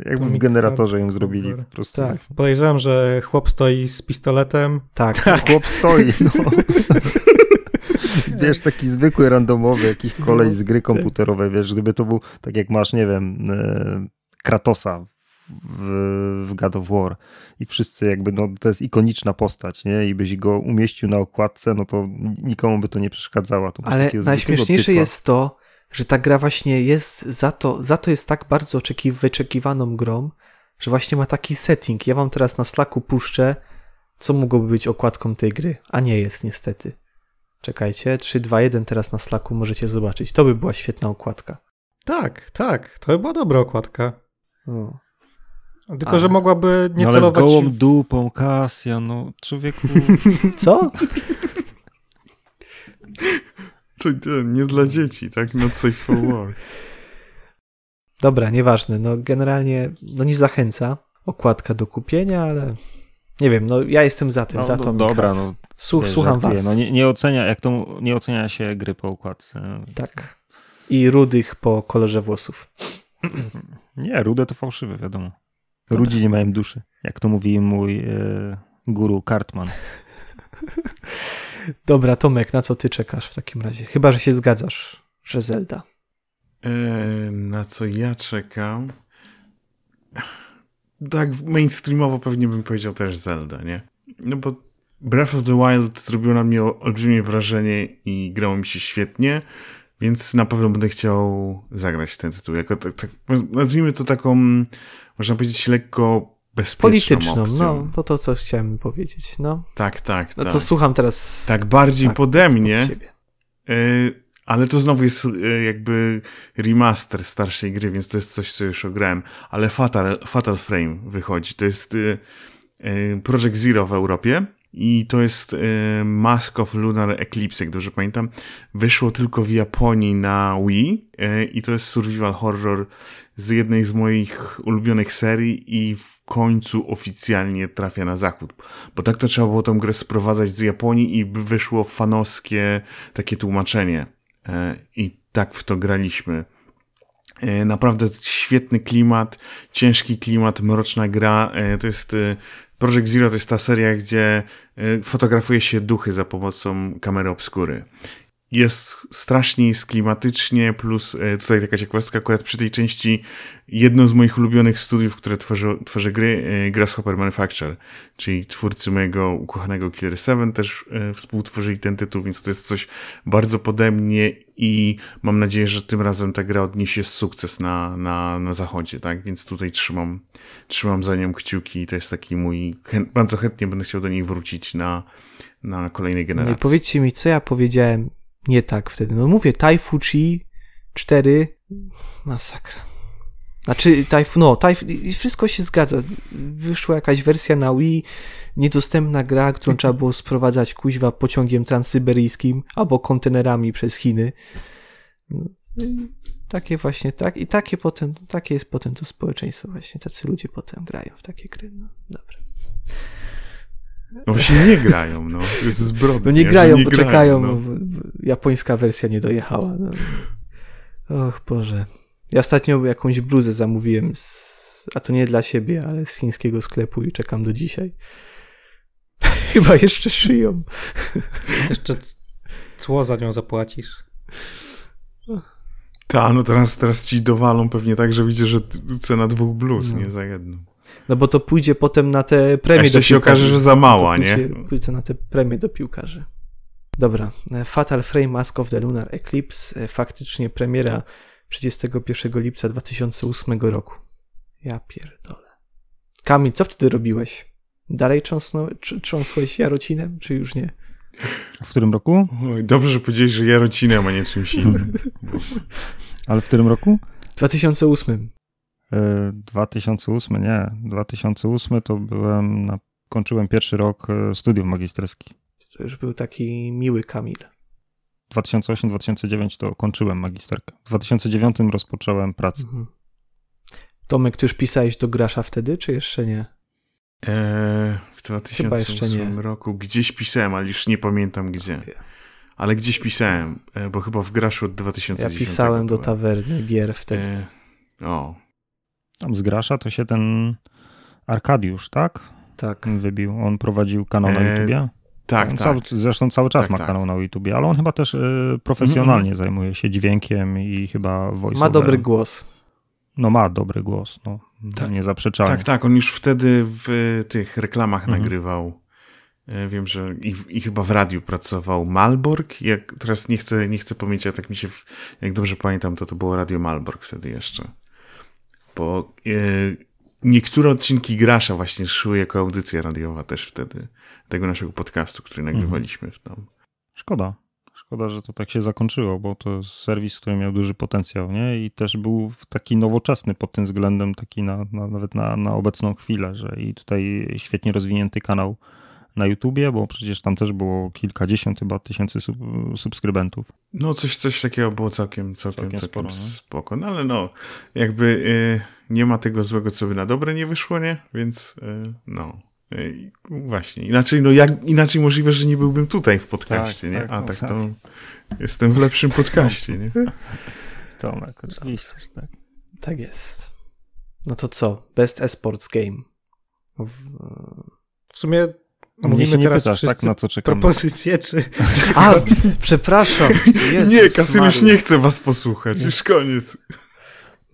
Jakby w generatorze ją zrobili po prostu. Tak. Podejrzewam, że chłop stoi z pistoletem. Tak, Chłop stoi, no. Wiesz, taki zwykły, randomowy, jakiś koleś z gry komputerowej, wiesz, gdyby to był, tak jak masz, nie wiem, e, Kratosa w, w God of War i wszyscy jakby, no to jest ikoniczna postać, nie, i byś go umieścił na okładce, no to nikomu by to nie przeszkadzało. To ale najśmieszniejsze jest to, że ta gra właśnie jest za to, za to jest tak bardzo oczeki- wyczekiwaną grą, że właśnie ma taki setting. Ja wam teraz na Slacku puszczę, co mogłoby być okładką tej gry, a nie jest niestety. Czekajcie, 3, 2, 1 teraz na Slacku możecie zobaczyć. To by była świetna okładka. Tak, tak, to była dobra okładka. O. Tylko, A. że mogłaby nie no, ale z celować... gołą w- dupą, Kasja, no człowieku... Co? To nie, nie dla dzieci, tak? Not safe for work. Dobra, nieważne. No generalnie no nie zachęca okładka do kupienia, ale nie wiem, no ja jestem za tym, No, za no, to. dobra, no Słuch, wiesz, słucham żartuję, was. No, nie, nie ocenia, jak to nie ocenia się gry po okładce. Tak. I rudych po kolorze włosów. Nie, rude to fałszywe, wiadomo. Rudzi nie mają duszy, jak to mówi mój e, guru Cartman. Dobra, Tomek, na co ty czekasz w takim razie? Chyba, że się zgadzasz, że Zelda. E, na co ja czekam? Tak, mainstreamowo pewnie bym powiedział też Zelda, nie? No bo Breath of the Wild zrobiło na mnie olbrzymie wrażenie i grało mi się świetnie, więc na pewno będę chciał zagrać ten tytuł. Jako tak, tak, nazwijmy to taką, można powiedzieć, lekko bezpieczną Polityczną, opcją. no, to to, co chciałem powiedzieć, no. Tak, tak, No tak. to słucham teraz Tak bardziej Tak, pode od mnie, siebie. Ale to znowu jest y, jakby remaster starszej gry, więc to jest coś, co już ograłem. Ale Fatal, Fatal Frame wychodzi. To jest y, y, Project Zero w Europie i to jest Mask of Lunar Eclipse, jak dobrze pamiętam. Wyszło tylko w Japonii na Wii i to jest survival horror z jednej z moich ulubionych serii i w końcu oficjalnie trafia na zachód. Bo tak to trzeba było tą grę sprowadzać z Japonii i wyszło fanowskie takie tłumaczenie. E, I tak w to graliśmy. E, Naprawdę świetny klimat, ciężki klimat, mroczna gra. E, To jest Project Zero to jest ta seria, gdzie fotografuje się duchy za pomocą kamery obskury. Jest strasznie jest klimatycznie, plus e, tutaj taka ciekawostka, akurat przy tej części jedno z moich ulubionych studiów, które tworzy, tworzy gry, e, Grasshopper Manufacture, czyli twórcy mojego ukochanego Killer 7 też e, współtworzyli ten tytuł, więc to jest coś bardzo pode mnie i mam nadzieję, że tym razem ta gra odniesie sukces na, na, na zachodzie, tak? Więc tutaj trzymam, trzymam za nią kciuki i to jest taki mój, bardzo chętnie będę chciał do niej wrócić na, na kolejnej No generacji. i powiedzcie mi, co ja powiedziałem nie tak wtedy. No mówię, Taifuchi 4, masakra. Znaczy, Taif, no, Taif, i wszystko się zgadza. Wyszła jakaś wersja na Wii, niedostępna gra, którą trzeba było sprowadzać kuźwa pociągiem transsyberyjskim albo kontenerami przez Chiny. No, Takie właśnie, tak, i takie potem, takie jest potem to społeczeństwo właśnie, tacy ludzie potem grają w takie gry, no, dobra. No właśnie nie grają, no. To jest zbrodnia. No nie grają, nie poczekają, no. bo w- w- japońska wersja nie dojechała. No. Och Boże. Ja ostatnio jakąś bluzę zamówiłem, z, a to nie dla siebie, ale z chińskiego sklepu i czekam do dzisiaj. Chyba jeszcze szyją. Jeszcze cło za nią zapłacisz. Ta, no teraz, teraz ci dowalą pewnie tak, że widzisz, że cena dwóch bluz, No. nie za jedną. No bo to pójdzie potem na te A premie jeszcze do się piłkarzy. okaże, że za mała, to nie? pójdzie, Pójdzie na te premie do piłkarzy. Dobra. Fatal Frame Mask of the Lunar Eclipse. E, Faktycznie premiera 31 lipca 2008 roku. Ja pierdolę. Kamil, co wtedy robiłeś? Dalej trząsnął, trząsłeś jarocinem, czy już nie? W którym roku? Oj, dobrze, że powiedziałeś, że jarocinem, a nie czymś innym. Ale w którym roku? 2008. 2008, e, nie. 2008 to byłem, na, kończyłem pierwszy rok e, studiów magisterskich. To już był taki miły Kamil. 2008-2009 to kończyłem magisterkę. W 2009 rozpocząłem pracę. Mhm. Tomek, ty już pisałeś do Grasza wtedy, czy jeszcze nie? Eee, w 2008 roku gdzieś pisałem, ale już nie pamiętam gdzie. Ale gdzieś pisałem, e, bo chyba w Graszu od 2010. Ja pisałem do tawerny gier wtedy. Eee, o. Tam z Grasza to się ten Arkadiusz, tak? Tak. Wybił. On prowadził kanał na eee, YouTubie. Tak, tak. Cały, zresztą cały czas tak, ma tak. kanał na YouTubie, ale on chyba też y, profesjonalnie mm -hmm. zajmuje się dźwiękiem i chyba voice Ma dobry głos. No ma dobry głos, no. Tak, niezaprzeczalnie. Tak, tak. On już wtedy w tych reklamach mm -hmm. nagrywał. E, wiem, że i, i, chyba w radiu pracował Malborg. Jak, teraz nie chcę, nie chcę pamiętać, ale tak mi się, jak dobrze pamiętam, to to było Radio Malborg wtedy jeszcze. Bo e, niektóre odcinki Grasza właśnie szły jako audycja radiowa też wtedy tego naszego podcastu, który mhm. nagrywaliśmy w tam. Szkoda. Szkoda, że to tak się zakończyło, bo to jest serwis, który miał duży potencjał, nie? I też był taki nowoczesny pod tym względem, taki na, na, nawet na, na obecną chwilę, że i tutaj świetnie rozwinięty kanał na YouTubie, bo przecież tam też było kilkadziesiąt chyba tysięcy sub, subskrybentów. No coś, coś takiego było całkiem, całkiem, całkiem, całkiem sporo, spoko. No ale no, jakby y, nie ma tego złego, co by na dobre nie wyszło, nie? Więc y, no, Właśnie, inaczej, no jak, inaczej możliwe, że nie byłbym tutaj w podcaście, tak, nie? Tak, A tak, tak to jestem w lepszym podcaście, nie? Tomek, oczywiście, tak. Tak jest. No to co? Best Esports Game. W, w sumie no mnie się nie teraz pytasz, tak, na co czekamy. Propozycje, czy... A, przepraszam. Jezus nie, Kasym już nie chce was posłuchać, nie. już koniec.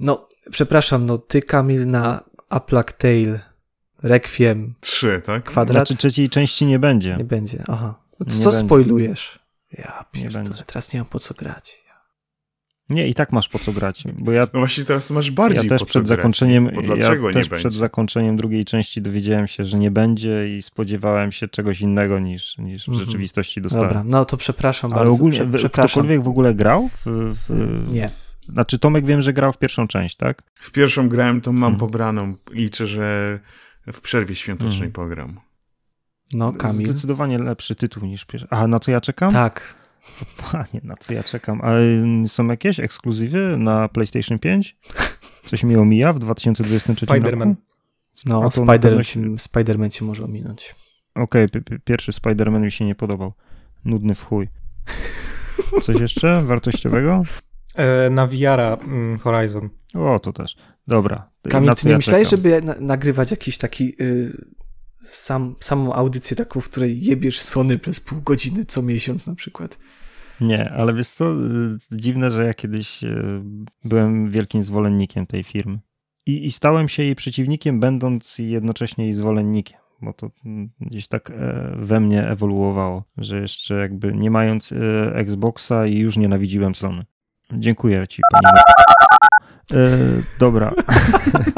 No, przepraszam, no ty, Kamil, na A Plague Tale Requiem. Trzy, tak? Kwadrat. Znaczy trzeciej części nie będzie. Nie będzie, aha. No co nie spoilujesz? Będzie. Ja pierdolę, teraz nie mam po co grać. Nie, i tak masz po co grać, bo ja... No właśnie teraz masz bardziej ja też po przed zakończeniem, grać, dlaczego ja też przed będzie? zakończeniem drugiej części dowiedziałem się, że nie będzie i spodziewałem się czegoś innego niż, niż w mhm. rzeczywistości dostałem. Dobra, no to przepraszam Ale bardzo. ogólnie, prze, ktokolwiek w ogóle grał? W, w... Nie. Znaczy Tomek wiem, że grał w pierwszą część, tak? W pierwszą grałem, to mam hmm. pobraną. Liczę, że w przerwie świątecznej hmm. program. No, Kamil. Zdecydowanie lepszy tytuł niż pierwszy. A na co ja czekam? Tak. Panie, na co ja czekam? A są jakieś ekskluzywy na PlayStation 5? Coś mi omija w 2023 Spider-Man. roku? No, Spider-Man się... Spider cię może ominąć. Okej, okay, pierwszy Spider-Man mi się nie podobał. Nudny w chuj. Coś jeszcze wartościowego? E, na VR mm, Horizon. O, to też. Dobra. Kamil, ty nie ja myślałeś, żeby na nagrywać jakiś taki y, sam, samą audycję taką, w której jebiesz Sony przez pół godziny co miesiąc na przykład? Nie, ale wiesz co, y, dziwne, że ja kiedyś y, byłem wielkim zwolennikiem tej firmy. I, I stałem się jej przeciwnikiem, będąc jednocześnie jej zwolennikiem bo to mm, gdzieś tak e, we mnie ewoluowało, że jeszcze jakby nie mając e, Xboxa i już nienawidziłem Sony. Dziękuję ci, pani. E, dobra.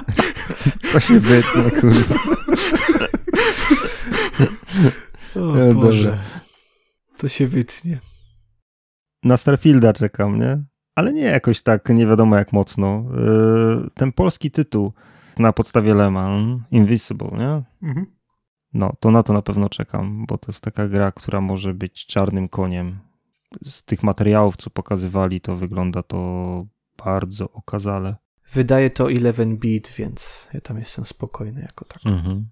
to się wytnie, kurwa. O e, Boże. To się wytnie. Na Starfielda czekam, nie? Ale nie jakoś tak, nie wiadomo jak mocno. E, ten polski tytuł na podstawie Leman, Invisible, nie? Mhm. No, to na to na pewno czekam, bo to jest taka gra, która może być czarnym koniem z tych materiałów, co pokazywali, to wygląda to bardzo okazale. Wydaje to 11-bit, więc ja tam jestem spokojny jako tak. Mhm.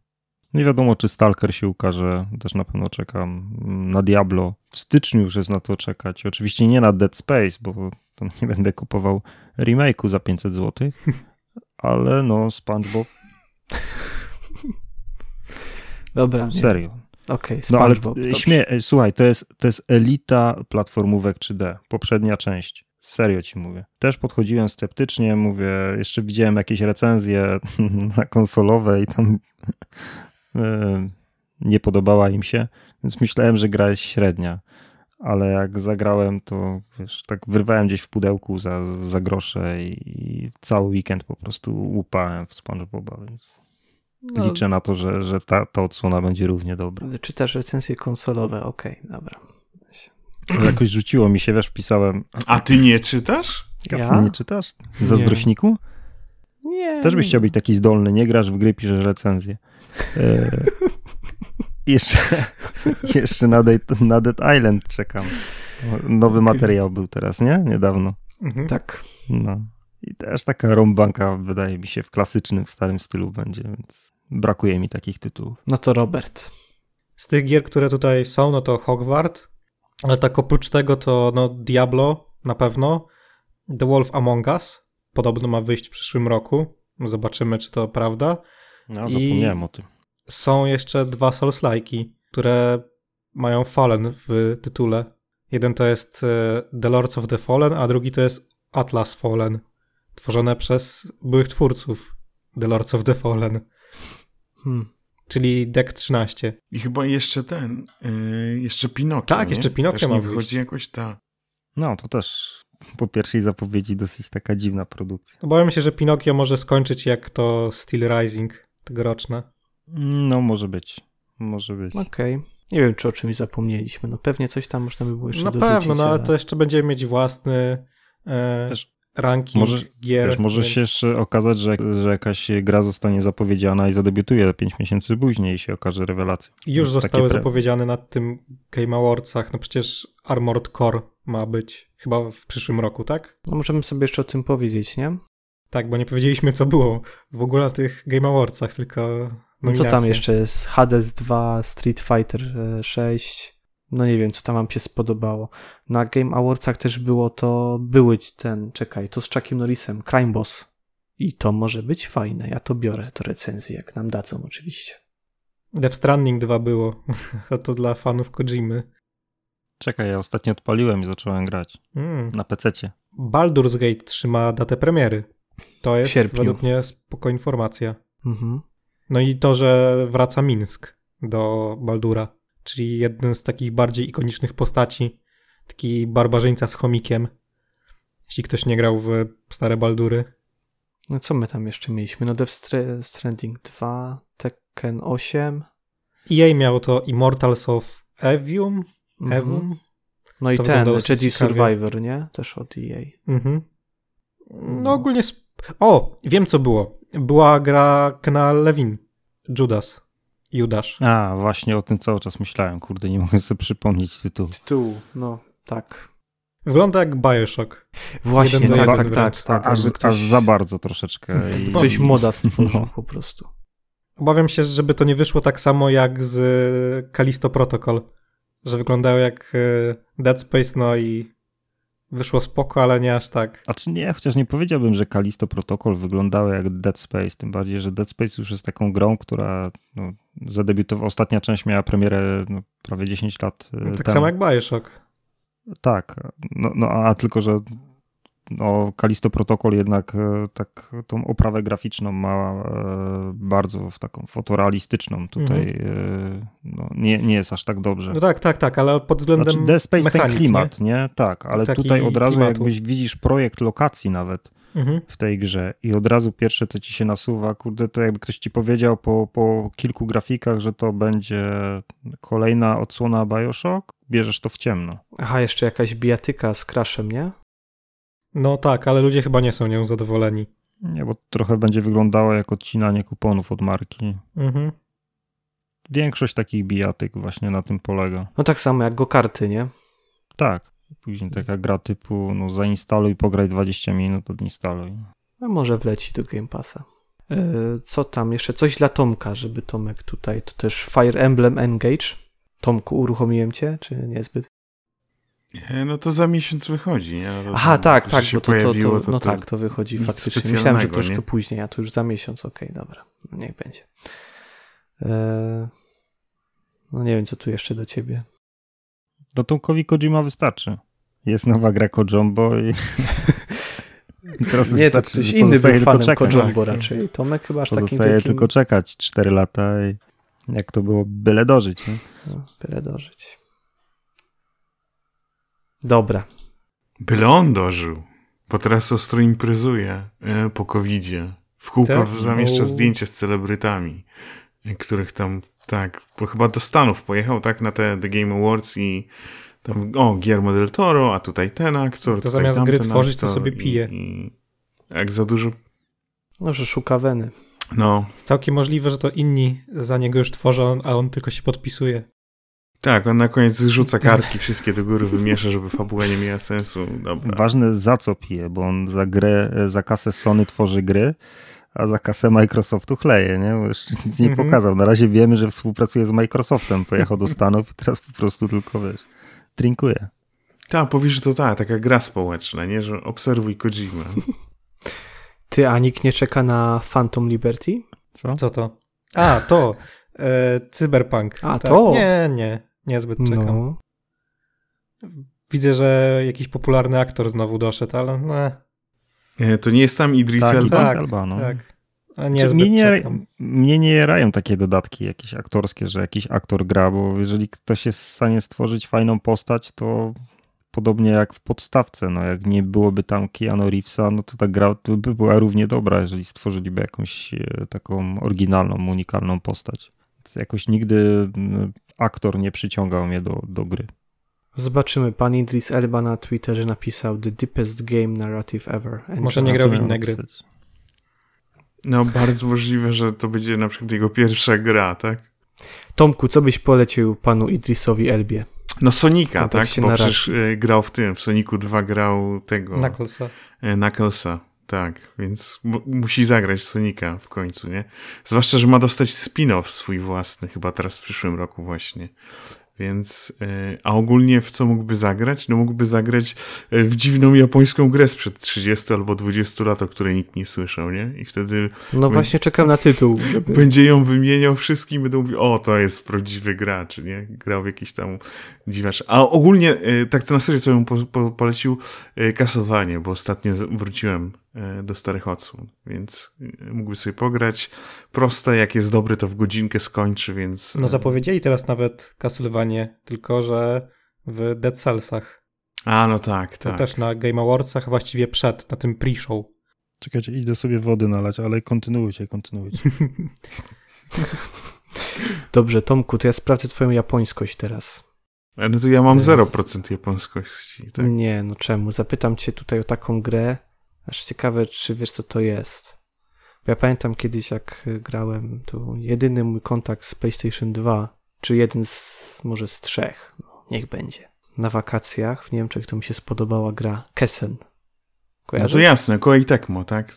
Nie wiadomo, czy Stalker się ukaże, też na pewno czekam. Na Diablo w styczniu już jest na to czekać. Oczywiście nie na Dead Space, bo to nie będę kupował remake'u za 500 zł, ale no SpongeBob. Dobra. Serio. Okej, okay, no ale śmie słuchaj, to jest, to jest elita platformówek 3D, poprzednia część. Serio ci mówię. Też podchodziłem sceptycznie, mówię, jeszcze widziałem jakieś recenzje na konsolowe i tam e, nie podobała im się, więc myślałem, że gra jest średnia. Ale jak zagrałem, to wiesz, tak wyrwałem gdzieś w pudełku za, za grosze i, i cały weekend po prostu łupałem w SpongeBoba, więc no, liczę na to, że, że ta, ta odsłona będzie równie dobra. Czytasz recenzje konsolowe, okej, okay, dobra. Jakoś rzuciło mi się, wiesz, wpisałem. A ty nie czytasz? Kasy ja? nie czytasz? Zazdrośniku? Nie. Też byś chciał być taki zdolny, nie grasz w gry, piszesz recenzję. E, jeszcze, jeszcze na, Dead, na Dead Island czekam. Nowy materiał był teraz, nie? Niedawno. Mhm. Tak. No. I też taka rąbanka, wydaje mi się, w klasycznym, w starym stylu będzie, więc brakuje mi takich tytułów. No to Robert. Z tych gier, które tutaj są, no to Hogwart, ale tak oprócz tego to no Diablo na pewno, The Wolf Among Us podobno ma wyjść w przyszłym roku. Zobaczymy, czy to prawda. No, zapomniałem I o tym. Są jeszcze dwa Souls-like'i, które mają Fallen w tytule. Jeden to jest e, The Lords of the Fallen, a drugi to jest Atlas Fallen, tworzone przez byłych twórców The Lords of the Fallen. Hmm. Czyli Deck 13. I chyba jeszcze ten, yy, jeszcze Pinokio. Tak, nie? jeszcze Pinokio ma wychodzi jakoś ta. No, to też po pierwszej zapowiedzi dosyć taka dziwna produkcja. Obawiam się, że Pinokio może skończyć jak to Steel Rising tegoroczne. No, może być. Może być. Okej. Okay. Nie wiem, czy o czymś zapomnieliśmy. No pewnie coś tam można by było jeszcze Na dorzucić, pewno, no ale to jeszcze będziemy mieć własny e, Też ranking może, gier. Wiesz, może więc... się jeszcze okazać, że, że jakaś gra zostanie zapowiedziana i zadebiutuje 5 miesięcy później i się okaże rewelacją. Już zostały pre... zapowiedziane na tym Game Awardsach. No przecież Armored Core ma być chyba w przyszłym roku, tak? No możemy sobie jeszcze o tym powiedzieć, nie? Tak, bo nie powiedzieliśmy, co było w ogóle na tych Game Awardsach, tylko no co tam jeszcze jest? Hades 2, Street Fighter 6, no nie wiem, co tam wam się spodobało. Na Game Awardsach też było to, były ten, czekaj, to z Chuckiem Norrisem, Crime Boss. I to może być fajne, ja to biorę, to recenzję, jak nam dadzą oczywiście. Death Stranding 2 było, to dla fanów Kojimy. Czekaj, ja ostatnio odpaliłem i zacząłem grać mm. na PC-cie. Baldur's Gate trzyma datę premiery. To jest według mnie spoko informacja. Mhm. No i to, że wraca Minsk do Baldura czyli jeden z takich bardziej ikonicznych postaci, taki barbarzyńca z chomikiem. Jeśli ktoś nie grał w stare Baldury. No co my tam jeszcze mieliśmy? No Death Stranding 2, Tekken 8. EA miał to Immortals of Evium. Mhm. Evium. No i to ten, Jedi Survivor, nie? Też od EA. Mhm. No ogólnie... O, wiem co było. Była gra Kena Levin. Judas. Judasz. A, właśnie o tym cały czas myślałem. Kurde, nie mogę sobie przypomnieć tytułu. Tytułu, no, tak. Wygląda jak Bioshock. Właśnie, jeden tak, tak, tak, tak. Aż, ktoś... aż za bardzo troszeczkę. I... Ktoś moda stworzył no. po prostu. Obawiam się, żeby to nie wyszło tak samo jak z Kalisto Protocol, że wyglądają jak e, Dead Space, no i wyszło spoko, ale nie aż tak. A czy nie, chociaż nie powiedziałbym, że Kalisto Protocol wyglądało jak Dead Space, tym bardziej, że Dead Space już jest taką grą, która no, zadebiutowała, ostatnia część miała premierę no, prawie 10 lat no, Tak temu. samo jak Bioshock. Tak, no, no a tylko, że no, Kalisto Protocol jednak e, tak tą oprawę graficzną ma e, bardzo w taką fotorealistyczną. Tutaj mhm. e, no, nie, nie jest aż tak dobrze. No tak, tak, tak, ale pod względem znaczy, Dead Space mechanik, ten klimat, nie? nie? Tak, ale Taki tutaj od razu klimatu. jakbyś widzisz projekt lokacji nawet mhm. w tej grze i od razu pierwsze, co ci się nasuwa, kurde, to jakby ktoś ci powiedział po, po kilku grafikach, że to będzie kolejna odsłona Bioshock, bierzesz to w ciemno. Aha, jeszcze jakaś bijatyka z Crashem, nie? No tak, ale ludzie chyba nie są nią zadowoleni. Nie, bo trochę będzie wyglądało jak odcinanie kuponów od marki. Mhm. Większość takich bijatyk właśnie na tym polega. No tak samo jak go karty, nie? Tak. Później taka gra typu no zainstaluj, pograj 20 minut, odinstaluj. A może wleci do Game Passa. E, co tam jeszcze? Coś dla Tomka, żeby Tomek tutaj, to też Fire Emblem Engage. Tomku, uruchomiłem cię, czy niezbyt? No to za miesiąc wychodzi, nie? To, Aha, tak, tak, bo to, pojawiło, to, to, no to tak, to wychodzi faktycznie. Myślałem, że troszkę nie? później, a to już za miesiąc, okej, okay, dobra, no niech będzie. Eee, no nie wiem, co tu jeszcze do ciebie. Do Tomkowi Kojima wystarczy. Jest nowa gra Kojombo i... I teraz nie, to ktoś inny był fanem Kojombo raczej. Tomek chyba aż Pozostaje wielkim... tylko czekać 4 lata i jak to było, byle dożyć. Nie? No, byle dożyć. Dobra. Byle on dożył, bo teraz ostro imprezuje e, po covidzie. W kółko Tak? zamieszcza O. zdjęcia z celebrytami, których tam, tak, bo chyba do Stanów pojechał, tak, na te The Game Awards i tam, o, Guillermo del Toro, a tutaj ten aktor, To zamiast gry tworzyć, to sobie pije. I, jak za dużo, No, że szuka weny. no, Jest całkiem możliwe, że to inni za niego już tworzą, a on tylko się podpisuje. Tak, on na koniec rzuca kartki wszystkie do góry, wymiesza, żeby fabuła nie miała sensu, dobra. Ważne za co pije, bo on za grę, za kasę Sony tworzy gry, a za kasę Microsoftu chleje, nie? Bo jeszcze nic nie Mhm. pokazał. Na razie wiemy, że współpracuje z Microsoftem. Pojechał do Stanów i teraz po prostu tylko, wiesz, drinkuje. Tak, powiesz, że to ta, taka gra społeczna, nie, że obserwuj Kojima. Ty, a nikt nie czeka na Phantom Liberty? Co? Co to? A, to. E, cyberpunk. A, tak. to? Nie, nie. Niezbyt czekam. No. Widzę, że jakiś popularny aktor znowu doszedł, ale no, E, To nie jest tam Idris Tak, Elba? tak. Elba, no. tak. A niezbyt mnie, nie, mnie nie jarają takie dodatki jakieś aktorskie, że jakiś aktor gra, bo jeżeli ktoś jest w stanie stworzyć fajną postać, to podobnie jak w podstawce, no jak nie byłoby tam Keanu Reevesa, no to ta gra to by była równie dobra, jeżeli stworzyliby jakąś e, taką oryginalną, unikalną postać. Więc jakoś nigdy aktor nie przyciągał mnie do, do gry. Zobaczymy. Pan Idris Elba na Twitterze napisał The deepest game narrative ever. And Może nie grał w inne gry. No, bardzo możliwe, że to będzie na przykład jego pierwsza gra, tak? Tomku, co byś polecił panu Idrisowi Elbie? No Sonika, tak? kontekście Bo narracji. przecież e, grał w tym, w Soniku 2 grał tego, Knucklesa. e, Knucklesa, tak, więc mu- musi zagrać Sonika w końcu, nie? Zwłaszcza, że ma dostać spin-off swój własny, chyba teraz w przyszłym roku właśnie. Więc, e, a ogólnie w co mógłby zagrać? No mógłby zagrać e, w dziwną japońską grę sprzed 30 albo 20 lat, o której nikt nie słyszał, nie? I wtedy No właśnie czekam na tytuł. Żeby... będzie ją wymieniał wszystkim i będą mówić, o, to jest prawdziwy gracz, nie? Grał w jakiś tam dziwacz. A ogólnie, e, tak to na serio, co bym po, po, polecił, kasowanie, bo ostatnio wróciłem do starych odsłon, więc e, mógłby sobie pograć. Proste, jak jest dobry, to w godzinkę skończy, więc... No e, zapowiedzieli teraz nawet Castlevania, tylko że w Dead Cellsach. A, no tak, To tak. też na Game Awardsach, właściwie przed, na tym pre-show. Czekajcie, idę sobie wody nalać, ale kontynuujcie, kontynuujcie. Dobrze, Tomku, to ja sprawdzę twoją japońskość teraz. E, No to ja mam Jest. 0% japońskości, tak? Nie, no czemu? Zapytam cię tutaj o taką grę. Aż ciekawe, czy wiesz, co to jest. Bo ja pamiętam kiedyś, jak grałem, to jedyny mój kontakt z PlayStation 2, czy jeden z, może z trzech, no, niech będzie. Na wakacjach w Niemczech to mi się spodobała gra Kessen. No to jasne, Koei Tecmo, tak?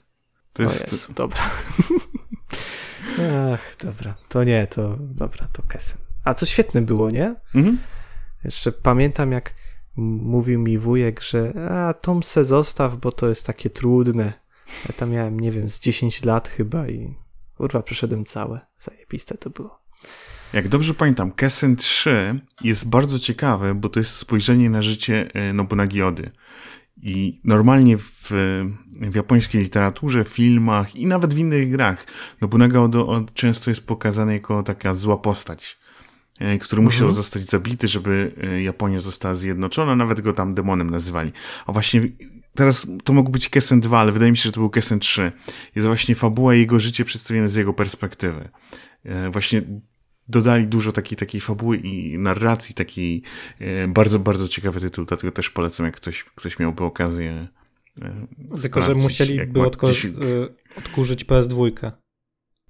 To jest... Jezu, dobra. Ach, dobra. To nie, to dobra, to Kessen. A co świetne było, nie? Mhm. Jeszcze pamiętam, jak mówił mi wujek, że a Tom se zostaw, bo to jest takie trudne. Ja tam miałem, nie wiem, z 10 lat chyba i kurwa, przeszedłem całe. Zajebiste to było. Jak dobrze pamiętam, Kessen 3 jest bardzo ciekawe, bo to jest spojrzenie na życie e, Nobunagi Ody. I normalnie w, w japońskiej literaturze, filmach i nawet w innych grach Nobunaga Odo od- często jest pokazany jako taka zła postać, który musiał Mhm. zostać zabity, żeby e, Japonia została zjednoczona, nawet go tam demonem nazywali. A właśnie teraz to mógł być Kessen 2, ale wydaje mi się, że to był Kessen 3. Jest właśnie fabuła i jego życie przedstawione z jego perspektywy. E, Właśnie dodali dużo takiej, takiej fabuły i narracji, takiej e, bardzo, bardzo ciekawy tytuł, dlatego też polecam, jak ktoś, ktoś miałby okazję e, Tylko, że musieliby odko- odkurzyć PS2.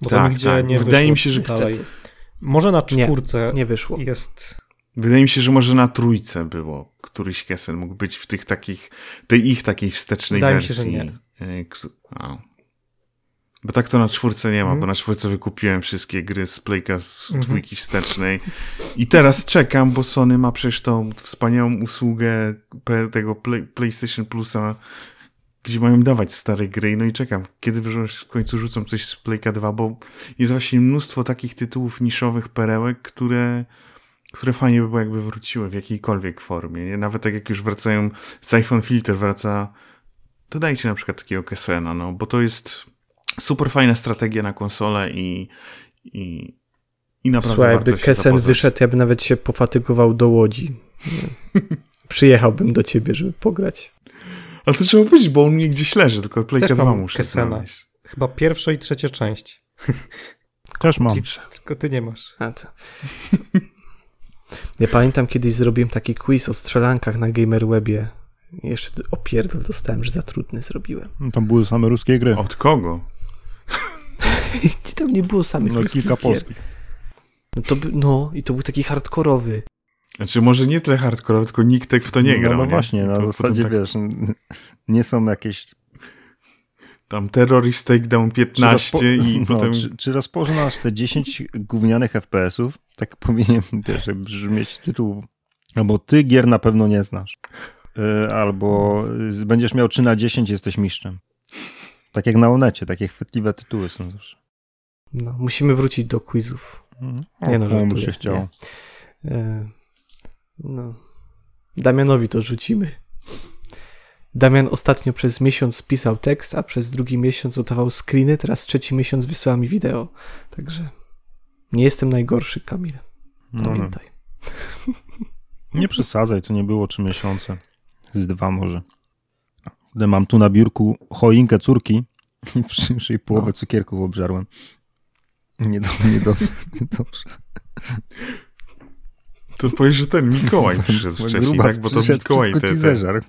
Bo Tak, nigdzie tak. nie Wydaje mi się, że dalej. Niestety, Może na Nie, czwórce nie wyszło. jest... Wydaje mi się, że może na trójce było któryś Kessen mógł być w tych takich, tej ich takiej wstecznej Wydaje mi się, wersji. że nie. e, a. Bo tak to na czwórce nie ma, Mhm. bo na czwórce wykupiłem wszystkie gry z Playka z Mhm. dwójki wstecznej i teraz czekam, bo Sony ma przecież tą wspaniałą usługę tego Play, PlayStation Plusa, gdzie mają dawać stare gry, no i czekam, kiedy w końcu rzucą coś z Playka 2, bo jest właśnie mnóstwo takich tytułów niszowych, perełek, które które fajnie by było jakby wróciły w jakiejkolwiek formie, nie? Nawet tak jak już wracają, z iPhone Filter wraca, to dajcie na przykład takiego Kessena, no, bo to jest super fajna strategia na konsolę i, i, i naprawdę Słuchaj, warto jakby się Kessen zapoznać. wyszedł, ja bym nawet się pofatygował do Łodzi. Przyjechałbym do ciebie, żeby pograć. A to trzeba powiedzieć, bo on mnie gdzieś leży, tylko Playka Też 2 mam muszę znaleźć. chyba pierwsza i trzecia część. Też mam. Dobrze. Tylko ty nie masz. A to. Ja pamiętam kiedyś zrobiłem taki quiz o strzelankach na Gamerwebie. Jeszcze opierdol dostałem, że za trudny zrobiłem. No, Tam były same ruskie gry. Od kogo? Tam nie było samych No, kilka gier. polskich. No, to, by- no i to był taki hardkorowy. Znaczy może nie tyle hardcore, tylko nikt tak w to nie no, grał. no nie? właśnie, na To zasadzie tak, wiesz, nie są jakieś... Tam Terrorist Takedown 15 czy rozpo- i no, potem... Czy, czy rozpoznasz te 10 gównianych FPS-ów? Tak powinien wiesz, brzmieć tytuł. Albo ty gier na pewno nie znasz. Y, Albo y, będziesz miał 3 na 10, jesteś mistrzem. Tak jak na Onecie, takie chwytliwe tytuły są zawsze. No, musimy wrócić do quizów. Mhm. Nie no, O, komu by żartuję, się chciało. nie. No. Damianowi to rzucimy. Damian ostatnio przez miesiąc pisał tekst, a przez drugi miesiąc oddawał screeny, teraz trzeci miesiąc wysyła mi wideo. Także nie jestem najgorszy, Kamil. No, no. Pamiętaj. Nie przesadzaj, to nie było 3 miesiące. Z dwa może. Mam tu na biurku choinkę córki i przy jej połowę No. cukierków obżarłem. Nie, do, nie, do, nie dobrze. To powiesz, że ten Mikołaj przyszedł wcześniej, Grubas tak? Bo to Mikołaj wszystko te.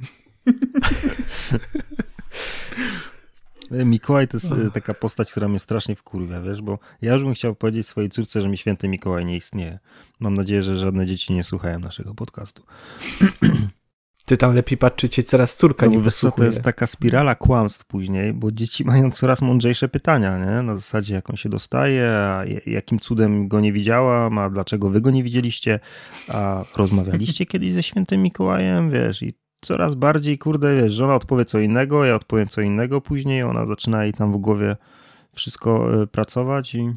Mikołaj to jest e, taka postać, która mnie strasznie wkurwia, wiesz, bo ja już bym chciał powiedzieć swojej córce, że mi święty Mikołaj nie istnieje. Mam nadzieję, że żadne dzieci nie słuchają naszego podcastu. Ty tam lepiej patrzycie, coraz córka No nie co, to wysłuchuje. jest taka spirala kłamstw później, bo dzieci mają coraz mądrzejsze pytania, nie? Na zasadzie, jak on się dostaje, a jakim cudem go nie widziałam, a dlaczego wy go nie widzieliście, a rozmawialiście kiedyś ze świętym Mikołajem, wiesz, i coraz bardziej, kurde, wiesz, żona odpowie co innego, ja odpowiem co innego później, ona zaczyna jej tam w głowie wszystko y, pracować i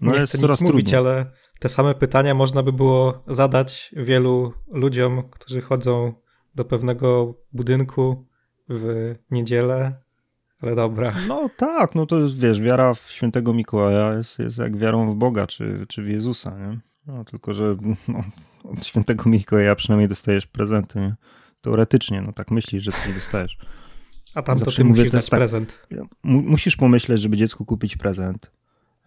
no nie jest chcę coraz nic mówić, trudniej. ale te same pytania można by było zadać wielu ludziom, którzy chodzą do pewnego budynku w niedzielę, ale dobra. No tak, no to jest, wiesz, wiara w świętego Mikołaja jest, jest jak wiarą w Boga czy, czy w Jezusa, nie? No tylko, że no, od świętego Mikołaja przynajmniej dostajesz prezenty, nie? Teoretycznie, no tak myślisz, że coś dostajesz. A tam to ty mówię, musisz to jest dać tak- prezent. Mu, musisz pomyśleć, żeby dziecku kupić prezent.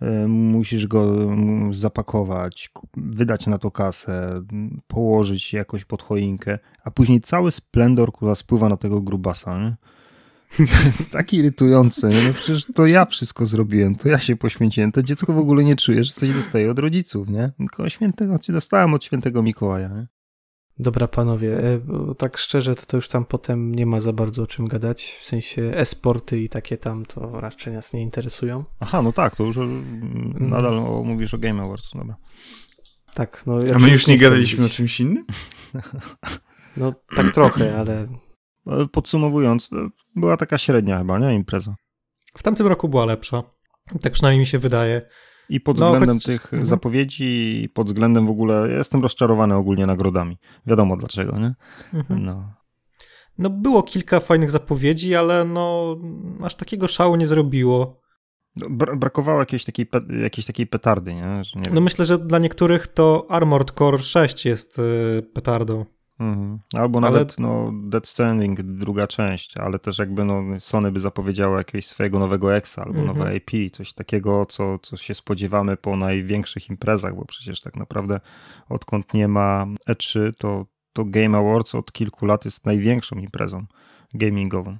E, Musisz go mm, zapakować, wydać na to kasę, położyć jakoś pod choinkę, a później cały splendor kurwa spływa na tego grubasa. Nie? To jest tak irytujące. No przecież to ja wszystko zrobiłem, to ja się poświęciłem. To dziecko w ogóle nie czuje, że coś dostaje od rodziców, nie? Tylko świętego, co dostałem od świętego Mikołaja. Nie? Dobra, panowie, e, tak szczerze, to, to już tam potem nie ma za bardzo o czym gadać. W sensie e-sporty i takie tam to raczej nas nie interesują. Aha, no tak, to już mm, nadal o, mówisz o Game Awards. Dobra. Tak, no. A ja my już nie gadaliśmy o mówić. czymś innym? No tak trochę, ale E, Podsumowując, e, była taka średnia chyba, nie? Impreza. W tamtym roku była lepsza. Tak przynajmniej mi się wydaje. I pod No, względem choć- tych mhm. zapowiedzi, i pod względem w ogóle, jestem rozczarowany ogólnie nagrodami. Wiadomo dlaczego, nie? Mhm. No. No było kilka fajnych zapowiedzi, ale no aż takiego szału nie zrobiło. Bra- brakowało jakiejś takiej, pe- jakiejś takiej petardy, nie? Nie No wiem. myślę, że dla niektórych to Armored Core 6 jest y, petardą. Mhm. Albo Ale- nawet no, Dead Stranding, druga część, ale też jakby no, Sony by zapowiedziało jakiegoś swojego nowego exa albo Mhm. nowe IP, coś takiego, co, co się spodziewamy po największych imprezach, bo przecież tak naprawdę odkąd nie ma E3, to, to Game Awards od kilku lat jest największą imprezą gamingową.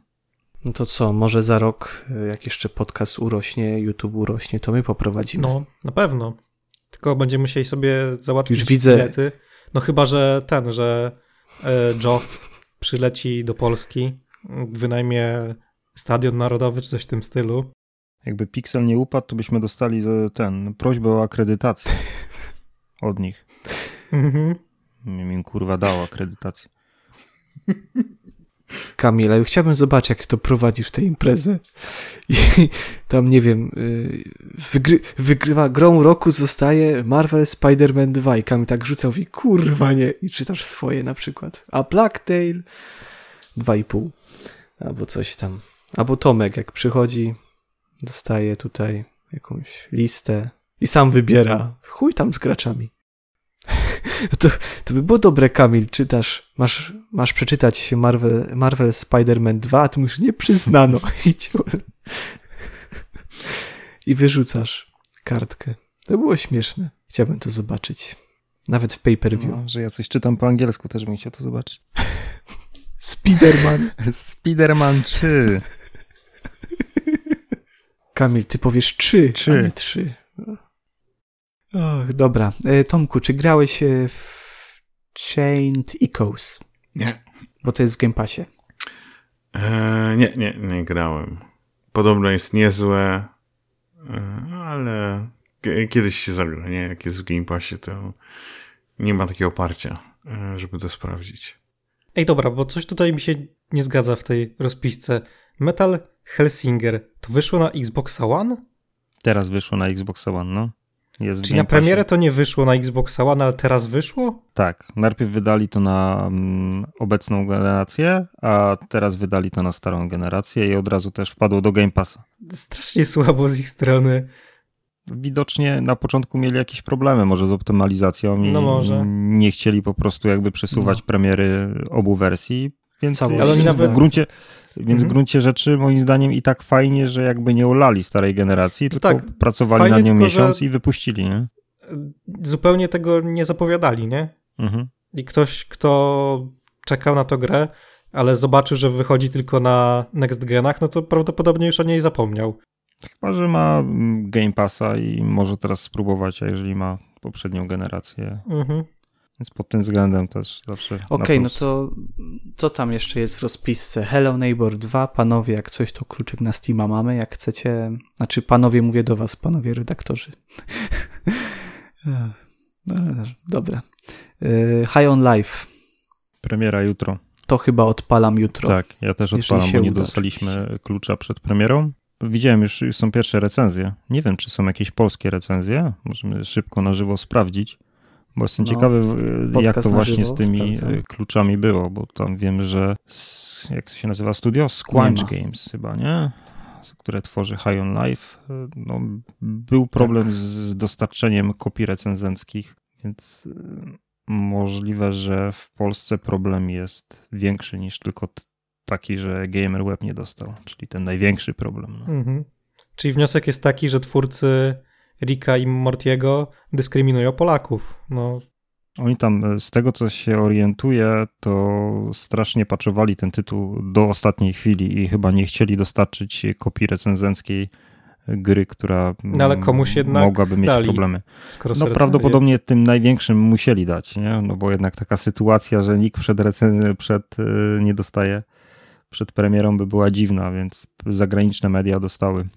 no to co, może za rok, e, jak jeszcze podcast urośnie, YouTube urośnie, to my poprowadzimy. No, na pewno. Tylko będziemy musieli sobie załatwić Już widzę- bilety. No chyba, że ten, że Joff przyleci do Polski, wynajmie stadion narodowy czy coś w tym stylu. Jakby Pixel nie upadł, to byśmy dostali e, ten, prośbę o akredytację od nich. Mhm. Mi im kurwa dało akredytację. Kamil, ale chciałbym zobaczyć, jak to prowadzisz tę imprezę. I tam, nie wiem, y, wygry, wygrywa, grą roku zostaje Marvel Spider-Man 2 i Kamil tak rzucał i kurwa nie, i czytasz swoje na przykład. A Black Tail 2,5 albo coś tam. Albo Tomek, jak przychodzi, dostaje tutaj jakąś listę i sam wybiera. Chuj tam z graczami. To, to by było dobre, Kamil. Czytasz, masz, masz przeczytać Marvel, Marvel Spider-Man 2, a ty mówisz, nie przyznano. I wyrzucasz kartkę. To było śmieszne. Chciałbym to zobaczyć. Nawet w pay-per-view. No, że ja coś czytam po angielsku, też bym chciał to zobaczyć. Spiderman. Spiderman 3. Kamil, ty powiesz trzy, Trzy. a nie trzy. Och, dobra. E, Tomku, czy grałeś e, w Chained Echoes? Nie. Bo to jest w Game Passie. E, nie, nie, nie grałem. Podobno jest niezłe, e, ale kiedyś się zabiorę, nie? Jak jest w Game Passie, to nie ma takiego oparcia, żeby to sprawdzić. Ej, dobra, bo coś tutaj mi się nie zgadza w tej rozpisce. Metal Hellsinger to wyszło na Xbox One? Teraz wyszło na Xbox One, no. Jest w Czyli na premierę to nie wyszło na Xbox One, ale teraz wyszło? Tak, najpierw wydali to na mm, obecną generację, a teraz wydali to na starą generację i od razu też wpadło do Game Passa. Strasznie słabo z ich strony. Widocznie na początku mieli jakieś problemy może z optymalizacją i No może. nie chcieli po prostu jakby przesuwać No. premiery obu wersji, więc, Całości. Ale oni w nawet- gruncie, więc w Mhm. gruncie rzeczy moim zdaniem i tak fajnie, że jakby nie ulali starej generacji, tylko tak, pracowali fajnie, nad nią tylko miesiąc że- i wypuścili, nie? Zupełnie tego nie zapowiadali, nie? Mhm. I ktoś, kto czekał na tę grę, ale zobaczył, że wychodzi tylko na next genach, no to prawdopodobnie już o niej zapomniał. Chyba, że ma mm, Game Passa i może teraz spróbować, a jeżeli ma poprzednią generację. Mhm. Więc pod tym względem też zawsze. Okej, no plus. to co tam jeszcze jest w rozpisce? Hello Neighbor 2, panowie, jak coś, to kluczyk na Steama mamy, jak chcecie, znaczy panowie, mówię do was, panowie redaktorzy. No, Dobra. Y, High on Life, Premiera jutro. to chyba odpalam jutro. Tak, ja też odpalam, bo nie uda, dostaliśmy oczywiście. klucza przed premierą. Widziałem już, już są pierwsze recenzje. Nie wiem, czy są jakieś polskie recenzje. Możemy szybko na żywo sprawdzić. Bo jestem No, ciekawy, jak to właśnie żywo, z tymi sprawdzam. e, kluczami było, bo tam wiem, że jak to się nazywa studio? Squanch. Games chyba, nie? Które tworzy High on Life. E, No, był problem Tak. z, dostarczeniem kopii recenzenckich, więc e, możliwe, że w Polsce problem jest większy niż tylko taki, że Gamer Web nie dostał, czyli ten największy problem. No. Mhm. Czyli wniosek jest taki, że twórcy Rika i Mortiego dyskryminują Polaków. No, Oni tam, e, z tego co się orientuję, to strasznie paczowali ten tytuł do ostatniej chwili i chyba nie chcieli dostarczyć kopii recenzenckiej gry, która No, ale komuś mm, jednak mogłaby mieć dali, problemy. No prawdopodobnie tym największym musieli dać, nie? No bo jednak taka sytuacja, że nikt przed recenzją, przed, y, nie dostaje przed premierą by była dziwna, więc zagraniczne media dostały.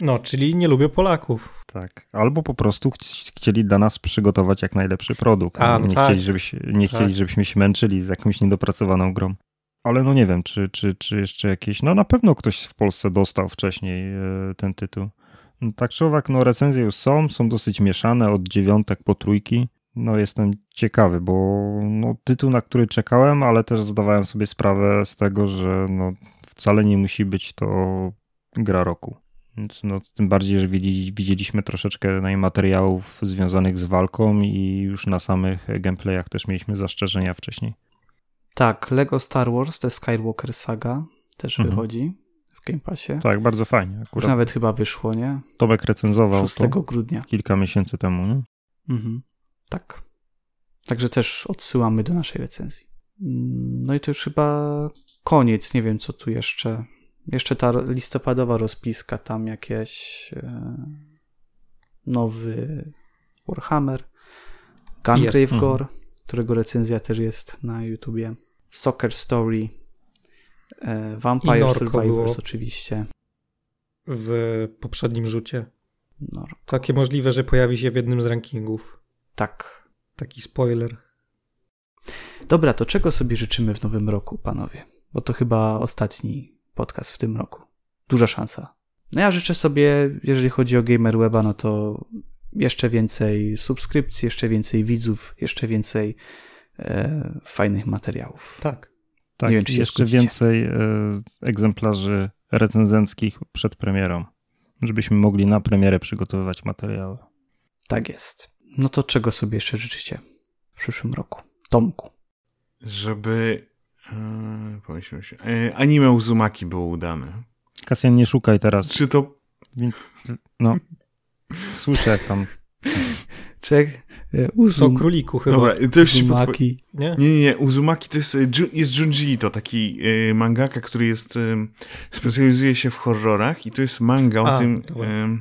No, czyli nie lubię Polaków. Tak. Albo po prostu ch- chcieli dla nas przygotować jak najlepszy produkt. A, no nie tak. chcieli, żebyś, nie chcieli, Tak. żebyśmy się męczyli z jakąś niedopracowaną grą. Ale no nie wiem, czy, czy, czy jeszcze jakieś. No na pewno ktoś w Polsce dostał wcześniej e, ten tytuł. No, tak czy owak, no recenzje już są, są dosyć mieszane od dziewiątek po trójki. No jestem ciekawy, bo no, tytuł, na który czekałem, ale też zdawałem sobie sprawę z tego, że no, wcale nie musi być to gra roku. No, tym bardziej, że widzieli, widzieliśmy troszeczkę no, materiałów związanych z walką i już na samych gameplayach też mieliśmy zastrzeżenia wcześniej. Tak, Lego Star Wars, The Skywalker Saga też Mhm. wychodzi w Game Passie. Tak, bardzo fajnie. Już Akurat nawet chyba wyszło, nie? Tomek recenzował 6 to grudnia. kilka miesięcy temu. Nie? Mhm. Tak. Także też odsyłamy do naszej recenzji. Mm, No i to już chyba koniec. Nie wiem, co tu jeszcze. Jeszcze ta listopadowa rozpiska, tam jakieś e, nowy Warhammer, Gungrave. Gore, którego recenzja też jest na YouTubie, Soccer Story, e, Vampire Survivors oczywiście. W poprzednim rzucie. No, Takie możliwe, że pojawi się w jednym z rankingów. tak. Taki spoiler. Dobra, to czego sobie życzymy w nowym roku, panowie? Bo to chyba ostatni podcast w tym roku. Duża szansa. No ja życzę sobie, jeżeli chodzi o GamerWeba, no to jeszcze więcej subskrypcji, jeszcze więcej widzów, jeszcze więcej e, fajnych materiałów. Tak. Tak, Nie wiem, czy jeszcze więcej e, egzemplarzy recenzenckich przed premierą, żebyśmy mogli na premierę przygotowywać materiały. Tak jest. No to czego sobie jeszcze życzycie w przyszłym roku? Tomku. Żeby. Pomyślmy się. Yy, anime Uzumaki było udane. Kasjan, nie szukaj teraz. Czy to. No, słyszę jak tam... Czek, e, To Uzum, króliku chyba. Dobra, to już Uzumaki. Nie? Nie, nie, nie. Uzumaki to jest, e, jest Junji to taki e, mangaka, który jest, e, specjalizuje się w horrorach i to jest manga o A, tym, dobra. e,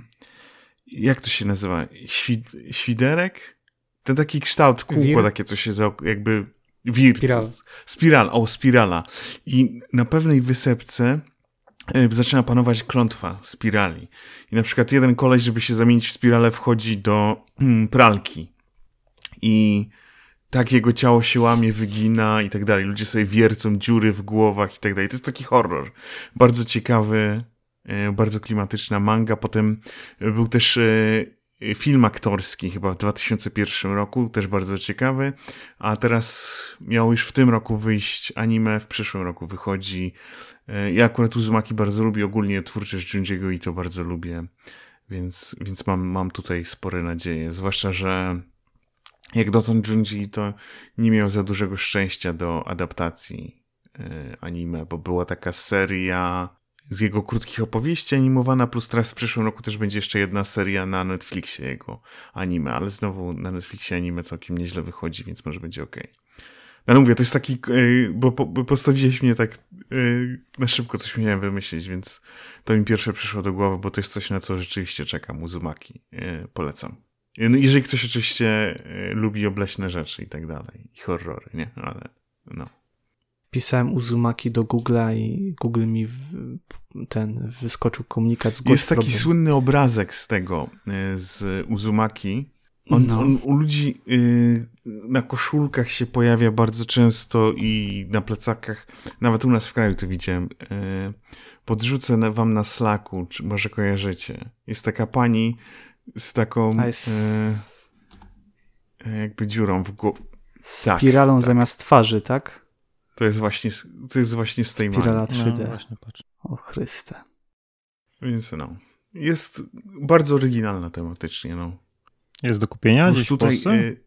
jak to się nazywa? Świd, świderek? Ten taki kształt, kółko Wir? takie, co się za, jakby, wir. Spiral. Spiral, o, spirala. I na pewnej wysepce e, zaczyna panować klątwa spirali. I na przykład jeden koleś, żeby się zamienić w spiralę, wchodzi do mm, pralki. I tak jego ciało się łamie, wygina i tak dalej. Ludzie sobie wiercą dziury w głowach i tak dalej. To jest taki horror. Bardzo ciekawy, e, bardzo klimatyczna manga. Potem był też e, film aktorski chyba w 2001 roku, też bardzo ciekawy. A teraz miał już w tym roku wyjść anime, w przyszłym roku wychodzi. E, Ja akurat Uzumaki bardzo lubię, ogólnie twórczość Junjiego i to bardzo lubię. Więc, więc mam, mam tutaj spore nadzieje. Zwłaszcza, że jak dotąd Junji to nie miał za dużego szczęścia do adaptacji e, anime, bo była taka seria z jego krótkich opowieści animowana, plus teraz w przyszłym roku też będzie jeszcze jedna seria na Netflixie jego anime, ale znowu na Netflixie anime całkiem nieźle wychodzi, więc może będzie ok. No ale mówię, to jest taki, e, bo, po- bo postawiłeś mnie tak e, na szybko, coś miałem wymyślić, więc to mi pierwsze przyszło do głowy, bo to jest coś, na co rzeczywiście czekam, Uzumaki. E, Polecam. No, jeżeli ktoś oczywiście lubi obleśne rzeczy i tak dalej, i horrory, nie? Ale no. Pisałem Uzumaki do Google'a i Google mi ten wyskoczył komunikat z Jest taki problem. słynny obrazek z tego, e, z Uzumaki. On, No. on u ludzi y, na koszulkach się pojawia bardzo często i na plecakach, nawet u nas w kraju to widziałem. Y, podrzucę na, wam na Slacku, czy może kojarzycie. Jest taka pani z taką y, y, jakby dziurą w głowie. tak, spiralą tak. zamiast twarzy, tak? To jest właśnie, z- to jest właśnie z tej Spirala mani. 3D. No, właśnie, patrz. O Chryste. Więc no. Jest bardzo oryginalna tematycznie, no. Jest do kupienia gdzieś w tutaj Polsce? y,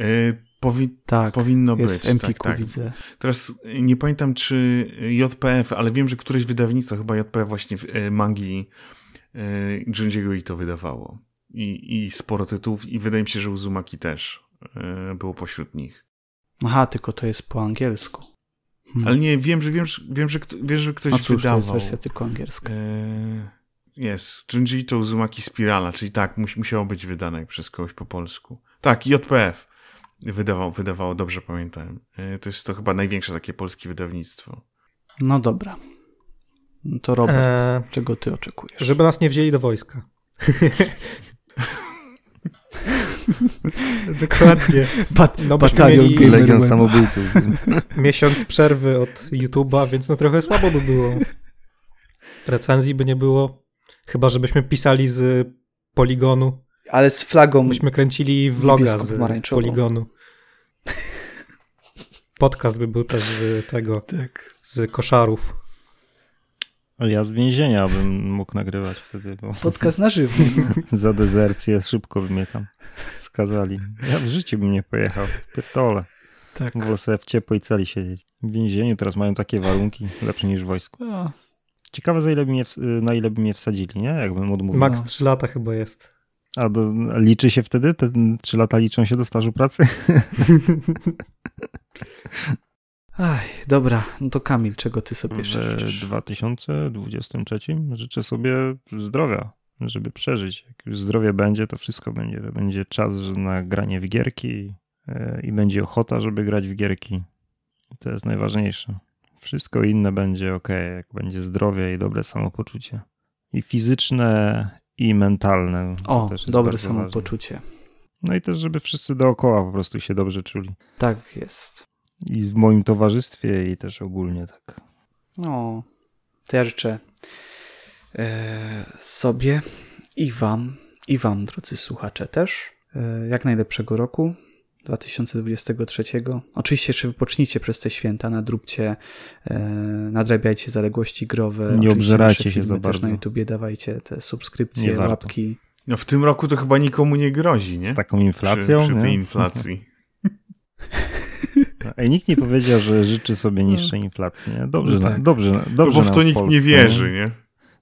y, powi, Tak, powinno jest być. w Empiku, tak, tak. widzę. Teraz y, nie pamiętam, czy JPF, ale wiem, że któreś wydawnictwo, chyba JPF właśnie y, mangi Junjiego i to wydawało. I, I sporo tytułów i wydaje mi się, że Uzumaki też było pośród nich. Aha, tylko to jest po angielsku. Hmm. Ale nie, wiem, że wiem, że, wiem, że, wiem, że ktoś No cóż, to wydawał. jest wersja tylko angielska. E, Jest, Junji to Uzumaki Spirala, czyli tak, mus, musiało być wydane przez kogoś po polsku. Tak, JPF wydawał, wydawało, dobrze pamiętałem. E, To jest to chyba największe takie polskie wydawnictwo. No dobra. No to Robert, Eee, czego ty oczekujesz? żeby nas nie wzięli do wojska. Dokładnie. Bat- No byśmy batalion mieli- Legion samobójców. Miesiąc przerwy od YouTube'a, więc no trochę słabo by było. Recenzji by nie było. Chyba, żebyśmy pisali z poligonu. Ale z flagą. Myśmy kręcili vloga z poligonu. Podcast by był też z tego, Tak. z koszarów. Ja z więzienia bym mógł nagrywać wtedy, bo Podcast na żywo. za dezercję szybko by mnie tam skazali. Ja w życiu bym nie pojechał. Pytole. Tak. Wolę sobie w ciepłej celi siedzieć. W więzieniu teraz mają takie warunki, lepsze niż w wojsku. No, Ciekawe, za ile by mnie, na ile by mnie wsadzili, nie? Jakbym odmówił. Max No. 3 lata chyba jest. A do, liczy się wtedy? Te trzy lata liczą się do stażu pracy? Aj, dobra, no to Kamil, czego ty sobie W życzysz? 2023 życzę sobie zdrowia, żeby przeżyć. Jak już zdrowie będzie, to wszystko będzie. Będzie czas na granie w gierki e, i będzie ochota, żeby grać w gierki. To jest najważniejsze. Wszystko inne będzie ok, jak będzie zdrowie i dobre samopoczucie. I fizyczne, i mentalne. To O, dobre samopoczucie. ważne. No i też, żeby wszyscy dookoła po prostu się dobrze czuli. Tak jest. I w moim towarzystwie, i też ogólnie tak. No, to ja życzę e, sobie i wam, i wam, drodzy słuchacze, też e, jak najlepszego roku 2023. Oczywiście jeszcze wypocznijcie przez te święta, nadróbcie, e, nadrabiajcie zaległości growe. Nie Oczywiście obżerajcie się za filmy też bardzo. na YouTubie dawajcie te subskrypcje, Nie warto. łapki. No w tym roku to chyba nikomu nie grozi, nie? Z taką inflacją. Przy, przy tej inflacji. Ej, nikt nie powiedział, że życzy sobie niższej inflacji. Nie? Dobrze, No na, tak. dobrze, No dobrze bo w to nikt Polsce, nie wierzy, nie?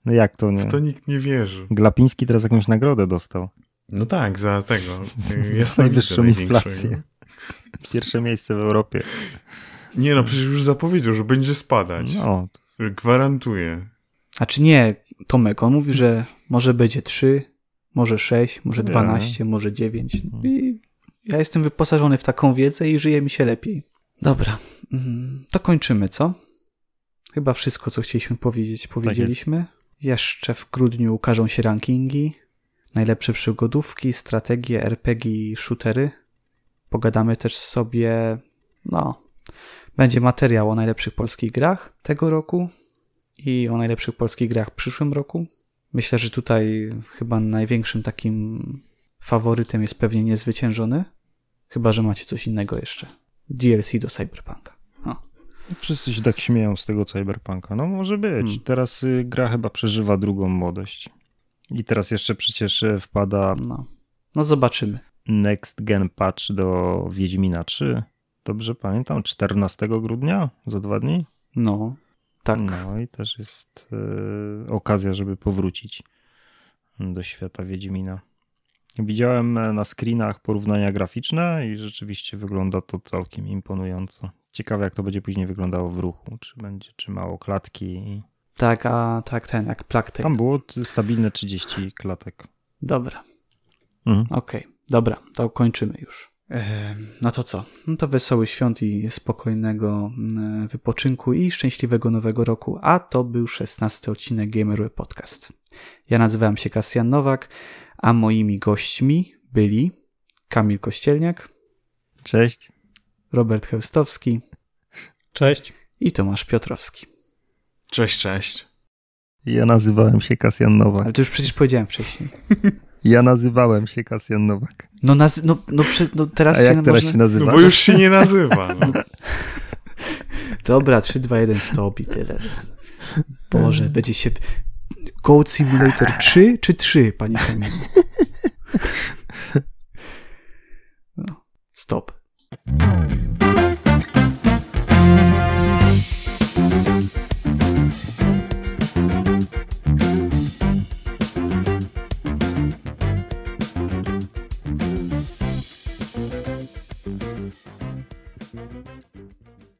No jak to nie? W to nikt nie wierzy. Glapiński teraz jakąś nagrodę dostał. No tak, za tego. Z najwyższą inflację. Pierwsze miejsce w Europie. Nie no, przecież już zapowiedział, że będzie spadać. No, Gwarantuję. A czy nie, Tomek, on mówi, że może będzie 3, może 6, może Nie. 12, może 9. No I ja jestem wyposażony w taką wiedzę i żyje mi się lepiej. Dobra, mm, to kończymy, co? Chyba wszystko, co chcieliśmy powiedzieć, powiedzieliśmy. Jeszcze w grudniu ukażą się rankingi, najlepsze przygodówki, strategie, RPG i shootery. Pogadamy też sobie, no, będzie materiał o najlepszych polskich grach tego roku i o najlepszych polskich grach w przyszłym roku. Myślę, że tutaj chyba największym takim faworytem jest pewnie Niezwyciężony, chyba, że macie coś innego jeszcze. DLC do Cyberpunka. O. wszyscy się tak śmieją z tego cyberpunka. No może być. Hmm. Teraz y, gra chyba przeżywa drugą młodość. I teraz jeszcze przecież y, wpada No. no zobaczymy. Next Gen Patch do Wiedźmina 3. Dobrze pamiętam? 14 grudnia? Za dwa dni? No, tak. No i też jest y, okazja, żeby powrócić do świata Wiedźmina. Widziałem e, na screenach porównania graficzne i rzeczywiście wygląda to całkiem imponująco. Ciekawe, jak to będzie później wyglądało w ruchu. Czy będzie trzymało klatki. Tak, a tak ten, jak plaktek. Tam było stabilne 30 klatek. Dobra, Mhm. okej. Dobra, to kończymy już. Ehm, No to co? No to wesołych świąt i spokojnego wypoczynku i szczęśliwego nowego roku. A to był 16 odcinek Gamerweb Podcast. Ja nazywam się Kasjan Nowak, a moimi gośćmi byli Kamil Kościelniak, Cześć. Robert Chełstowski Cześć. i Tomasz Piotrowski. Cześć, cześć. Ja nazywałem się Kasjan Nowak. Ale to już przecież powiedziałem wcześniej. Ja nazywałem się Kasjan Nowak. No, naz- no, no, prze- no teraz A się jak teraz można... się No nazywa? bo już się nie nazywa. No. Dobra, 3, 2, 1, stop i tyle. Boże, będzie się... Goat Simulator 3 czy 3, panie Kamil? No. Stop.